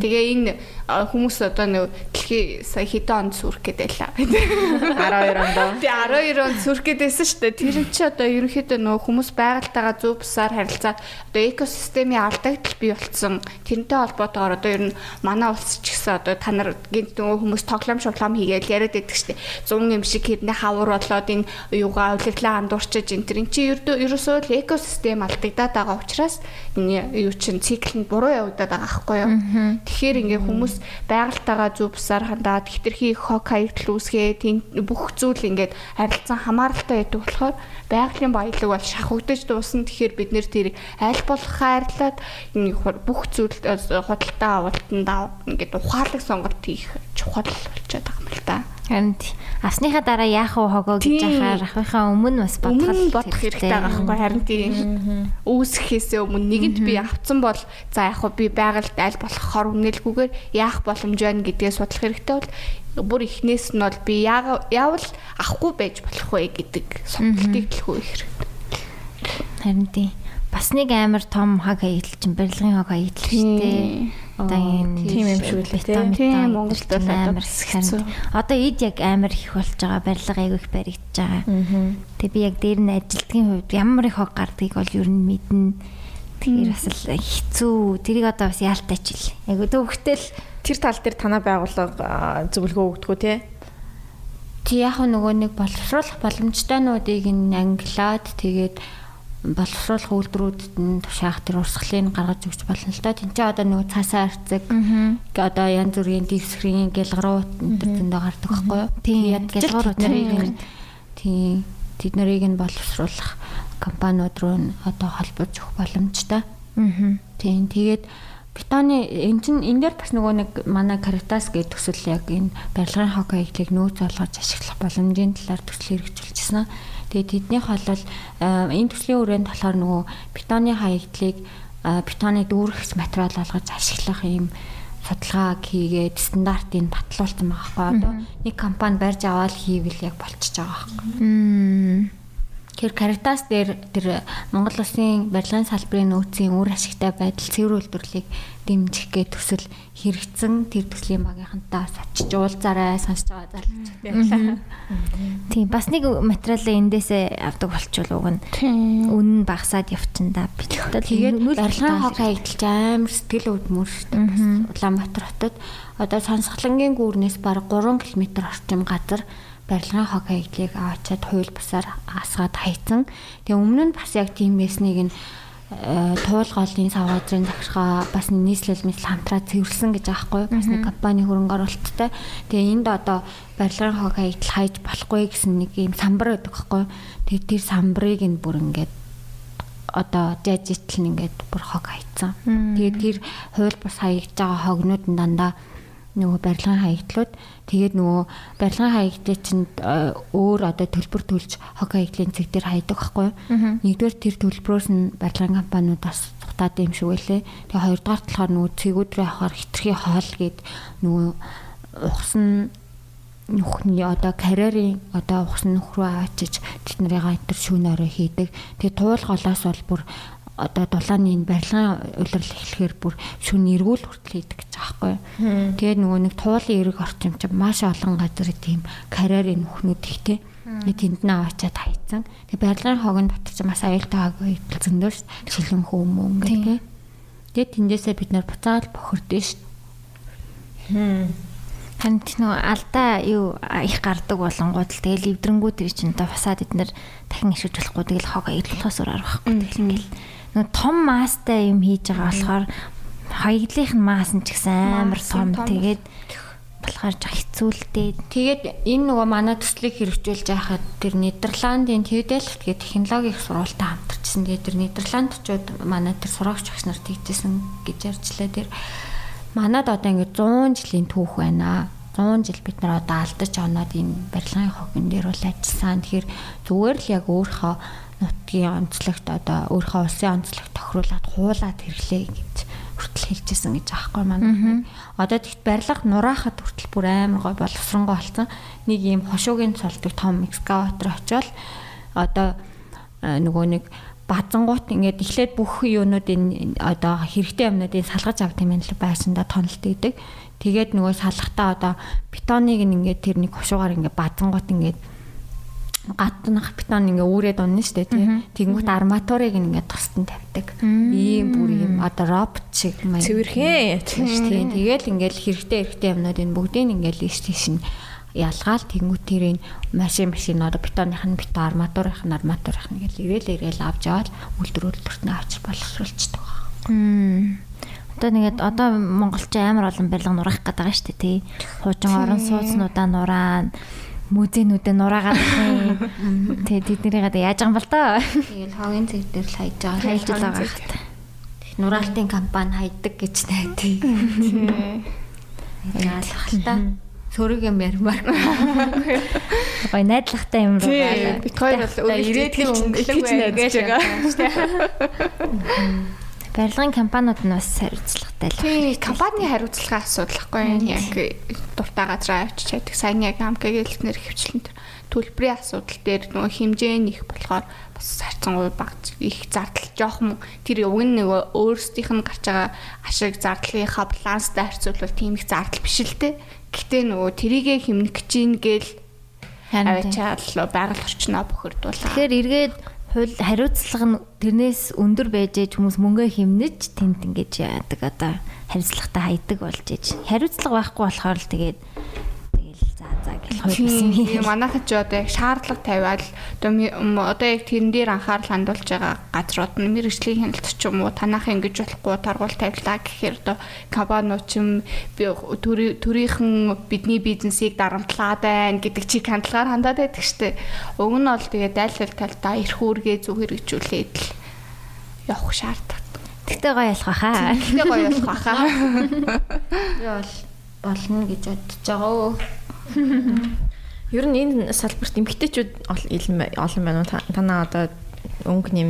Тэгээ энэ хүмүүс одоо нэг дэлхий сая хэдэн онд сүрх гэдэг байлаа. 12 онд. Тэгээ 12 онд сүрх гэдээсэн шүү дээ. Тэр чи одоо ерөнхийдөө нөгөө хүмүүс байгальтайгаа зөв бусаар харилцаад одоо экосистемийн алдагдал бий болцсон. Тэрнтэй холбоотойгоор одоо ер нь манай улс ч гэсэн одоо та нар гинт нөгөө хүмүүс тоглоом шоглоом хийгээл яриад байдаг шүү дээ. 100 юм шиг хэрнээ хавар болоод энэ юугаа авлаглаа андуурчиж энэ тэр чи ерөөсөө л экосистем алдагдаад байгаа учраас юу чин цикл нь буруу явагдаад байгаа байхгүй юу. Тэгэхээр ингээ хүмүүс байгальтайгаа зөв бусаар хандаад хитрхи хог хаягдл үүсгээ бүх зүйл ингээд харилцан хамааралтай байдаг болохоор байгалийн баялаг бол шахагдаж дуусна. Тэгэхээр бид нэр тэрийг аль болох хайрлаад бүх зүйл худалдаа авалтанд ингээд ухаалаг сонголт хийх чухал болчиход байгаа юм л та. Харин авсныхаа дараа яах вэ? Хогоо гэж ахаар ахыхаа өмнө бас бодох бодох хэрэгтэй. байгаа байхгүй харин тийм үүсгэхээсээ өмнө нэгэнд би авцсан бол за яг би байгальд аль болох хор үнэлгүйгээр яах боломж байна гэдгээ судлах хэрэгтэй бол бүр ихнээс нь бол би яавал авахгүй байж болох вэ гэдэг сонголтыг төлхөө их хэрэгтэй. Харин тийм бас нэг амар том хаг хаягдл чинь барилгын хаг хаягдл шүү дээ. Одоо энэ тийм юм шиг л тийм Монголд бол амар хэцүү. Одоо эд яг амар их болж байгаа барилга айгүй их баригдаж байгаа. Тэгээ би яг дээр нь ажилтгийн хувьд ямар их хог гардгийг бол ер нь мэднэ. Тэгэхээр бас л хэцүү. Тэрийг одоо бас яалтаач хэл. Айгүй төвхтэл тэр тал дээр танаа байгууллага зөвлөгөө өгдөг үү те? Тий яг нөгөө нэг боловсруулах боломжтойнуудыг англиад тэгээд боловсруулах үйлдвэрүүдэд нь тушаах тэр урсгалыг гаргаж өгч болно л доо. Тинчээ одоо нөгөө цаасаа арцэг одоо янз бүрийн дискрийн гэлгарууд энэ зөндөө гардаг байхгүй юу? Тийм гэлгарууд нарыг тийм тэд нарыг нь боловсруулах компаниуд руу одоо холбож өгөх боломжтой. Аа. Тийм тэгээд Питоны эн чин энэ дээр бас нөгөө нэг манай Caritas гэдэг төсөл яг энэ барилгын хог хаяглыг нөөц олгож ашиглах боломжийн талаар төсөл хэрэгжүүлчихсэн. Тэгээд тэднийх бол энэ төслийн хүрээнд болохоор нөгөө питоны хаягдлыг питоны дүүргэс материал болгож ашиглах юм судалгаа хийгээд стандартыг батлуулсан байгаа байхгүй одоо. Нэг компани барьж аваад хийвэл яг болчихж байгаа байхгүй. Тэгэхээр Caritas дээр тэр Монгол Улсын барилгын салбарын нөөцийн үр ашигтай байдал цэвэр үйлдвэрлэлийг дэмжих гээ төсөл хэрэгцэн тэр төслийн багийнхантаа очиж уулзаарай сонсож байгаа залж. Тийм бас нэг материалаа эндээсээ авдаг болчвол уг нь үнэн багасаад явчихна да. Тэгээд барилгын хог хаягдалж амар сэтгэл өвдмөр шүү дээ. Улаанбаатар хотод одоо сонсголонгийн гүүрнээс бараг 3 км орчим газар барилгын хог хаягдлыг аваачаад хууль бусаар асгаад хайцсан. Тэгээ өмнө нь бас яг тийм байсныг нь э, туулгаалын савгаазрын захиргаа бас нийслэл мэт хамтраад цэвэрлсэн гэж аахгүй бас нэг компани хөрөнгө оруулалттай. Тэгээ энд одоо барилгын хог хаягдл хайж болохгүй гэсэн нэг юм самбар байдаг байхгүй. Тэгээ тэр самбарыг нь бүр ингээд одоо жажитл нь ингээд бүр хог хайцсан. Тэгээ тэр хууль бус хаягдж байгаа хогнууд нь дандаа нөгөө барилгын хаягдлууд тэгээд нөгөө барилгын хаягдлыг чинь э, өөр одоо төлбөр төлж хог хаягдлын цэг дээр хайдаг байхгүй. Нэгдүгээр тэр төлбөрөөс нь барилгын компаниуд бас цухтаад юм шиг байлээ. Тэгээд хоёрдугаар талаар нөгөө цэгүүдрээ авахар хитрхи хоол гээд нөгөө ухсан нүхний одоо карьерийн одоо ухсан нүх рүү аваачиж тэднэрийн энэ шүүн орой хийдэг. Тэгээ туулгалаас бол бүр одоо дулааны энэ барилгын улирал эхлэхээр бүр шүн эргүүл хүртэл хийдэг гэж байгаа байхгүй. Тэгээд нөгөө нэг туулын эрг орчим чинь маш олон газар тийм карьерийн нүхнүүд их те. Тэгээд тэнд нь аваачаад хайцсан. Тэгээд барилгын хогонд чинь бас аюултай хаг байдал зөндөөс шилэн гэх те. Тэгээд тэндээсээ бид нар буцаад бохирдсон шүү дээ. Танд нөгөө алдаа юу их гардаг болонгууд л тэгэл эвдрэнгүүд чинь одоо фасад эднэр дахин ишиж болохгүй тэгэл хог аяглахаас өөр арга байхгүй тэгэл ингээл том маастай юм хийж байгаа болохоор хоёглынх нь маас нь ч гэсэн амар том тэгээд болохоор жаа хэцүүлдээ. Тэгээд энэ нөгөө манай төслийг хэрэгжүүлж байхад тэр Нидерландын Тевделфт гэх технологийн сургуультай хамтарчсан. Тэгээд тэр Нидерландчууд манай тэр сурагч багш нарт хийжсэн гэж ярьжлаа. Тэр манад одоо ингээд 100 жилийн түүх байна. 100 жил бид нар одоо алдаж оноод энэ барилгын хогн дээр бол ажилласан. Тэгэхээр зүгээр л яг өөрийнхөө нутгийн онцлогт одоо өөрийнхөө улсын онцлогт тохируулаад хуулаад хэрэглэе гэж хүртэл хэлжсэн гэж аахгүй маань. Одоо тэгт барилга нураахад хүртэл бүр амар гой боловсронгой болсон. Нэг ийм хошуугийн цолдог том экскаватор очиод одоо нөгөө нэг базангуут ингээд эхлээд бүх юунуудын одоо хэрэгтэй юмнуудыг салгаж авт юм л байсандаа тоналт идэг. Тэгээд нөгөө салахтаа одоо бетоныг ингээд тэр нэг хушуугаар ингээд базангуут ингээд гаднах бетон ингээ үүрээд унна штэ тий. Тэнгүүт арматурыг ингээ тусдан тавьдаг. Ийм бүр юм одоо робот шиг маяг. Цэвэрхэн тий. Тэгэл ингээл хэрэгтэй хэрэгтэй юмнууд энэ бүгдийг ингээл ийш тийш нь ялгаал тэнгүүт тэрийн машин машин одоо бетоных нь бетон арматурынх нь арматурынх нь гэл ирээл ирээл авч аваад үйлдвэр үйлдвэрт нь авч боловсруулчихдаг. Одоо нэгэд одоо Монголч амар олон барилга нураах гэдэг байгаа дээ тий. Хуучин орон сууцнуудаа нураана музейнүүдэд нураагаад байна. Тэгээ тэднэрийг одоо яаж юм бол тоо. Тэгэл хогийн цэг дээр л хайж байгаа. Хайж байгаа хат. Нураалтын компани хайдаг гэж найдаа. Яалах л та. Сөрөг юм ярмаар. Гой найдлагатай юм руу. Биткойн бол ирээдүйн өнгөлөг байж байгаа. Барилгын компаниуд нь бас хариуцлагатай л. Тийм, компани хариуцлагын асуудал хгүй яг дуртай газар авчиж чаддаг. Сайн яг амкагийн хэлснээр хөвчлэн төлбөрийн асуудал дээр нөгөө хэмжээ нь их болохоор бас харьцангуй баг их зардал жоохон тэр уг нь нөгөө өөрсдийнх нь гарч байгаа ашиг зардлынхаа баланстай харьцуулбал тийм их зардал биш л дээ. Гэхдээ нөгөө тэрийгэ хэмнэх гэж ийн гээл аваачаал байгаль орчноо бохирдуулаа. Тэгэхээр эргээд хууль хариуцлага нь тэрнээс өндөр байж ээж хүмүүс мөнгөө хэмнэж тэнд ингэж яадаг одоо хариуцлагатай хайдаг болж ээж. Хариуцлага байхгүй болохоор л тэгээд за гэх хуйлсан юм. Манайхан ч одоо яг шаардлага тавиад одоо яг тэрэн дээр анхаарал хандуулж байгаа газрууд нь мэрэгжлийн хяналт ч юм уу танах ингэж болохгүй таргуул тавилаа гэхээр одоо компаниуд ч юм би төрийнхэн бидний бизнесийг дарамтлаад байна гэдэг чиг хандлагаар хандаад байдаг штеп. Уг нь бол тэгээд айл ал талдаа эрх үүргээ зөв хэрэгжүүлээд л явах шаардлагатай. Тэгтээ гоё ялах хаа. Тэгтээ гоё ялах хаа. Би бол болно гэж бодож байгаа. Ер нь энэ салбарт эмгтээчүүд олон байна уу? Танаа одоо өнгө нэм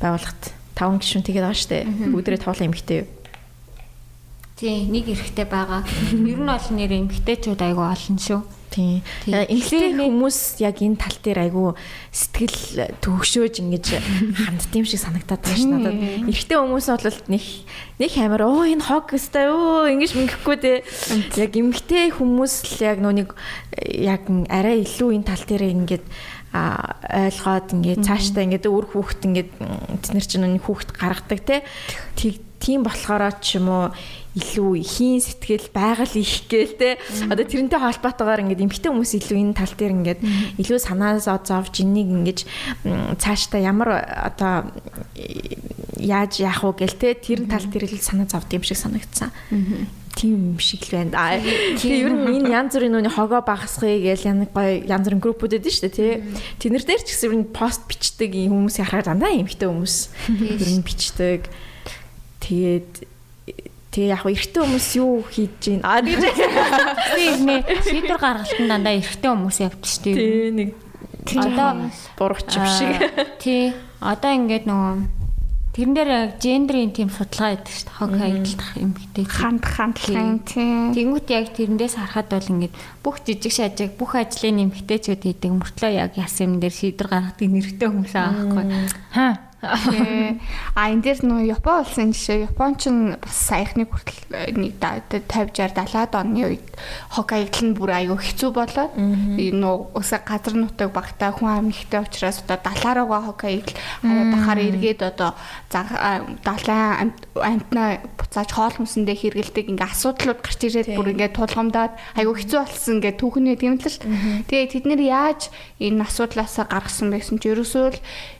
байгууллагт 5 гишүүн тэгээд байгаа штэ. Бүгдээрээ тоглоом эмгтээ? Тий, нэг эрэхтэй байгаа. Ер нь бол нэр эмгтээчүүд айгүй олон шүү. Тийм. Эмэгтэй хүмүүс яг энэ тал дээр айгүй сэтгэл төгшөөж ингэж хандд юм шиг санагдаад байна ш надад. Эрэгтэй хүмүүс бол нэг нэг амар оо энэ хог өстэй өө ингэж мөнгөхгүй те. Яг эмэгтэй хүмүүс л яг нөө нэг яг арай илүү энэ тал дээр ингэж а ойлгоод ингээд цаашдаа ингээд өөр хүүхэд ингээд тэд нар чинь хүүхэд гаргадаг те тийм болохоор ч юм уу илүү ихийн сэтгэл байгаль их гээл те. Одоо тэрнтэй холбоотойгоор ингээд эмгтэй хүмүүс илүү энэ тал дээр ингээд илүү санаас зовж энийг ингээд цаашдаа ямар одоо яаж яах вэ гээл те тэр тал дээр л санаа зовд юм шиг санагдсан. Тийм шиг л байна. Тэгээ ер нь энэ янз бүрийн нүуний хогоо багасхыг гээл янз гоё янз бүрийн группүүд эдэн шүү дээ тий. Тэднэр дээр ч гэсэн ер нь пост бичдэг юм хүмүүсийн харахаар дандаа эмхтэй хүмүүс ер нь бичдэг. Тэгээд Тэгээ яг эрэгтэй хүмүүс юу хийж гин аа би нэ шийдвэр гаргалтанд дандаа эрэгтэй хүмүүс явдаг шүү дээ. Тий нэг одоо бурууч шиг. Тий одоо ингээд нөгөө тэрэн дээр гендрийн тийм судалгаа байдаг шүү дээ. Хог хаягдах юм гэдэг. Ханд хандлагын тий. Тэнгүүт яг тэрнээс харахад бол ингээд бүх жижиг шажиг бүх ажлын нэмэгтэйчүүд хийдэг мөртлөө яг ясан юм дээр шийдвэр гаргадаг нэрхтээ хүмүүс аа байхгүй. Хаа А энэ дээр нөө Япон улсын жишээ. Япон ч бас саяхны хүртэл нэг 50 60 70-аад оны үед хоккайдл нь бүр аюу хэцүү болоод нөө өсө газар нутаг багтаа хүн амьхтэй учраас одоо далааруугаа хоккайдл хараад ахаар эргээд одоо далайн амтнаа буцааж хоол хүнсэндээ хэргэлдэг ингээ асуудлууд гарч ирээд бүр ингээ тулгамдаад аюу хэцүү болсон ингээ түүхний тийм л ш. Тэгээ тэд нэр яаж энэ асуудлаасаа гаргасан байсан ч ерөөсөө л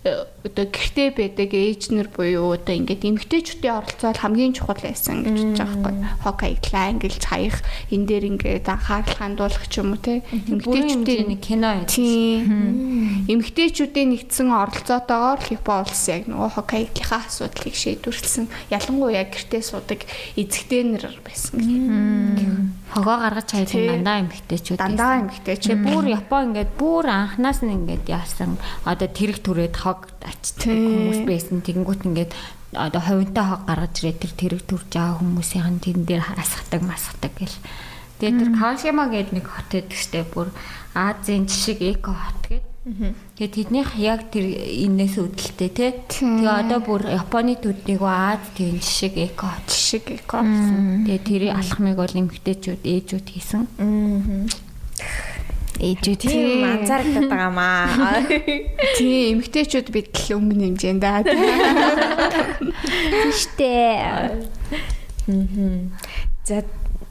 э, одоо гэртээ байдаг ээжнэр буюу одоо ингээд эмгтээчүүдийн оролцоо хамгийн чухал байсан гэж бодож байгаа байхгүй. Хок аяглаа ангилж хаях энэ дээр ингээд анхаарал хандуулах ч юм уу те. Эмгтээчүүдийн нэг кино тийм. Эмгтээчүүдийн нэгдсэн оролцоотойгоор Япон улс яг нөгөө хок аяглахаа асуудлыг шийдвэрлсэн. Ялангуяа гэртээ суудаг эзэгтэйнэр байсан гэх. Хогоо гаргаж хайдаг дандаа эмгтээчүүд. Дандаа эмгтээчүүд. Бүр Япон ингээд бүр анханаас нь ингээд яасан одоо тэрэг түрээд хог ачдаг хүмүүс байсан. Тэгэнгүүт ингээд одоо ховинтой хог гаргаж ирээд тэр тэрэг төрж байгаа хүмүүсийн тэрэн дээр асахдаг масахдаг гэл. Тэгээ тэр Каошима гэдэг нэг хот байдаг штэ бүр Азийн жишг эко хот гэдэг. Тэгээ тэднийх яг тэр энэс үүдэлтэй тий. Тэгээ одоо бүр Японы төднийг Аз тийм жишг эко жишг эко. Тэгээ тэр алхмыг бол эмгтээчүүд ээжүүд хийсэн. Ээжүүд тийм анзаарагдаад байгаа маа. Тийм эмгтээчүүд бид л өмнө хэмжээнд аа. Тийштэй. За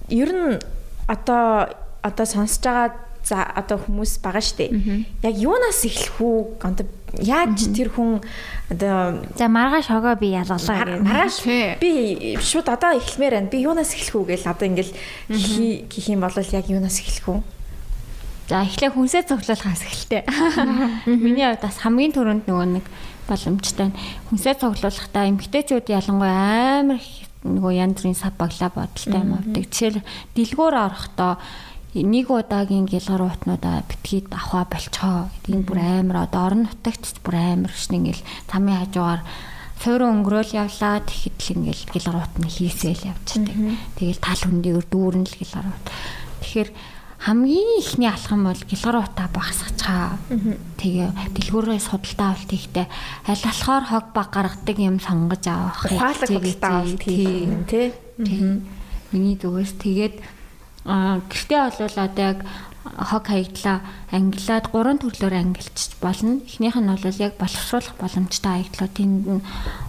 ер нь одоо одоо сонсож байгаа за одоо хүмүүс байгаа штэ. Яг юунаас эхлэх үү? Одоо яаж тэр хүн одоо за маргааш хогоо би ялгалаа гэх. Маргааш би шууд одоо эхлэмээр байна. Би юунаас эхлэх үү гээл одоо ингээл гэх юм бол яг юунаас эхлэх үү? За эхлээ хүнсээ цуглуулахаас эхэлтэй. Миний хувьд бас хамгийн түрүүнд нөгөө нэг боломжтой хүнсээ цуглуулахдаа эмгтээчүүд ялангуяа амар нөгөө янз бүрийн сав баглаа бодолтой юм авдаг. Жишээл дэлгүүр орохдоо нэг удаагийн гэлгар уутнуудаа битгий аваа болцоо. Энэ бүр амар одоо орон нутагт бүр амар шин ингээл тамийн хажуугаар суурин өнгөрөөл явлаа тэгэхэд л ингээл гэлгар уутны хийсэл явчихдаг. Тэгэл тал хөндийгөр дүүрэн л гэлгар уут. Тэгэхээр хамгийн ихний алхам бол гэлгар утаа багасгачаа. Тэгээ дэлгүүрээ судалтай авалт ихтэй аль болохоор хог баг гаргадаг юм сонгож авах. Ухаалаг судалтай авалт хийх тий. Миний зүгээс тэгээд гэртээ болвол одоо яг хог хаягдлаа ангилаад гурван төрлөөр ангилчих болно. Эхнийх нь бол яг боловсруулах боломжтой хаягдлууд тэнд нь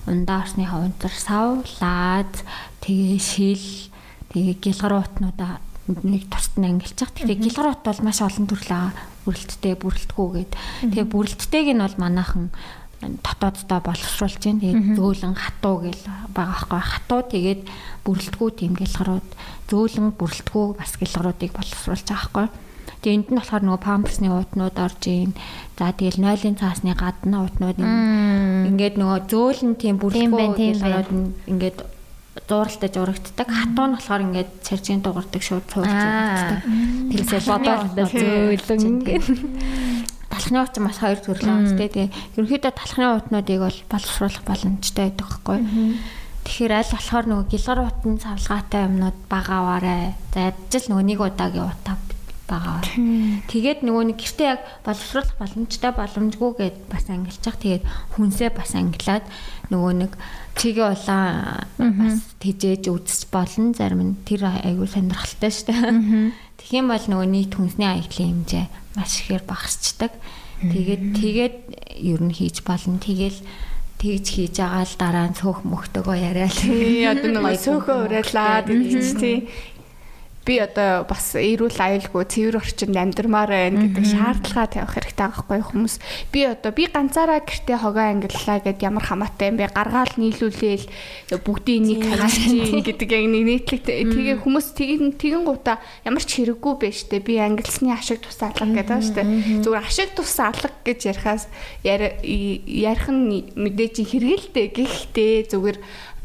ундаа орсны хавцар сав, лаад, тэгээ шил, тэгээ гэлгар уутнуудаа нэг тусад нь ангилчих. Тэгэхээр гилгарот бол маш олон төрлийн бүрэлттэй бүрэлдэхүүгээд. Тэгээ бүрэлттэйг нь бол манайхан дотооддоо боловсруулж байна. Тэгээд зөөлөн хатуу гэл байгаа байхгүй. Хатуу тэгээд бүрэлдэхүү тийм гэлгарууд зөөлөн бүрэлдэхүү бас гэлгаруудыг боловсруулж байгаа байхгүй. Тэгээ энд нь болохоор нөгөө памперсны уутнууд орж ийн. За тэгэл нойлын цаасны гадна уутнууд ингээд нөгөө зөөлөн тийм бүрэлдэхүү гэлгарууд ингээд зууралтай журагддаг. Хатуу нь болохоор ингээд цэржийн дуурдаг шууд цуулж журагддаг. Тэрсээ бодоод зөөлөн талхны ууц бас хоёр төрлөө байна. Тэгээ ерөнхийдөө талхны уутнуудыг бол боловсруулах боломжтой байдаг байхгүй. Тэгэхээр аль болохоор нөгөө гэлгар утан цавлгаатай юмнууд багаваарэ. За ядчил нөгөө нэг удаагийн утаа байгаа. Тэгээд нөгөө нэг гэртээ яг боловсруулах боломжтой боломжгүй гэд бас ангилчих. Тэгээд хүнсээ бас ангилаад нөгөө нэг чигээ улаан бас тижээж үзэж болно. Зарим нь тэр айгүй сонирхолтой шүү дээ. Тэгэх юм бол нөгөө нийт хүнсний аяллаа хэмжээ маш ихээр багасчдаг. Тэгээд тэгээд ер нь хийж болно. Тэгэл тэгж хийж байгаа л дараа нь цөөх мөхтөгөө яриа л. Тий одоо нэг цөөхөө уриалаад гэж тий би одоо бас эрүүл аюулгүй цэвэр орчинд амьдрмаар байна гэдэг шаардлага тавих хэрэгтэй байхгүй хүмүүс. Би одоо би ганцаараа гэртээ хогоо ангиллаа гэд ямар хамаатай юм бэ? Гаргаал нийлүүлээл бүгдийн нэг хаашийн гэдэг яг нэг нийтлэг тэгээ хүмүүс тэгин тэгин гута ямар ч хэрэггүй байж тээ. Би ангилсны ашиг тус алга гэдэг шүү дээ. Зүгээр ашиг тус алга гэж ярихаас ярих нь мэдээж хэрэгэлтэй гэхдээ зүгээр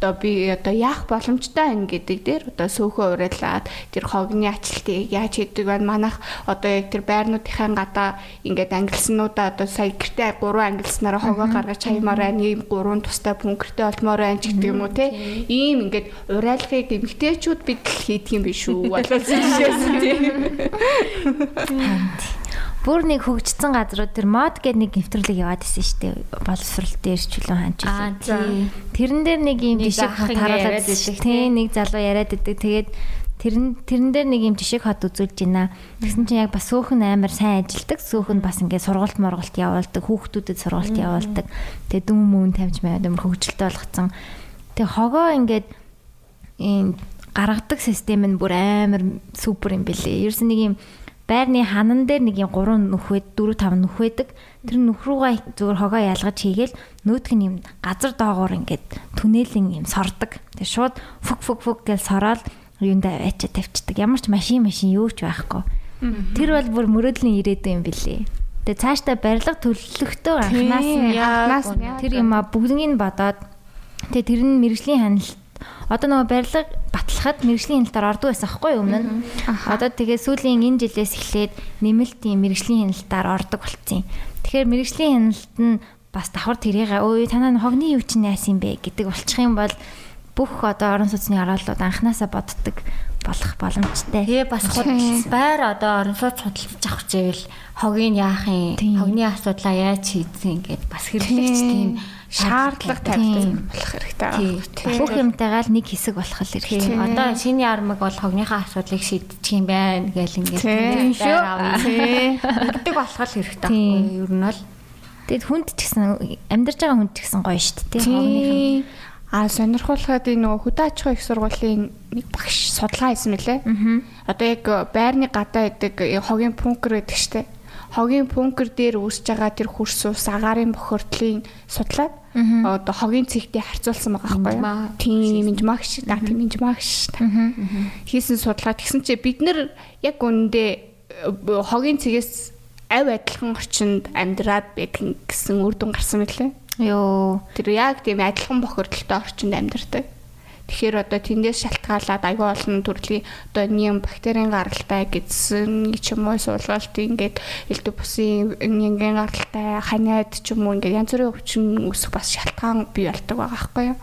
одоо би одоо яах боломжтой байна гэдэг дээр одоо сөөхөө уриалаад тэр хогны ачлтыг яаж хийдэг вэ? Манайх одоо яг тэр байрнуудынхаа гадаа ингээд ангилснуудаа одоо сая гэртээ гурван ангилснараа хогоо гаргаж чаймаар байна ийм гурван тустай пункттэй олмоор байна ч гэдэг юм уу те? Ийм ингээд уриалгыг эмгтээчүүд бид л хийдэг юм биш үү? Болоод жишээс тийм бүр нэг хөгжсөн газрууд тэр мод гэдэг нэг нэвтрүүлэг яваад исэн дээ. Боловсрал дээр ч чөлөө ханч байсан. Тэрэн дээр нэг юм жишээ харуулаад исэн. Тийм нэг залуу яриад идэг. Тэгээд тэрэн тэрэн дээр нэг юм жишээ хот үзүүлж байна. Тэгсэн чинь яг бас сөөхөн амар сайн ажилдаг. Сөөхөн бас ингээд сургалт моргалт явуулдаг. Хүүхдүүдэд сургалт явуулдаг. Тэгээ дүн мөн тавьж байгаад амар хөгжилтэй болгоцсон. Тэгээ хогоо ингээд ийм гаргадаг систем нь бүр амар супер юм бэлээ. Ерөөс нэг юм байрны ханан дээр нэг юм 3 нүхвэд 4 5 нүх байдаг. Тэр нүх руугаа зүгээр хогоо ялгаж хийгээл нөөтг нь юм газар доогоор ингээд түнэлэн юм сордог. Тэгээ шууд фүг фүг фүг гэж сороод юундаа аваачаа тавьчихдаг. Ямар ч машин машин юу ч байхгүй. Тэр бол бүр мөрөөдлийн ирээдүйн юм билээ. Тэгээ цаашдаа барилга төлөвлөختөө анханаас нь тэр юм а бүгднийг нь бодоод тэгээ тэр нь мэрэгжлийн ханалт одоо нөгөө барилга батлахад мэрэгжлийн хяналтаар ордог байсан юу өмнө нь. Одоо тэгээ сүүлийн энэ жилээс эхлээд нэмэлтийн мэрэгжлийн хяналтаар ордог болцсон. Тэгэхээр мэрэгжлийн хяналт нь бас давхар тэрийг өө танаа хогны юу чинь яас юм бэ гэдэг болчих юм бол бүх одоо орон сууцны хараалууд анханасаа боддог болох боломжтой. Тэгээ бас байр одоо орон сууц худалдаж авах зэвэл хогийг яах юм? Хогны асуудлаа яаж шийдсэн ингээд бас хэрэглэгч тийм шаардлага тавьдаг болох хэрэгтэй байна. Бүх юмтайгаа л нэг хэсэг болох л хэрэгтэй. Одоо шиний армаг бол хогныхаа асуудлыг шийдчих юм байна гэл ингээд тийм шүү. Тэгдэг болох л хэрэгтэй? Ер нь бол Тэгэд хүнд ч гэсэн амьдарч байгаа хүнд ч гэсэн гоё шүү дээ. Хогныхан. А сонирхолтой энэ нөгөө хөдөө аж ахуйн их сургуулийн нэг багш судалгаа хийсэн мөлий. Одоо яг байрны гадаа идэг хогийн пункер гэдэг штеп хогийн бункер дээр үүсэж байгаа тэр хөрс ус агаарын бохирдлын судлаад одоо хогийн цэгтээ харьцуулсан байгаа байхгүй юу? Тийм минжмагш, да тийм минжмагш. Хийсэн судалгаа тэгсэн чинь бид нэр яг үүндээ э, хогийн цэгээс авь адилхан орчинд амьдраад байдаг гэсэн үр дүн гарсан мөлий. Йоо. Тэр яг тийм адилхан бохирдолтой орчинд амьдардаг. Тэгэхээр одоо тэндээс шалтгаалаад аюул олон төрлийн одоо нэм бактерийн гаралтай гэдсэн ч юм уу суулгалт ингээд элдв бусын нянгийн гаралтай ханиад ч юм уу ингээд янз бүрийн өвчин өсөх бас шалтгаан бий болдог байгаа байхгүй юу.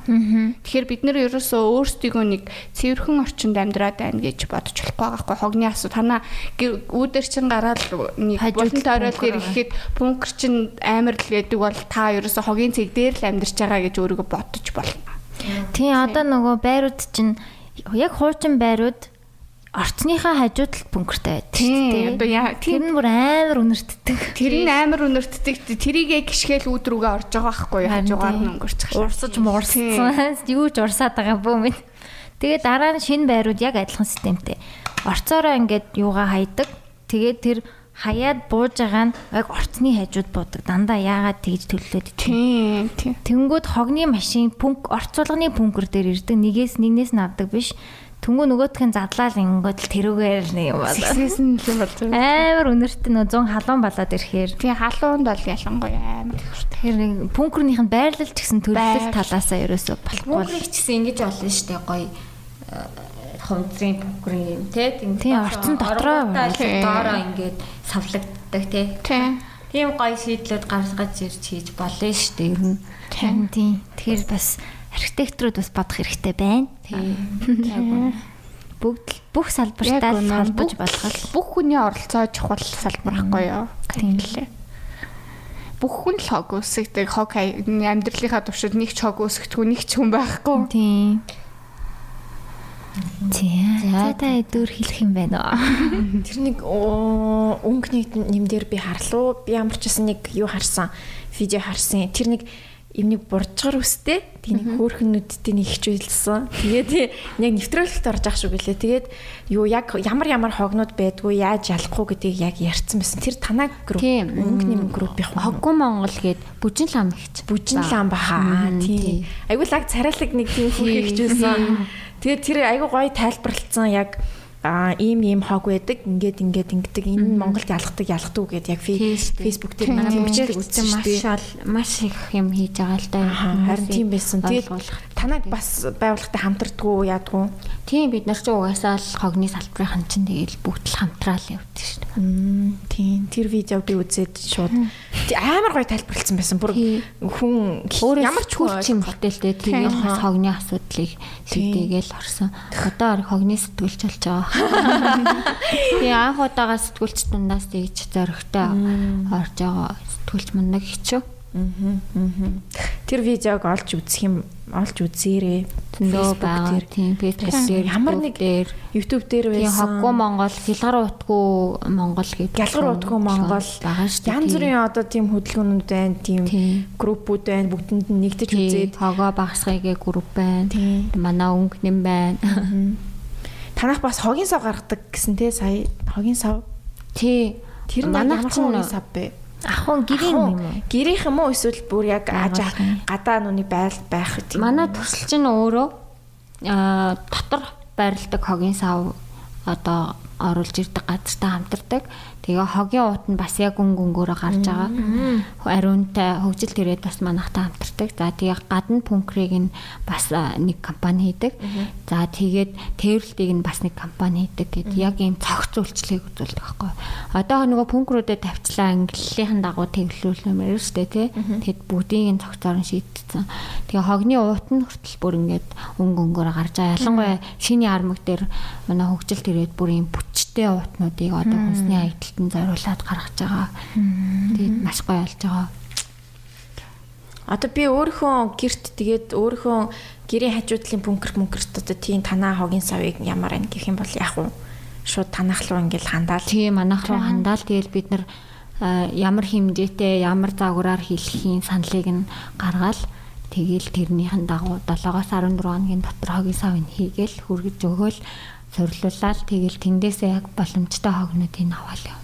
Тэгэхээр бид нэр ерөөсөө өөрсдийгөө нэг цэвэрхэн орчинд амьдраад байна гэж бодож болохгүй байгаа байхгүй хогны асуу танаа үүдэр чин гараад нэг булан тойрол дээр ихэд бункер чин амар л гэдэг бол та ерөөсөө хогийн цэг дээр л амьдарч байгаа гэж өөрийгөө бодож болно. Тийм одоо нөгөө байрууд чинь яг хуучин байрууд орцныхаа хажууд л бункертэй байдаг тийм одоо яа тэр нь бүр амар үнэртдэг. Тэр нь амар үнэртдэг. Тэрийгэ гიშгээл үүдрүүгээ орж байгаа байхгүй хажуугаар нь өнгөрч байгаа урсаж мурссан юу ч урсаад байгаа бөө минь. Тэгээ дараа нь шинэ байрууд яг адилхан системтэй. Орцоороо ингээд юугаа хайдаг. Тэгээд тэр хаяад бууж байгаа нь яг орцны хажууд буудаг. Дандаа яагаад тэгж төлөлөөд Тийм, тийм. Тэнгүүд хогны машин пүнк орцуулганы пүнкер дээр ирдэг. Нэгээс нэгнээс нь авдаг биш. Тэнгүү нөгөөтх нь задлал ингээд л тэрүүгээр нэг юм байна. Секссэн л болж байгаа. Амар өнөрт нь 100 халуун болоод ирэхээр Тийм халуунд бол ялангуяа амар их шүү. тэр нэг пүнкернийх нь байрлал ч гэсэн төлөлт талаасаа ерөөсө болохгүй. Пүнкрийг ч гэсэн ингэж болно шүү дээ гоё хумдрын пүнкрийн тий Тийм, орцон дотроо Тийм. доороо ингээд савлагддаг тий. Тийм. Тийм гоё шийдлүүд гаргаж ирж хийж болно шүү дээ ер нь. Харин тийм. Тэгэхээр бас архитекторууд бас бодох хэрэгтэй байна. Тийм. Бүгд бүх салбартаа Бүх- болох. Бүх хүний оролцоо чухал салбар байхгүй юу? Тийм лээ. Бүх хүн л хог үсгдэг. Хог амьдралынхаа туршид нэг ч хог үсгдэггүй, нэг ч хүн байхгүй. Тийм. Тийм. За та дөр хэлэх юм байна уу? Тэр нэг оо, өнгөний нэмдэр би харлуу. Би ямар ч гэсэн нэг юу харсан. Видео харсан. Тэр нэг юм нэг буржгар үстэй. Тэг нэг хөөхөн нүдтэй нэг хичээлсэн. Тэгээд яг нэвтрүүлэгт орж ах шүү гэлээ. Тэгээд юу яг ямар ямар хогнууд байдгүй яаж ялахгүй гэдгийг яг ярьсан байсан. Тэр танаа групп. Тийм. Өнгөний группийн хог. Хоггүй Монгол гээд бүжин лам ихч. бүжин лам баха. Тийм. Айгуу лаг царайлаг нэг тийм хүүхийг хичүүлсэн. Тэгээд тэр айгуу гоё тайлбарлалцсан яг а ийм ийм хог байдаг ингээд ингээд ингэдэг энэ Монголд ялгадаг ялгадаг гэдээ яг Facebook дээр манай бичдэг үзсэн маш ол маш их юм хийж байгаа л да. Аа, Харин тийм байсан. Ойлгуулах. танаг бас байгууллагатай хамтардгүй яадгүй. Тийм бид нар ч угаасаа л хогны салбарын чинь тэгэл бүгд л хамтраал явдаг шүү дээ. Тийм тэр видеог би үзээд шууд амар гоё тайлбарлалцсан байсан. Бүр хүн Ямар ч хүч юм бүтээлтэй тэгээд бас хогны асуудлыг шийдэгээл орсон. Одоо хогны сэтгүүлч болж байгаа. Тэгээ анх удаага сэтгүүлч дундаас тэгж зоригтой орж байгаа сэтгүүлч мундаг хичүү. Тэр видеог олж үзэх юм олж үзээрэй. Зөндөө байгаа. Тийм Facebook дээр ямар нэг YouTube дээр тийм байсан. хоггүй Монгол, хилгар утгүй Монгол гэдэг. Гялгар утгүй Монгол байгаа шүү дээ. Янз бүрийн одоо тийм хөдөлгөөнүүд байна, тийм Тийм. группүүд байна, бүгдэнд нь нэгдэж үзээд хогоо багасгайгээ групп байна. Тийм. Манай өнгө нэм байна. танах бас хогийн сав гаргадаг гэсэн те сая хогийн сав. Тий. Тэр нь Манайх чинь сав бэ? Ахын гэрийн юм уу? Гэрийнх юм уу эсвэл бүр яг ааж гадаа нүуний байл байх тийм. Манай төсөл чинь өөрөө аа дотор байрладаг хогийн сав одоо оруулж ирдэг газартаа хамтардаг. Тэгээ хогийн уут нь бас яг өнгө өнгөөрөө гарч байгаа. Ариунтай хөгжил төрээд бас манахтай хамтардаг. За тэгээ гадна пүнкрийг нь бас нэг компани хийдэг. За тэгээд тээвэрлтийг нь бас нэг компани хийдэг гэд яг ийм цогц үйлчлэгийг үзүүлдэг байхгүй. Одоо нөгөө пүнкрүүдэд тавьчлаа англихийн дагуу тээвэрлүүлмээр шүү дээ тий. Тэгэд бүгдийг нь цогцоор нь шийдсэн. Тэгээ хогны уут нь хүртэл бүр ингээд өнгө өнгөөрөө гарч байгаа. Ялангуяа шиний армаг дээр манай хөгжил төрээд бүр ийм бүчтэй уутнуудыг одоо хүнсний аялалтанд зориулаад гаргаж байгаа. Тэгээд маш гоё болж байгаа. Одоо би өөрийнхөө герт тэгээд өөрийнхөө гэрийн хажуудлын бункер бункерт одоо тийм танаа хогийн савыг ямар ань гэх юм бол яг уу шууд танах руу ингээл хандаал. Тийм манайх руу хандаал тэгэл бид нар ямар хэмжээтэй ямар загвараар хийлгэхийн саналыг нь гаргаал тэгэл тэрнийхэн дагуу 7-оос 14 хоногийн дотор хогийн савыг хийгээл хүргэж өгөөл зориулаад тэгэл тэндээсээ яг боломжтой хогнуудыг үг.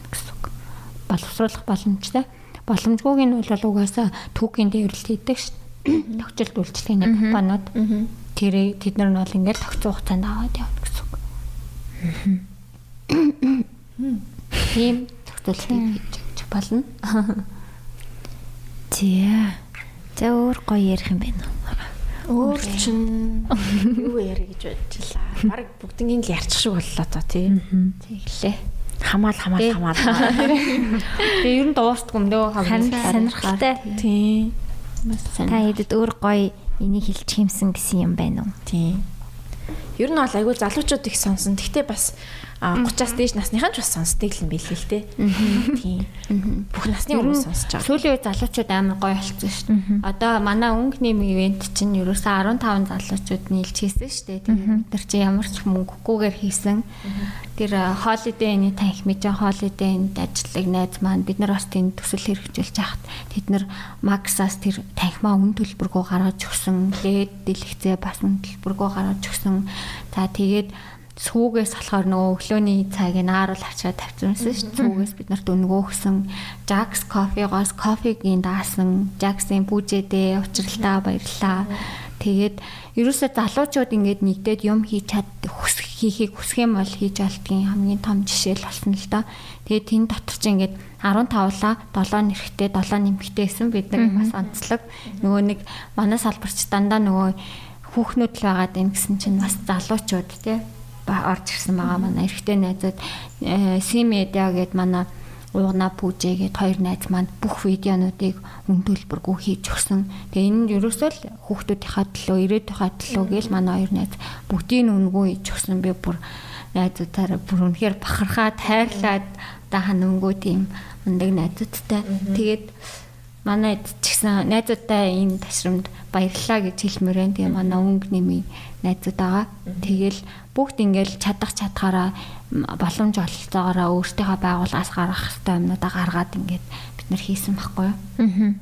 Боловсруулах боломжтой. Боломжгүйг нь бол угаасаа түүхийн дээвэрлэлт хийдэг шүү дээ. Тогтцол үйлчлэгийн компаниуд. Тэр тэд нар нь бол ингээд тогтцоо хугацаанд аваад явна гэсэн үг. Тийм тогтолцоог хийж болно. За. За өөр гоё ярих юм байна уу? Өөр чин юу яри гэж бодчихлаа. Бараг бүгднийг л ярьчих шиг боллоо то тий. Тэглээ. Хамаал хамаал хамаал. Тэгээ ер нь дуустгүй юм дөө Харин сонирхолтой. Тий. Та хэдэд өөр гоё энийг хэлчих юмсан гэсэн юм байна уу? Тий. Ер нь бол айгүй залуучууд их сонсон. Гэхдээ бас 30-аас дээш насныхан ч бас сонсдог л юм билээ л те. Тий. Бүх насны хүмүүс сонсож байгаа. Сүүлийн үед залуучууд амар гоё болцсон шүү дээ. Одоо манай өнгөний ивент чинь ерөөсөө 15 залуучууд нийлж хийсэн шүү дээ. Тэгээд бид нар чи ямар ч мөнгөгүйгээр хийсэн. Тэр holiday inn танх мэжэн holiday inn ажиллаг найз маань бид нар бас тийм төсөл хэрэгжүүлж яхад тэд нар Maxas тэр танхимаа үн төлбөргөө гаргаж өгсөн. Лээд дэлгэцээ бас үн төлбөргөө гаргаж өгсөн. За тэгээд сүүгээс болохоор нөгөө өглөөний цагийг нааруул ачаад тавьчихсан шүү дээ. Сүүгээс бид нарт өнгөө өгсөн Jax кофегоос кофегийн даасан Jax-ийн бүжээдээ учралтаа баярлаа. Тэгээд ерөөсөө залуучууд ингээд нэгдээд юм хийж чад хийхийг хүсэх юм бол хийж олдгийн хамгийн том жишээл болсон л доо. Тэгээд тэн дотор чи ингээд 15-ла 7 нэрхтээ 7 нэмхтэй гэсэн бид нар бас онцлог. Нөгөө нэг манай салбарч дандаа нөгөө хүүхнүүд л байгаад байна гэсэн чинь бас залуучууд тий орж ирсэн байгаа манай эрэгтэй найзууд э, Симедиа гээд манай уугна пүүжээ гээд хоёр найз маань бүх видеонуудыг үн төлбөргүй хийж өгсөн. Тэгээ энэ нь ерөөсөө л хүүхдүүдийнхаа төлөө, ирээдүйнхаа төлөө гээл манай хоёр найз бүгдийг үнгүй хийж өгсөн. Би бүр найзуудаараа бүр үнэхээр бахархаа тайрлаад дахан өнгөө тийм мундаг найзуудтай. Тэгээд манай ч гэсэн найзуудтай энэ ташрамд баярлалаа гэж хэлмээр байна. Тэгээ манай өнгө нэмий найзууд байгаа. Тэгэл бүгд ингээл чадах чадхаараа боломж олцоогоороо өөртөөхөө байгууллагаас гаргах хэрэгтэй юмнуудаа гаргаад ингээд бид нар хийсэн байхгүй юу? Аа.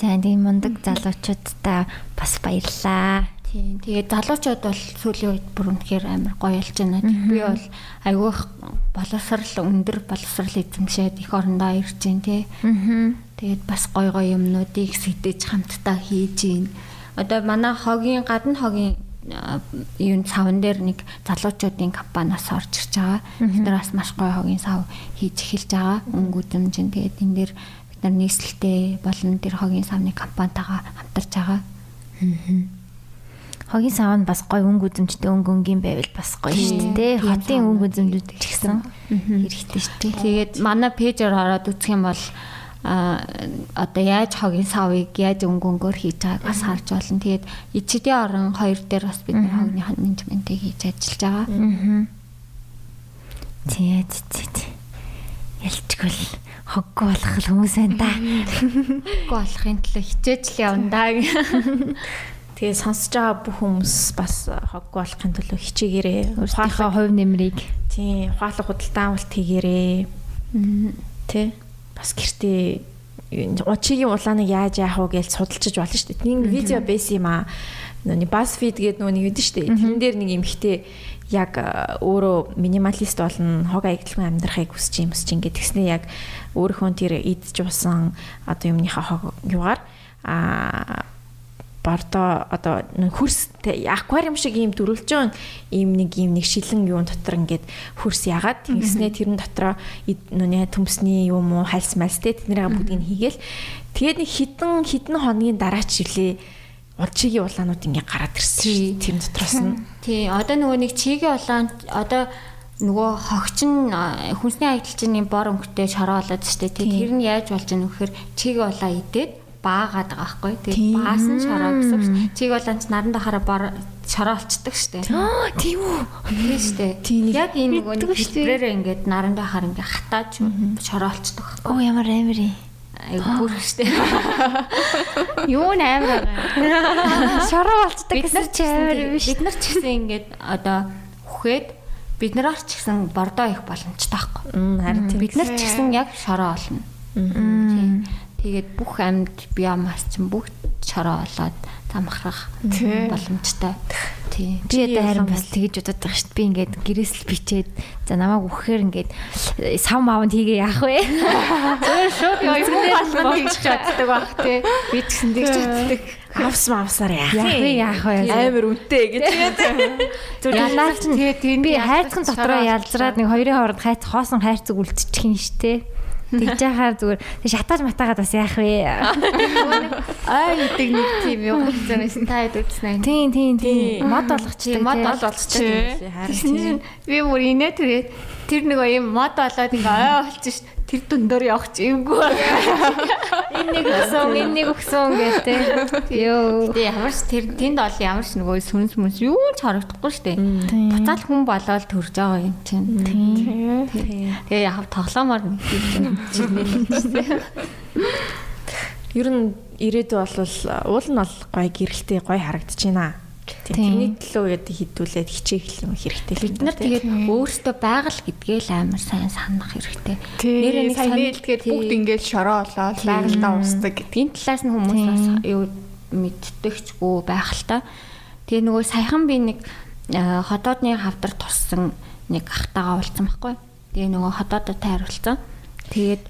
За тийм мундаг залуучуудтай бас баярлаа. Тийм. Тэгээд залуучууд бол сүүлийн үед бүр үнэхээр амар гоё болж байна. Би бол айгүйх боловсрал өндөр боловсрал эзэмшээд их орондоо ирж байна тий. Аа. Тэгээд бас гоё гоё юмнуудыг сэтэж хамтдаа хийж гин. Одоо манай хогийн гадна хогийн юун савн дээр нэг залуучуудын компаниас орж ирж байгаа. Бид нар бас маш гоё хогийн сав хийж эхэлж байгаа. Өнгө үзэмжин тэгээд энэ дээр бид нар нийслэлтэй болон тэр хогийн савны компанитайгаа хамтарч байгаа. Аа хогийн сав нь бас гой өнгө үзэмжтэй өнгө өнгийн байвал бас гоё шүү дээ. Хотын өнгө үзэмжүүд ч гэсэн хэрэгтэй шүү дээ. Тэгээд манай пэйжээр ороод үзэх юм бол а одоо яаж хогийн савыг яаж өнгө өнгөөр хийж байгааг бас харж болно. Тэгээд ичдийн орон хоёр дээр бас бид хогны менежментийг хийж ажиллаж байгаа. Тийм. Ялчгүй л хоггүй болох хүмүүс байна да. Хоггүй болохын төлөө хичээж л явна да. Тэгээ сонсож байгаа бүх хүмүүс бас хог болохын төлөө хичээгээрээ ухаалхаа хувь нэмрийг тий ухаалаг худалдаа авалт хийгээрээ тий бас гэртээ учигийн улааныг яаж яах вэ гэж судалчиж болно шүү дээ. Нэг видео бэс юм аа. Нүний BuzzFeed гэдэг нэг юм шүү дээ. Тэрэн дээр нэг эмхтэй яг өөрөө минималист болно хог аягдлан амьдрахыг хүсэж юм хүсэж ингээд тэгснээ яг өөрийнхөө тэр идж усан одоо юмныхаа хог югаар а бордо одоо хөрс аквариум шиг ийм дөрвөлж байгаа ийм нэг ийм нэг шилэн юун дотор ингээд хөрс ягаад тэгснэ тэрэн дотроо нүний төмсний юм уу хальс малс те тэднийг бүгдийг хийгээл. Тэгээд нэг хідэн хідэн хоногийн дараа ч жилээ улчигийн улаанууд ингээд гараад ирсэн тэр дотроос нь. Тий. Одоо нөгөө нэг чигийн улаан одоо нөгөө хогч нь хүнсний аялалчны бор өнгөтэй шороо болоод штэ тий. Тэр нь яаж болж байгаа нөхөр чигийн улаан идээд баагаад байгаа байхгүй. Тэгээд баасан шороо гэсэн. Чиг бол анч наранда хараа бор шороо олцдог штэ. Тийм үү. Тийм штэ. Яг энэ нөгөө нэг хэлбэрээр ингээд наранда хараа ингээд хатааж шороо олцдог байхгүй. Оо ямар амар юм. Айгу бүр штэ. Юу н амар байгаа. Шороо олцдог гэсэн чи амар шүү. Бид нар ч гэсэн ингээд одоо үхээд бид нараар ч гэсэн бордоо их боломжтой байхгүй. Харин бид нар ч гэсэн яг шороо олно. Тэгээд бүх амьд биомас чинь бүгд чороо болоод замхрах боломжтой. Тийм. Би одоо харин бас тэгэж бодоод байгаа шүү дээ. Би ингээд гэрээс л бичээд за намайг үхэхээр ингээд сав маавнд хийгээ яах вэ? Зөв шууд юм болгож чаддаг байх тий. Би ч гэсэн тэгж чаддаг. Авс мавсаар яах вэ? Яах вэ? Амар үнэтэй гэж Зөв ялаач нь би хайцхан дотроо ялзраад нэг хоёрын хооронд хайц хоосон хайрцаг үлдчих юм шүү дээ. Тэгж яхаар зүгээр шатааж матаагаад бас яах вэ? Аа гэдэг нэг тийм юм хэлсэн та хэд үзсэн аа. Тийм тийм тийм. Мод болгочтой. Мод болгочтой. Харин би бүр инээ тэрээ тэр нэг юм мод болоод ингээ ой болчих ш тэр дүндээр явах чи юмгүй. Энэ нэг өгсөн, энэ нэг өгсөн гэдэг. Йоо. Тэгээ ямар ч тэр тэнд ол ямар ч нөгөө сүнс мүнс юу ч харагдахгүй штэ. Буцаал хүн болоод төрж байгаа юм чинь. Тэгээ яг тоглоомоор нэг юм чинь. Ер нь ирээдүй болвол уул нь бол гой гэрэлтэй гой харагдаж байна. Тэрний төлөө яд хідүүлээд хичээх юм хэрэгтэй л бид нар тэгээд өөртөө байгаль гэдгээ л амар сайн санах хэрэгтэй. Нэрээ сайн нээлтгээд бүгд ингээд шороо олоод байгальтаа уусдаг гэдэг. Энэ талаас нь хүмүүс бас юу мэддэгчгүй байх л та. Тэгээ нөгөө саяхан би нэг хотоодны хавдар туссан нэг ахтагаа уулзсан байхгүй. Тэгээ нөгөө хотоодод тайруулсан. Тэгээд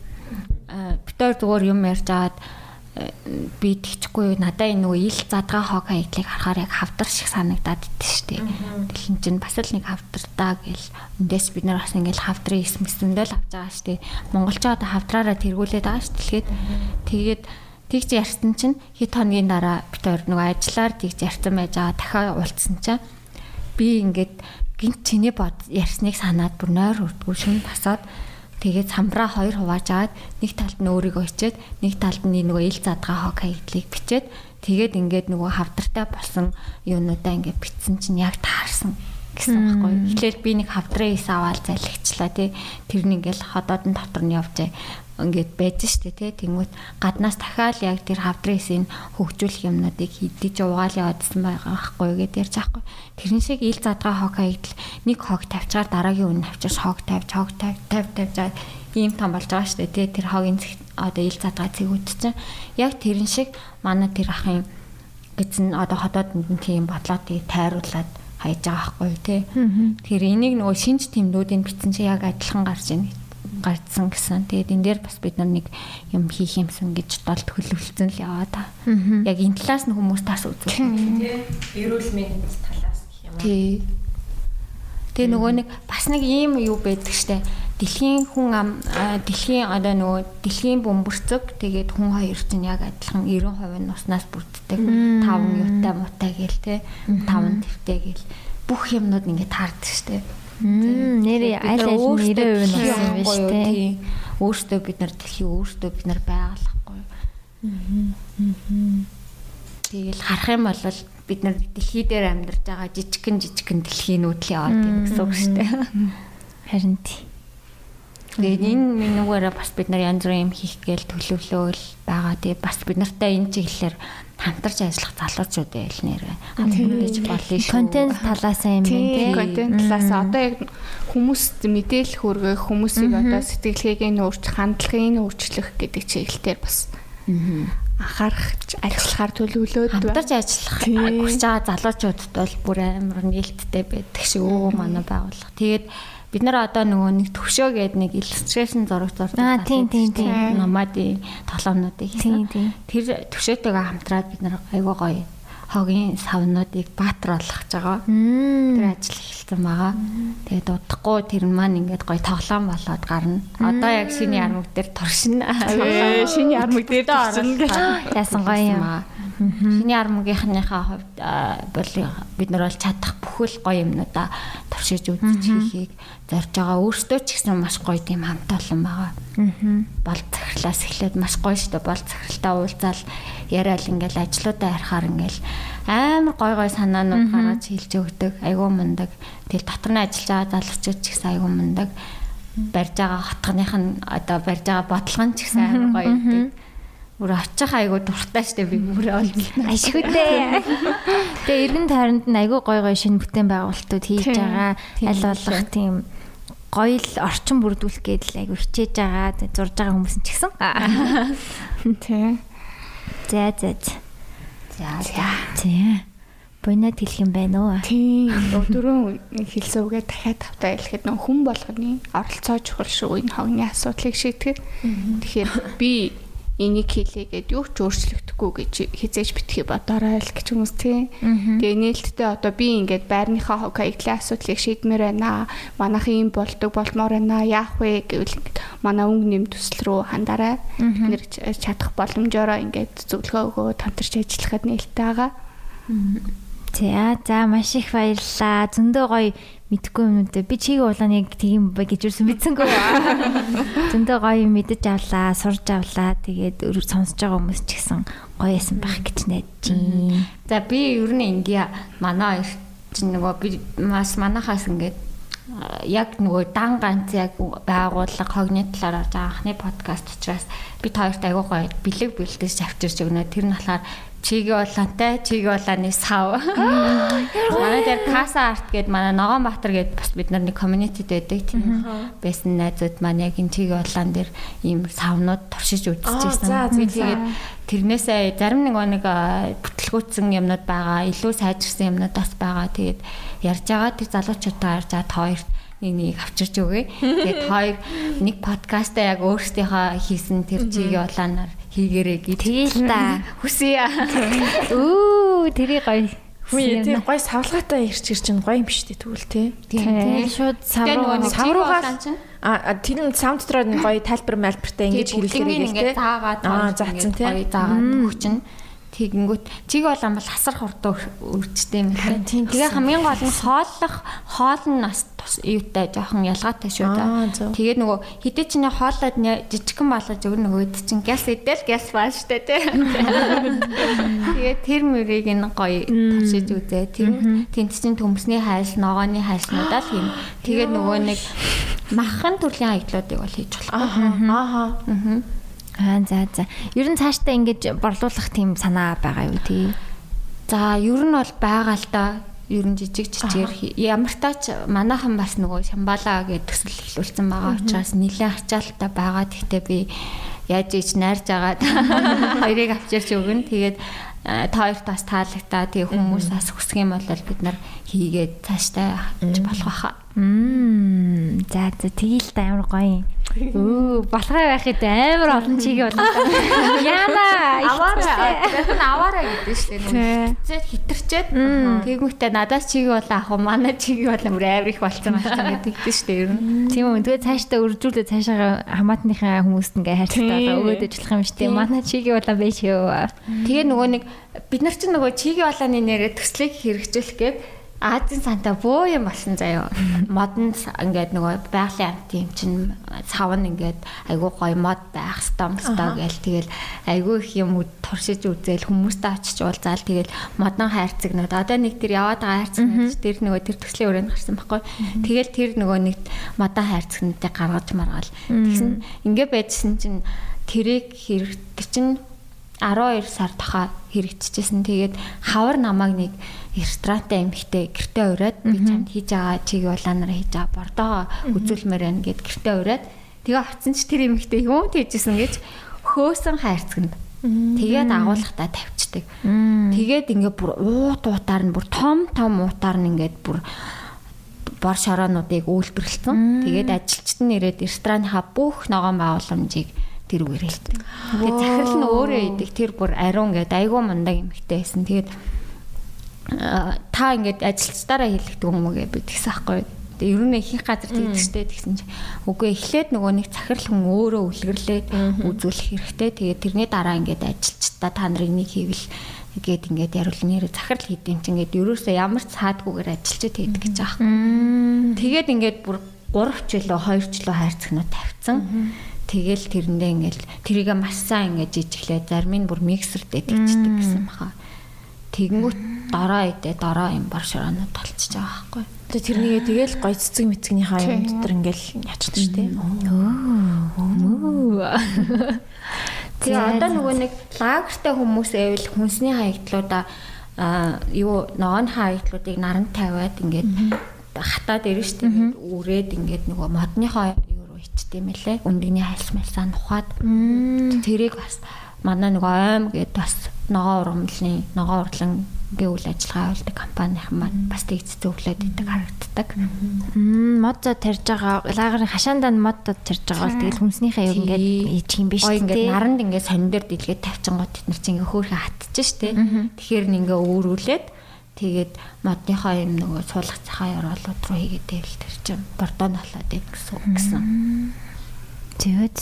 битээр зүгээр юм ярьж агаад би тэгчихгүй надаа энэ нөгөө ил задгаа хог хаяглыг харахаар яг хавдар шиг санагдаад идэв штэ. Дэлхийн чинь бас л нэг хавдартаа гэл эндээс бид нар бас ингээл хавдрын эсмэсэндээ л авч байгаа штэ. Монголчууд хавдраараа тэргүүлээд байгаа. Тэгэхээр тэгээд тэгж ярьсан чинь хэд хоногийн дараа бид хоёр нөгөө ажиллаар тэгж ярьсан байж байгаа дахиад уулзсан чинь би ингээд гинт чиний бод ярьсныг санаад бүр нойр хүрдгүү шин басаад Тэгээд самбраа хоёр хувааж аваад нэг талд нь өөрийгөө ичээд нэг талд нь нөгөө ил задгаа хог хаягдлыг бичээд тэгээд ингээд нөгөө хавдартай болсон юунуудаа ингээд битсэн чинь яг таарсан гэсэн байхгүй. Эхлээл би нэг хавдрын ис аваад залхичлаа тий. Тэр нь ингээл ходоодын дотор нь явж ингээд байж штэ тий тэнгүүт гаднаас дахиад яг тэр хавдрын хөгжүүлэх юмнуудыг хийдэж угаал яваадсан байгаа байхгүй гэдээ ярьж байхгүй тэрэн шиг ил задгаа хог хаягдл. Нэг хог тавьчаар дараагийн үнэ авчирс хог тавьж хог тавь тавь тавьж байгаа ийм том болж байгаа штэ тий тэр хогийн одоо ил задгаа цэгүүд чинь яг тэрэн шиг манай тэр ахын гэсэн одоо хотоодонд нь тийм бодлоодыг тайруулад хайж байгаа байхгүй тий. Тэгэхээр энийг нөгөө шинж тэмдгүүдийн бичсэн чи яг адилхан гарч ийн гарцсан гэсэн. Тэгээд энэ дээр бас бид нар нэг юм хийх юмсан гэж дол төлөвлөсөн л яваа та. Яг энэ талаас нь хүмүүс тас үзүүлсэн. Тий. Эрүүл мэндийн талаас гэх юм аа. Тий. Тэгээ нөгөө нэг бас нэг ийм юу байдаг штэ. Дэлхийн хүн ам дэлхийн одоо нөгөө дэлхийн бөмбөрцөг тэгээд хүн хоёр чинь яг адилхан 90% нь уснаас бүрддэг. 5 юутай муутай гээл те. 5 твтэй гээл бүх юмнууд ингээд таардаг штэ. Нэрээ аль аль 90% нь болсон юм биш үү? Өөртөө бид нар дэлхий өөртөө бид нар байгалахгүй. Тэгэл харах юм бол бид нар дэлхий дээр амьдарч байгаа жижигхэн жижигхэн дэлхийн нүүдлийн яваад юм гэсэн үг шүү дээ. Харин тий. Тэгээд энэ минуугаараа бас бид нар янз бүрийн юм хийх гээл төлөвлөөл байгаа. Тэгээд бас бид нартай энэ чиглэлээр хамтарч ажиллах залуучууд байл нэрээ хамтарч болно шүү. Контент талаас юм тийм контент талаас одоо яг хүмүүст мэдээлэл хүргэх хүмүүсийг одоо сэтгэлгээг нь өөрчлөх, хандлагыг нь өөрчлөх гэдэг чиглэлээр бас анхаарах ажиллахаар төлөвлөөд хамтарч ажиллах хүсэж байгаа залуучуудад бол бүр амар нээлттэй байдаг шүү. Манай байгууллага. Тэгээд бид нар одоо нөгөө нэг төвшөө гээд нэг иллюстрашн зураг зурдаг. Аа тийм тийм тийм. Номадын тоглоомнуудыг хийсэн. Тэр төвшөөтэйгээ хамтраад бид нар айгуу гоё хогийн савнуудыг баатруулах гэж байгаа. Тэр ажил эхэлсэн байгаа. Тэгээд удахгүй тэр маань ингээд гоё тоглоом болоод гарна. Одоо яг шиний армаг дээр туршина. Шиний армаг дээр туршина гэж. Яасан гоё юм. Шиний армагийнхныхаа хувьд бол бид нар бол чадах бүхэл гоё юмнуудаа туршиж үзэж хийхийг зорж байгаа. Өөртөө ч гэсэн маш гоё тийм хамт олон байгаа. Бол захирлаас эхлээд маш гоё шүү дээ. Бол захиралтай уулзаал яриад ингээл ажлуудаа харахаар ингээл амар гой гой санаанууд гаргаж хэлж өгдөг. Айгуу мундаг. Тэгэл дотор нь ажиллаж байгаа залуучууд ч гэсэн айгуу мундаг. Барьж байгаа хотгоных нь одоо барьж байгаа бодлого нь ч гэсэн амар гоё гэдэг. Бүр очих айгуу дуртай штэ би бүр олсон. Ашигтай. Тэгээ эргэн тойронд нь айгуу гой гой шинэ бүтээн байгуулалтууд хийж байгаа. Аль болох тийм гоё л орчин бүрдүүлэх гээд л айгу хичээж байгаа зурж байгаа хүмүүс ч гэсэн. Тий. За за за. За за. Бонат хэлэх юм байна уу? Тийм. Өдөрөө хэлсэн үгээ дахиад тавтаа хэлэхэд нөх хүн болгоны оролцоо чухал шүү энэ хогны асуудлыг шийдэхэд. Тэгэхээр би энийг хийлээгээд юу ч өөрчлөгдөхгүй гэж хизээж битгий бодорой л гэж хүмүүс тий. Тэгээ нээлттэй одоо би ингээд байрныхаа хог хаягдлын асуудлыг шийдмээр байна. Манайхан юм болдог болмоор байна. Яах вэ гэвэл ингээд манай өнгө нэм төсөл рүү хандараа. Нэр чадах боломжоор ингээд зөвлөгөө өгөө тантарч ажиллахад нээлттэй байгаа. За за маш их баярлалаа. Зөндөө гоё мэдхгүй юм дэ. Би чиг ууланыг тийм бай гэж юусэн мэдсэнгүй. Зөндөө гоё мэдэж авлаа, сурж авлаа. Тэгээд сонсож байгаа хүмүүс ч гэсэн гоё ясан байх гэж найдаж байна. За би ер нь ингээ манай чинь нөгөө би бас манахаас ингээд яг нөгөө дан ганц яг байгууллага хогны талаар анхны подкаст учраас би хоёрт айгуу гоё бэлэг бэлдэж авчирч өгнө. Тэр нь болохоор чиги улаантай чиги улааны сав. Манай дээр Каса арт гээд манай Ногоон Баатар гээд бас бид нар нэг community байдаг тийм байсан найзууд маань яг энэ чиги улаан дээр ийм савнууд туршиж үзчихсэн. Би тэгээд тэрнээсээ зарим нэг нэг бүтлгүүцсэн юмнууд байгаа, илүү сайжирсан юмнууд бас байгаа. Тэгээд ярьж байгаа тэр залуучуудаа ярьж байгаа хоёрт нэг нэг авчирч өгье. Тэгээд хоёр нэг подкастаа яг өөрсдийнхөө хийсэн тэр чиги улаанаар хийгэрэй гэж. Тэгэл та. Хүсье. Өө тэрий гоё. Үгүй тийм гоё савлгаатай ирч ирч чинь гоё юм биш үү тэгвэл тий. Тийм шууд савруу савруугаар а тэр нь саунд дотроо нэг гоё тайлбар мэлбэртэй ингэж хэлэхээр ингээд заагаад аа заацсан тий. Гоё заагаад өгчин. Тэгэнгүүт чиг болон бол хасар хурдан үржтэй юм байна. Тэгээ хамгийн гол нь хооллох хоол нь бас тус юутай жоохон ялгаатай шүү дээ. Тэгээд нөгөө хідээ чинь хоолоод жижигхэн болгож өгнө нөгөөд чинь гяс идэл гяс бааш штэ тий. Тэгээд тэр мөрийг нь гоё тавшиж үзээ. Тэнд чинь төмсний хайлс, ногооны хайлснуудаа л хийнэ. Тэгээд нөгөө нэг махан төрлийн хаягдлуудыг бол хийж болох. Аа. Аа. Аа за за. Ер нь цаашдаа ингэж борлуулах тийм санаа байгаа юу тий? За ер нь бол байгаа л да. Ер нь жижиг жижиг ямар тач манайхан бас нөгөө шамбалаа гэдэг төсөл эхлүүлсэн байгаа учраас нэлээд ачаалттай байгаа. Гэхдээ би яаж ич найрж агаад хоёрыг авчирч өгнө. Тэгээд та хоёрт бас таалагтаа тэгээ хүмүүс бас хүсэх юм бол бид нар хийгээд цаашдаа авч болох байхаа. Мм. За за тэгээл та амар гоё юм. Өө, болохоо байхад амар олон чиги болоо. Яна. Аваараа. Яг нь аваараа гэдэг шүү дээ. Хитэрчээд хитэрчээд тэгмэгтэй надаас чиги болоо ах уу, манай чиги болоо мөр амар их болцсон байна гэдэг шүү дээ ер нь. Тийм үү. Тэгээ цаашдаа үржүүлээ цаашаа хамаатныхаа хүмүүст ингээ хайрцагтаа өгөөд ажиллах юм шүү дээ. Манай чиги болоо байж юу. Тэгээ нөгөө нэг бид нар чинь нөгөө чиги болооны нэрээ төслийг хэрэгжүүлэх гээд Азийн сантаа бөө юм болсон заяо. Модон ингээд нөгөө байгалийн амт юм чинь цав нь ингээд айгүй гоё мод байх стом стоо гээл тэгэл айгүй их юм туршиж үзэл хүмүүстэй очиж уулзаал тэгэл модон хайрцагнууд одоо нэг тэр яваад байгаа хайрцагнууд тэр нөгөө тэр төслийн өрөөнд гарсан байхгүй. Тэгэл тэр нөгөө нэг модон хайрцагнуудыг гаргаж маргаал. Тэгсэн ингээд байжсэн чинь тэрийг хэрэгтэй чинь 12 сар тахаа хэрэгжижсэн. Тэгээд хавар намайг нэг ресторантай эмхтэй гэртээ ураад би чамд хийж байгаа чиг улаанаар хийж байгаа бордоо үзүүлмээр байна гэд гэртээ ураад тэгээ очсон ч тэр эмхтэй юм тийжсэн гэж хөөсөн хайрцагт Тэгээд агуулгатаа тавьчихдаг. Тэгээд ингээ бүр уут уутаар нь бүр том том уутаар нь ингээд бүр бор шороонуудыг үйлдвэрлэсэн. Тэгээд ажилчид нь ирээд ресторанынхаа бүх ногоон байгууламжийг тэр үгээр хэлдэг. Тэгээд захирал нь өөрөө идэг тэр бүр ариун гэдэг айгүй мундаг эмэгтэй байсан. Тэгээд та ингээд ажилчдаараа хэлэгдэг юм уу гэж би тэгсэн аахгүй. Тэгээ ер нь ихэнх газар тэгдэг штэ тэгсэн чинь үгүй эхлээд нөгөө нэг захирал хүн өөрөө үлгэрлээд үзүүлэх хэрэгтэй. Тэгээд тэрний дараа ингээд ажилчдаа та нарыг нэг хийвэл гээд ингээд яривал нэр захирал хийдэм чинь ингээд ерөөсөө ямар ч цаадгүйгээр ажилчид хийдэг гэж аахгүй. Тэгээд ингээд бүр 3 ч илүү 2 ч илүү хайрцагнууд тавьсан. Тэгэл тэрэндээ ингээл тэрийг маш сайн ингээд жижиглээ зарим нь бүр миксер дэтгчдэг гэсэн баха. Тэгэнгүүт дараа идэ дараа юм бар шороонод толцож байгаа байхгүй. Тэгээ тэрнийгээ тэгэл гой цэцэг мэцгний хаа юм дотор ингээл ячдаг шүү дээ. Тэгээ одоо нөгөө нэг лагертай хүмүүс эвэл хүнсний хаягдлуудаа юу ногоон хаягдлуудыг наран тавиад ингээд хатаад ирэн штеп үрээд ингээд нөгөө модныхоо ичт юм лээ. Үндгний хайлс мэлсаа нухаад. Тэрийг бас манай нэг ойм гээд бас ногоо урамлын ногоо урлан гэвэл ажиллагаа явуулдаг компанийн маань бас тэг зөвлөд идэг харагддаг. Мод зод тарьж байгаа лагерын хашаандаа мод зод тарьж байгаа бол тэгэл хүнснийхээ яг ингээд ийчих юм биш үү? Ингээд наранд ингээд сонин дээр дэлгээд тавьчингууд тэд нар чинь ингээ хөөхө хатчих штэ. Тэгэхээр н ингээ өөрүүлээд тэгээд модныхоо юм нөгөө суулгах цахаа яроолууд руу хийгээд байвал тэр чинь бордон болоод ийм гэсэн. Зөөд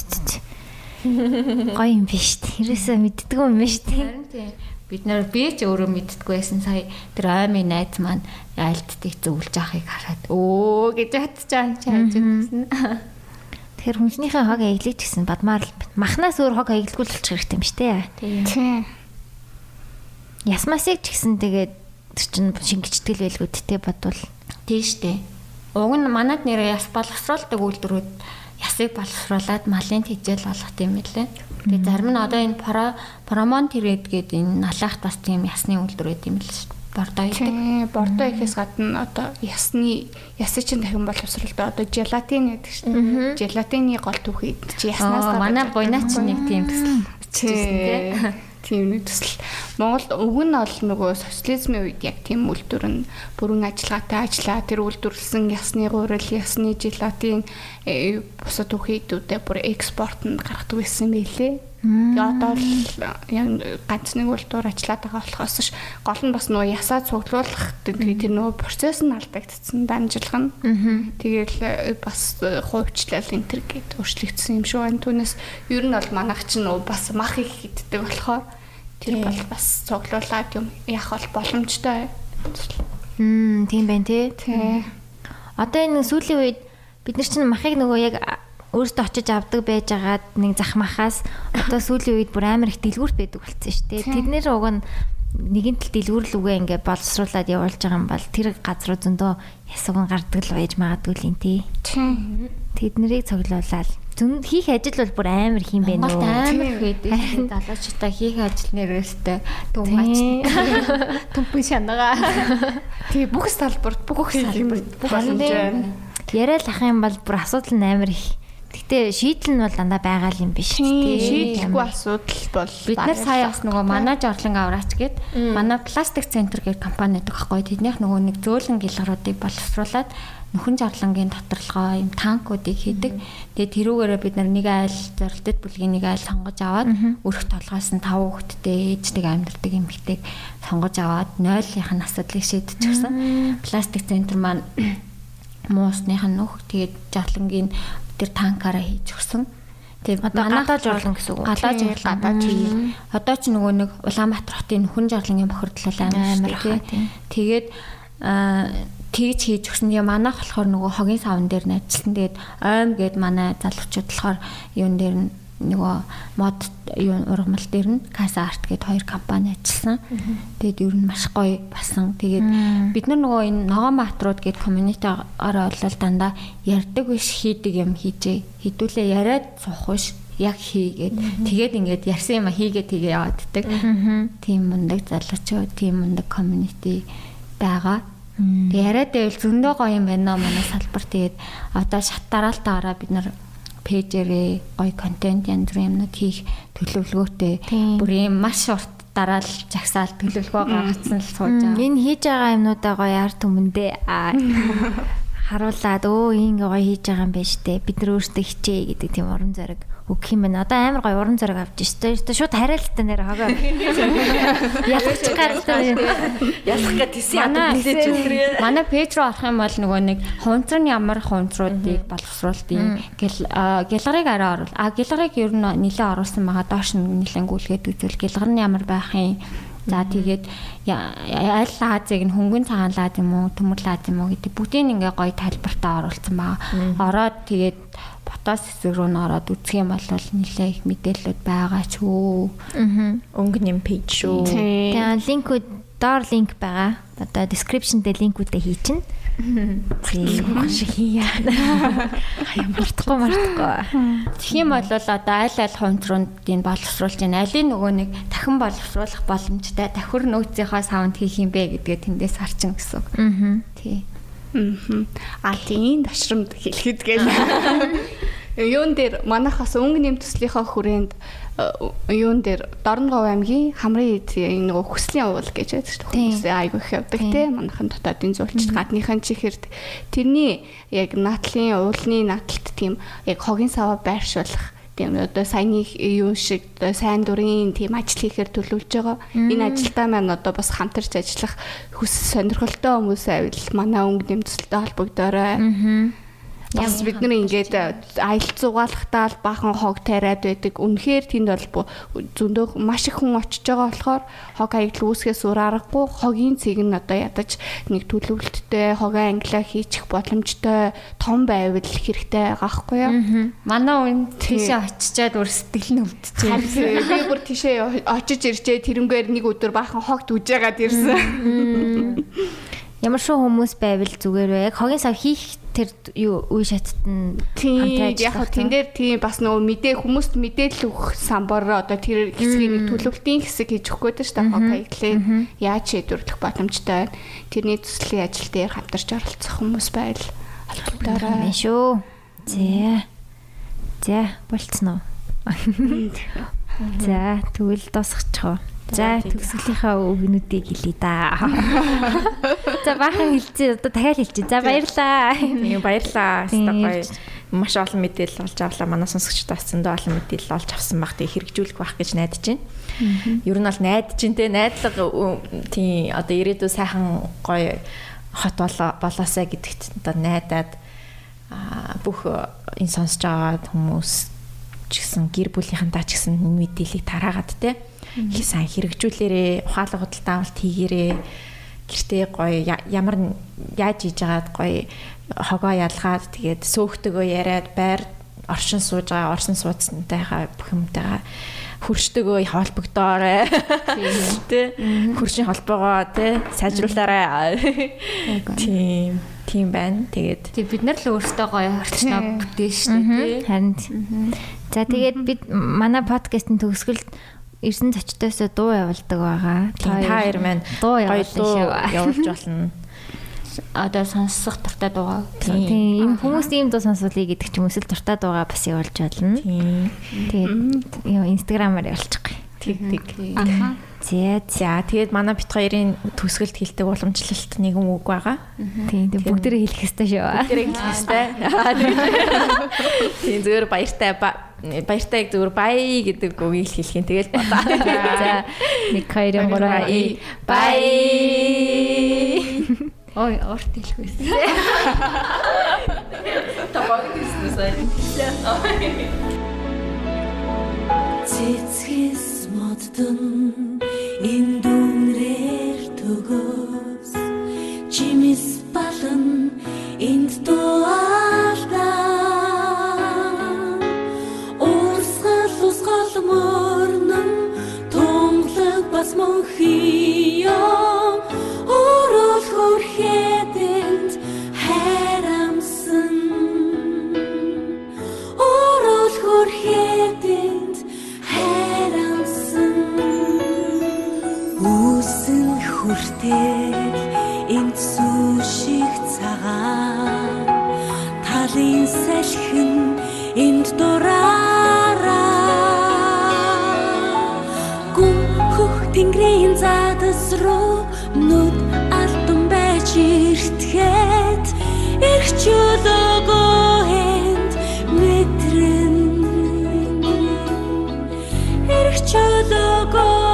гоё юм биш үү? Тэрээсээ мэддггүй юм биш үү? Харин тийм бид нар би ч өөрөө мэддггүй байсан сая тэр аймын найз маань айлтдыг зөвлөж авахыг хараад өө гэж хатчихсан чааж гэсэн. Тэгэхээр хүнснийхээ хог аяглаж гисэн бадмаар махнаас өөр хог аяглуулчих хэрэгтэй юм шүү дээ. Тийм. Ясмасыг ч гэсэн тэгээд тэр чин шингэжтгэл байлгүйд те бодвол тийм штэ. Уг нь манад нэр яс боловсруулдаг үйлдвэрүүд ясыг боловсруулад малын тэжээл болгох юм лээ. Тэгээ зарим нь одоо энэ промон тэрэд гээд энэ налахт бас тийм ясны үйлдвэр байт юм л шүү бордоо идэг. Тийм, бордоо ихээс гадна одоо ясны ясыг чинь дахин боловсруулдаг одоо желатин гэдэг шүү дээ. Желатины гол түүхий чи яснаас гадна манай буйнаач нэг тийм төсөл. Тийм нэг төсөл. Монголд өг нь ол нөгөө социализмын үед яг тийм үйлдвэр нь бүрэн ажиллагаатай ажиллаа. Тэр үйлдвэрлсэн ясны гурил, ясны желатин э, бусад түүхийдүүдэд бүр экспорт нь гаргадаг байсан байлээ. Тэгээ одоо л яг ганц нэг үйлдвэр ажиллаад байгаа болохоос ш гол нь бас нөгөө ясаа цуглуулах тэгээ тэр нөгөө процесс нь алдагдсан дамжуулах нь. Тэгээл э, бас э, хувьчлал энэ төр гээд өөрчлөгдсөн юм шүү. Энэ түүнээс ер нь бол манайх чинь бас мах их хиддэг болохоор тэр бол бас цуглуулад юм яах бол боломжтой. Мм тийм байна тий. Одоо энэ сүүлийн үед бид нар чинь махыг нөгөө яг өөртөө очиж авдаг байжгаад нэг захмахаас одоо сүүлийн үед бүр амар их дэлгүүрт байдаг болсон шүү дээ. Тэднэр уг нь нэгэн тал дэлгүүрлүгээ ингээ боловсруулад явуулж байгаа юм бол тэр газруу зөндөө ясуган гардаг л байж магадгүй л юм тий. Тэднэрийг цоглуулаад зүн хийх ажил бол бүр амар хийм бэ нөө. Амар хийдэг. Залуучуудаа хийх ажил нэрээстэй түмаач. Түмпэн шанага. Тий бүх салбарт бүх салбарт бүх боломж. Яриад ах юм бол бүр асуудал нь амар их Гэтэ шийдэл нь бол дандаа байгаа юм биш тий. Шийдэхгүй асуудал бол бид нар сая бас нөгөө манаж орлон авраач гээд манай пластик центр гэх компани байдаг аахгүй тэднийх нөгөө нэг зөөлөн гэлгаруудыг боловсруулад нөхөн жарлангийн доторлогоо юм танкуудыг хийдэг. Тэгээ тэрүүгээрээ бид нар нэг айл зорилтод бүлгийн нэг айл сонгож аваад өрх толгоос нь 5 хүүхэдтэй ээждэг амьдардаг эмэгтэйг сонгож аваад 0-ийнх нь асуудлыг шийдчихсэн. Пластик центр маань муусных нь нөх тэгээд жарлангийн тэр танкаараа хийж өгсөн. Тэгээд гадаа журлан гэсэн үг. Гадаа журлан гадаа тийм. Одоо ч нөгөө нэг Улаанбаатар хотын хүн журлангийн бохирдлол амар тий. Тэгээд аа тэгж хийж өгсөн. Тэгээ манайх болохоор нөгөө хогийн савн дээр нь ажилласан. Тэгээд ойм гээд манай залуучууд болохоор юун дээр нь нөгөө мод юу ургамал дээр нь Casa Art гэдэг хоёр компани ажилласан. Тэгээд ер нь маш гоё басан. Тэгээд бид нар нөгөө энэ ногоон матрууд гэдэг community-аараа бол дандаа ярддаг биш хийдэг юм хийжээ. Хідүүлээ яриад суух биш яг хийгээд тэгээд ингээд ярьсан юм хийгээд тэгээ явааддаг. Тийм мундаг залуучууд, тийм мундаг community байгаа. Тэгээ яриад байвал зөндөө гоё юм байна манай салбар. Тэгээд одоо шат дараалтаараа бид нар пэйжээрээ гоё контент янз бүрийн юмнууд хийх төлөвлөгөөтэй бүр юм маш урт дараал жагсаал төлөвлөгөө гаргацсан л сууж байгаа. Энэ хийж байгаа юмнуудаа гоё арт өмнөдөө харуулад өө ингэ гоё хийж байгаа юм байна штэ. Бид нар өөрсдөө хичээ гэдэг тийм уран зориг өгөх юм байна. Одоо амар гоё уран зориг авч штэ. Өөртөө шууд хараалтаа нэр хогоо. Ялгч гартай. Ялах гэж тийсэн ядад нэлээд чөлрээ. Манай пэйж руу орох юм бол нөгөө нэг хунцрын ямар хунцруудыг боловсруулдیں۔ Гэл гэлгарыг арай оруул. А гэлгарыг ер нь нэлээд оруулсан байгаа. Доош нь нэлээд гүйлгээд үзвэл гэлгар нь ямар байх юм За тэгээд аль лазыг нь хөнгөн цагаан лаз юм уу, төмөр лаз юм уу гэдэг бүгдийг ингээ гоё тайлбартаа оруулсан байгаа. Ороод тэгээд фотос хэсэг рүү н ороод үзэх юм бол нэлээ их мэдээлэлүүд байгаа ч үү. Аа. Өнгө нэм пэйж шүү. Тэгээ линкүүд доор линк байгаа. Одоо description дээр линкүүдээ хий чинь. Тийм шиг хийя. Хаяа мартахгүй мартахгүй. Тэгэх юм бол одоо аль аль хонцруудыг боловсруулж байна. Алийн нөгөө нэг дахин боловсруулах боломжтой давхар нөөцийнхөө саунд хийх юм бэ гэдгээ тэндээс харчин гэсэн. Аа. Тий. Аа тийм ташрамд хэлэхэд гээл. Юун дээр манайхаас өнгө нэм төслийнхаа хүрээнд э, юун дээр Дорногов аймгийн хамрын эдийн нөгөө хүслийн уул гэж байдаг шүү дээ. Хүслийн айгүй их явдаг те. Манайхан дотоодын зуулчд гадныхан чихэрд тэрний яг наатлын уулны нааталт тийм яг хогийн саваа байршуулах тийм одоо саяны юу шиг сайн дурын тийм ажил хийхээр төлөвлөж байгаа. Энэ ажилдаа маань одоо бас хамтарч ажиллах хүс сонирхолтой хүмүүс авил манай өнгө нэмцэлтэй холбогдорой. Аа Бас бид нар ингээд аялал зугаалахтаа л бахан хог тариад байдаг. Үнэхээр тэнд бол зөндөө маш их хүн очиж байгаа болохоор хог аялал үүсгээс өөр аргагүй хогийн цэг нь одоо ядаж нэг төлөвлөлттэй хогоо англиа хийчих боломжтой том байвал хэрэгтэй байгаа байхгүй юу? Манай үн тийшээ очичаад өөр сэтгэл нь өвдөж. Би бүр тийшээ очиж иржээ тэрнгээр нэг өдөр бахан хогт үжээгаад ирсэн. Ямар шоу хүмүүс байвал зүгээр вэ? Яг хогийн сав хийх тэр юу үе шатд нь тийм яг хөө тэн дээр тийм бас нөгөө мэдээ хүмүүст мэдээлэл өгөх самбар одоо тэр хэсгийн төлөвлөлтийн хэсэг хийж өгөх гэдэг шүү дээ хокейглээ яаж шийдвэрлэх боломжтой байна. Тэрний төслийн ажил дээр хамтарч оролцох хүмүүс байл холбогдорой. Мэн шүү. Зэ. Зэ болцсон уу? За тэгвэл дуусгачихоо. За төгсгөлийнхаа үгнүүдийг хэлье да. За баахан хэлцээ одоо дахиад хэлчихье. За баярлаа. Баярлаа. Гоё маш олон мэдээлэл олж авлаа. Манай сонсогчдоос зөндөө олон мэдээлэл олж авсан баг. Тэг хэрэгжүүлэх байх гэж найдаж байна. Ер нь бол найдаж байна те найдлага тийм одоо ирээдүйн сайхан гоё хот болоосаа гэдэгт одоо найдаад бүх энэ сонсож байгаа хүмүүс ч гэсэн гэр бүлийнхэнтэй ч гэсэн энэ мэдээллийг тараагаад те их сайн хэрэгжүүлээрээ ухаалаг худалдаа авалт хийгээрээ. Гэртээ гоё ямар яаж хийж байгаад гоё хогоо ялгаад тэгээд сөөхтөгөө яриад байр оршин сууж байгаа оршин суудсантайгаа бүх юмтайгаа хөршдөгөө холбогдоорой. Тэ? Хөршийн холбоогоо тэ? Сайжруулаарай. Тийм. Тийм байна. Тэгээд тий бид нар л өөрсдөө гоё орчноо бүтээж штэ тий. Харин. За тэгээд бид манай подкастын төгсгөлд ирсэн зочдоос дуу явуулдаг байгаа. Та хоёр маань дуу явуулж болно. Одоо сонсох дуртай дуугаа. Тийм хүмүүс ийм дуу сонсуулъя гэдэг ч юм эсвэл дуртай дуугаа бас явуулж болно. Тийм. Тэгээд яа инстаграмаар явуулчих. Тэг тэг. Аха. За за тэгээд манай бит хоёрын төсгөлд хилдэг уламжлалт нэгэн үг байгаа. Тийм тэг бүгдээ хэлэх ёстой шүү. Бүгдээ хэлэх ёстой. Тийм зүгээр баяртай баяртай зүгээр бай гэдэг үгийг л хэлхийн тэгэл бодоо. За 1 2 3 бай. Ой, орт хэлэхүйс. Та багт ирсэн үү? Моддон энэ дүнрээр төгөөс чимис балан энд дуалдаа хүртэл энд сүшиг цагаан. Талын салхин энд дураараа. Тэнгэрийн задас руу нүд алтан байж иртгэхэд их чөлөөгөө энд мэдрэн. Их чөлөөгөөрөө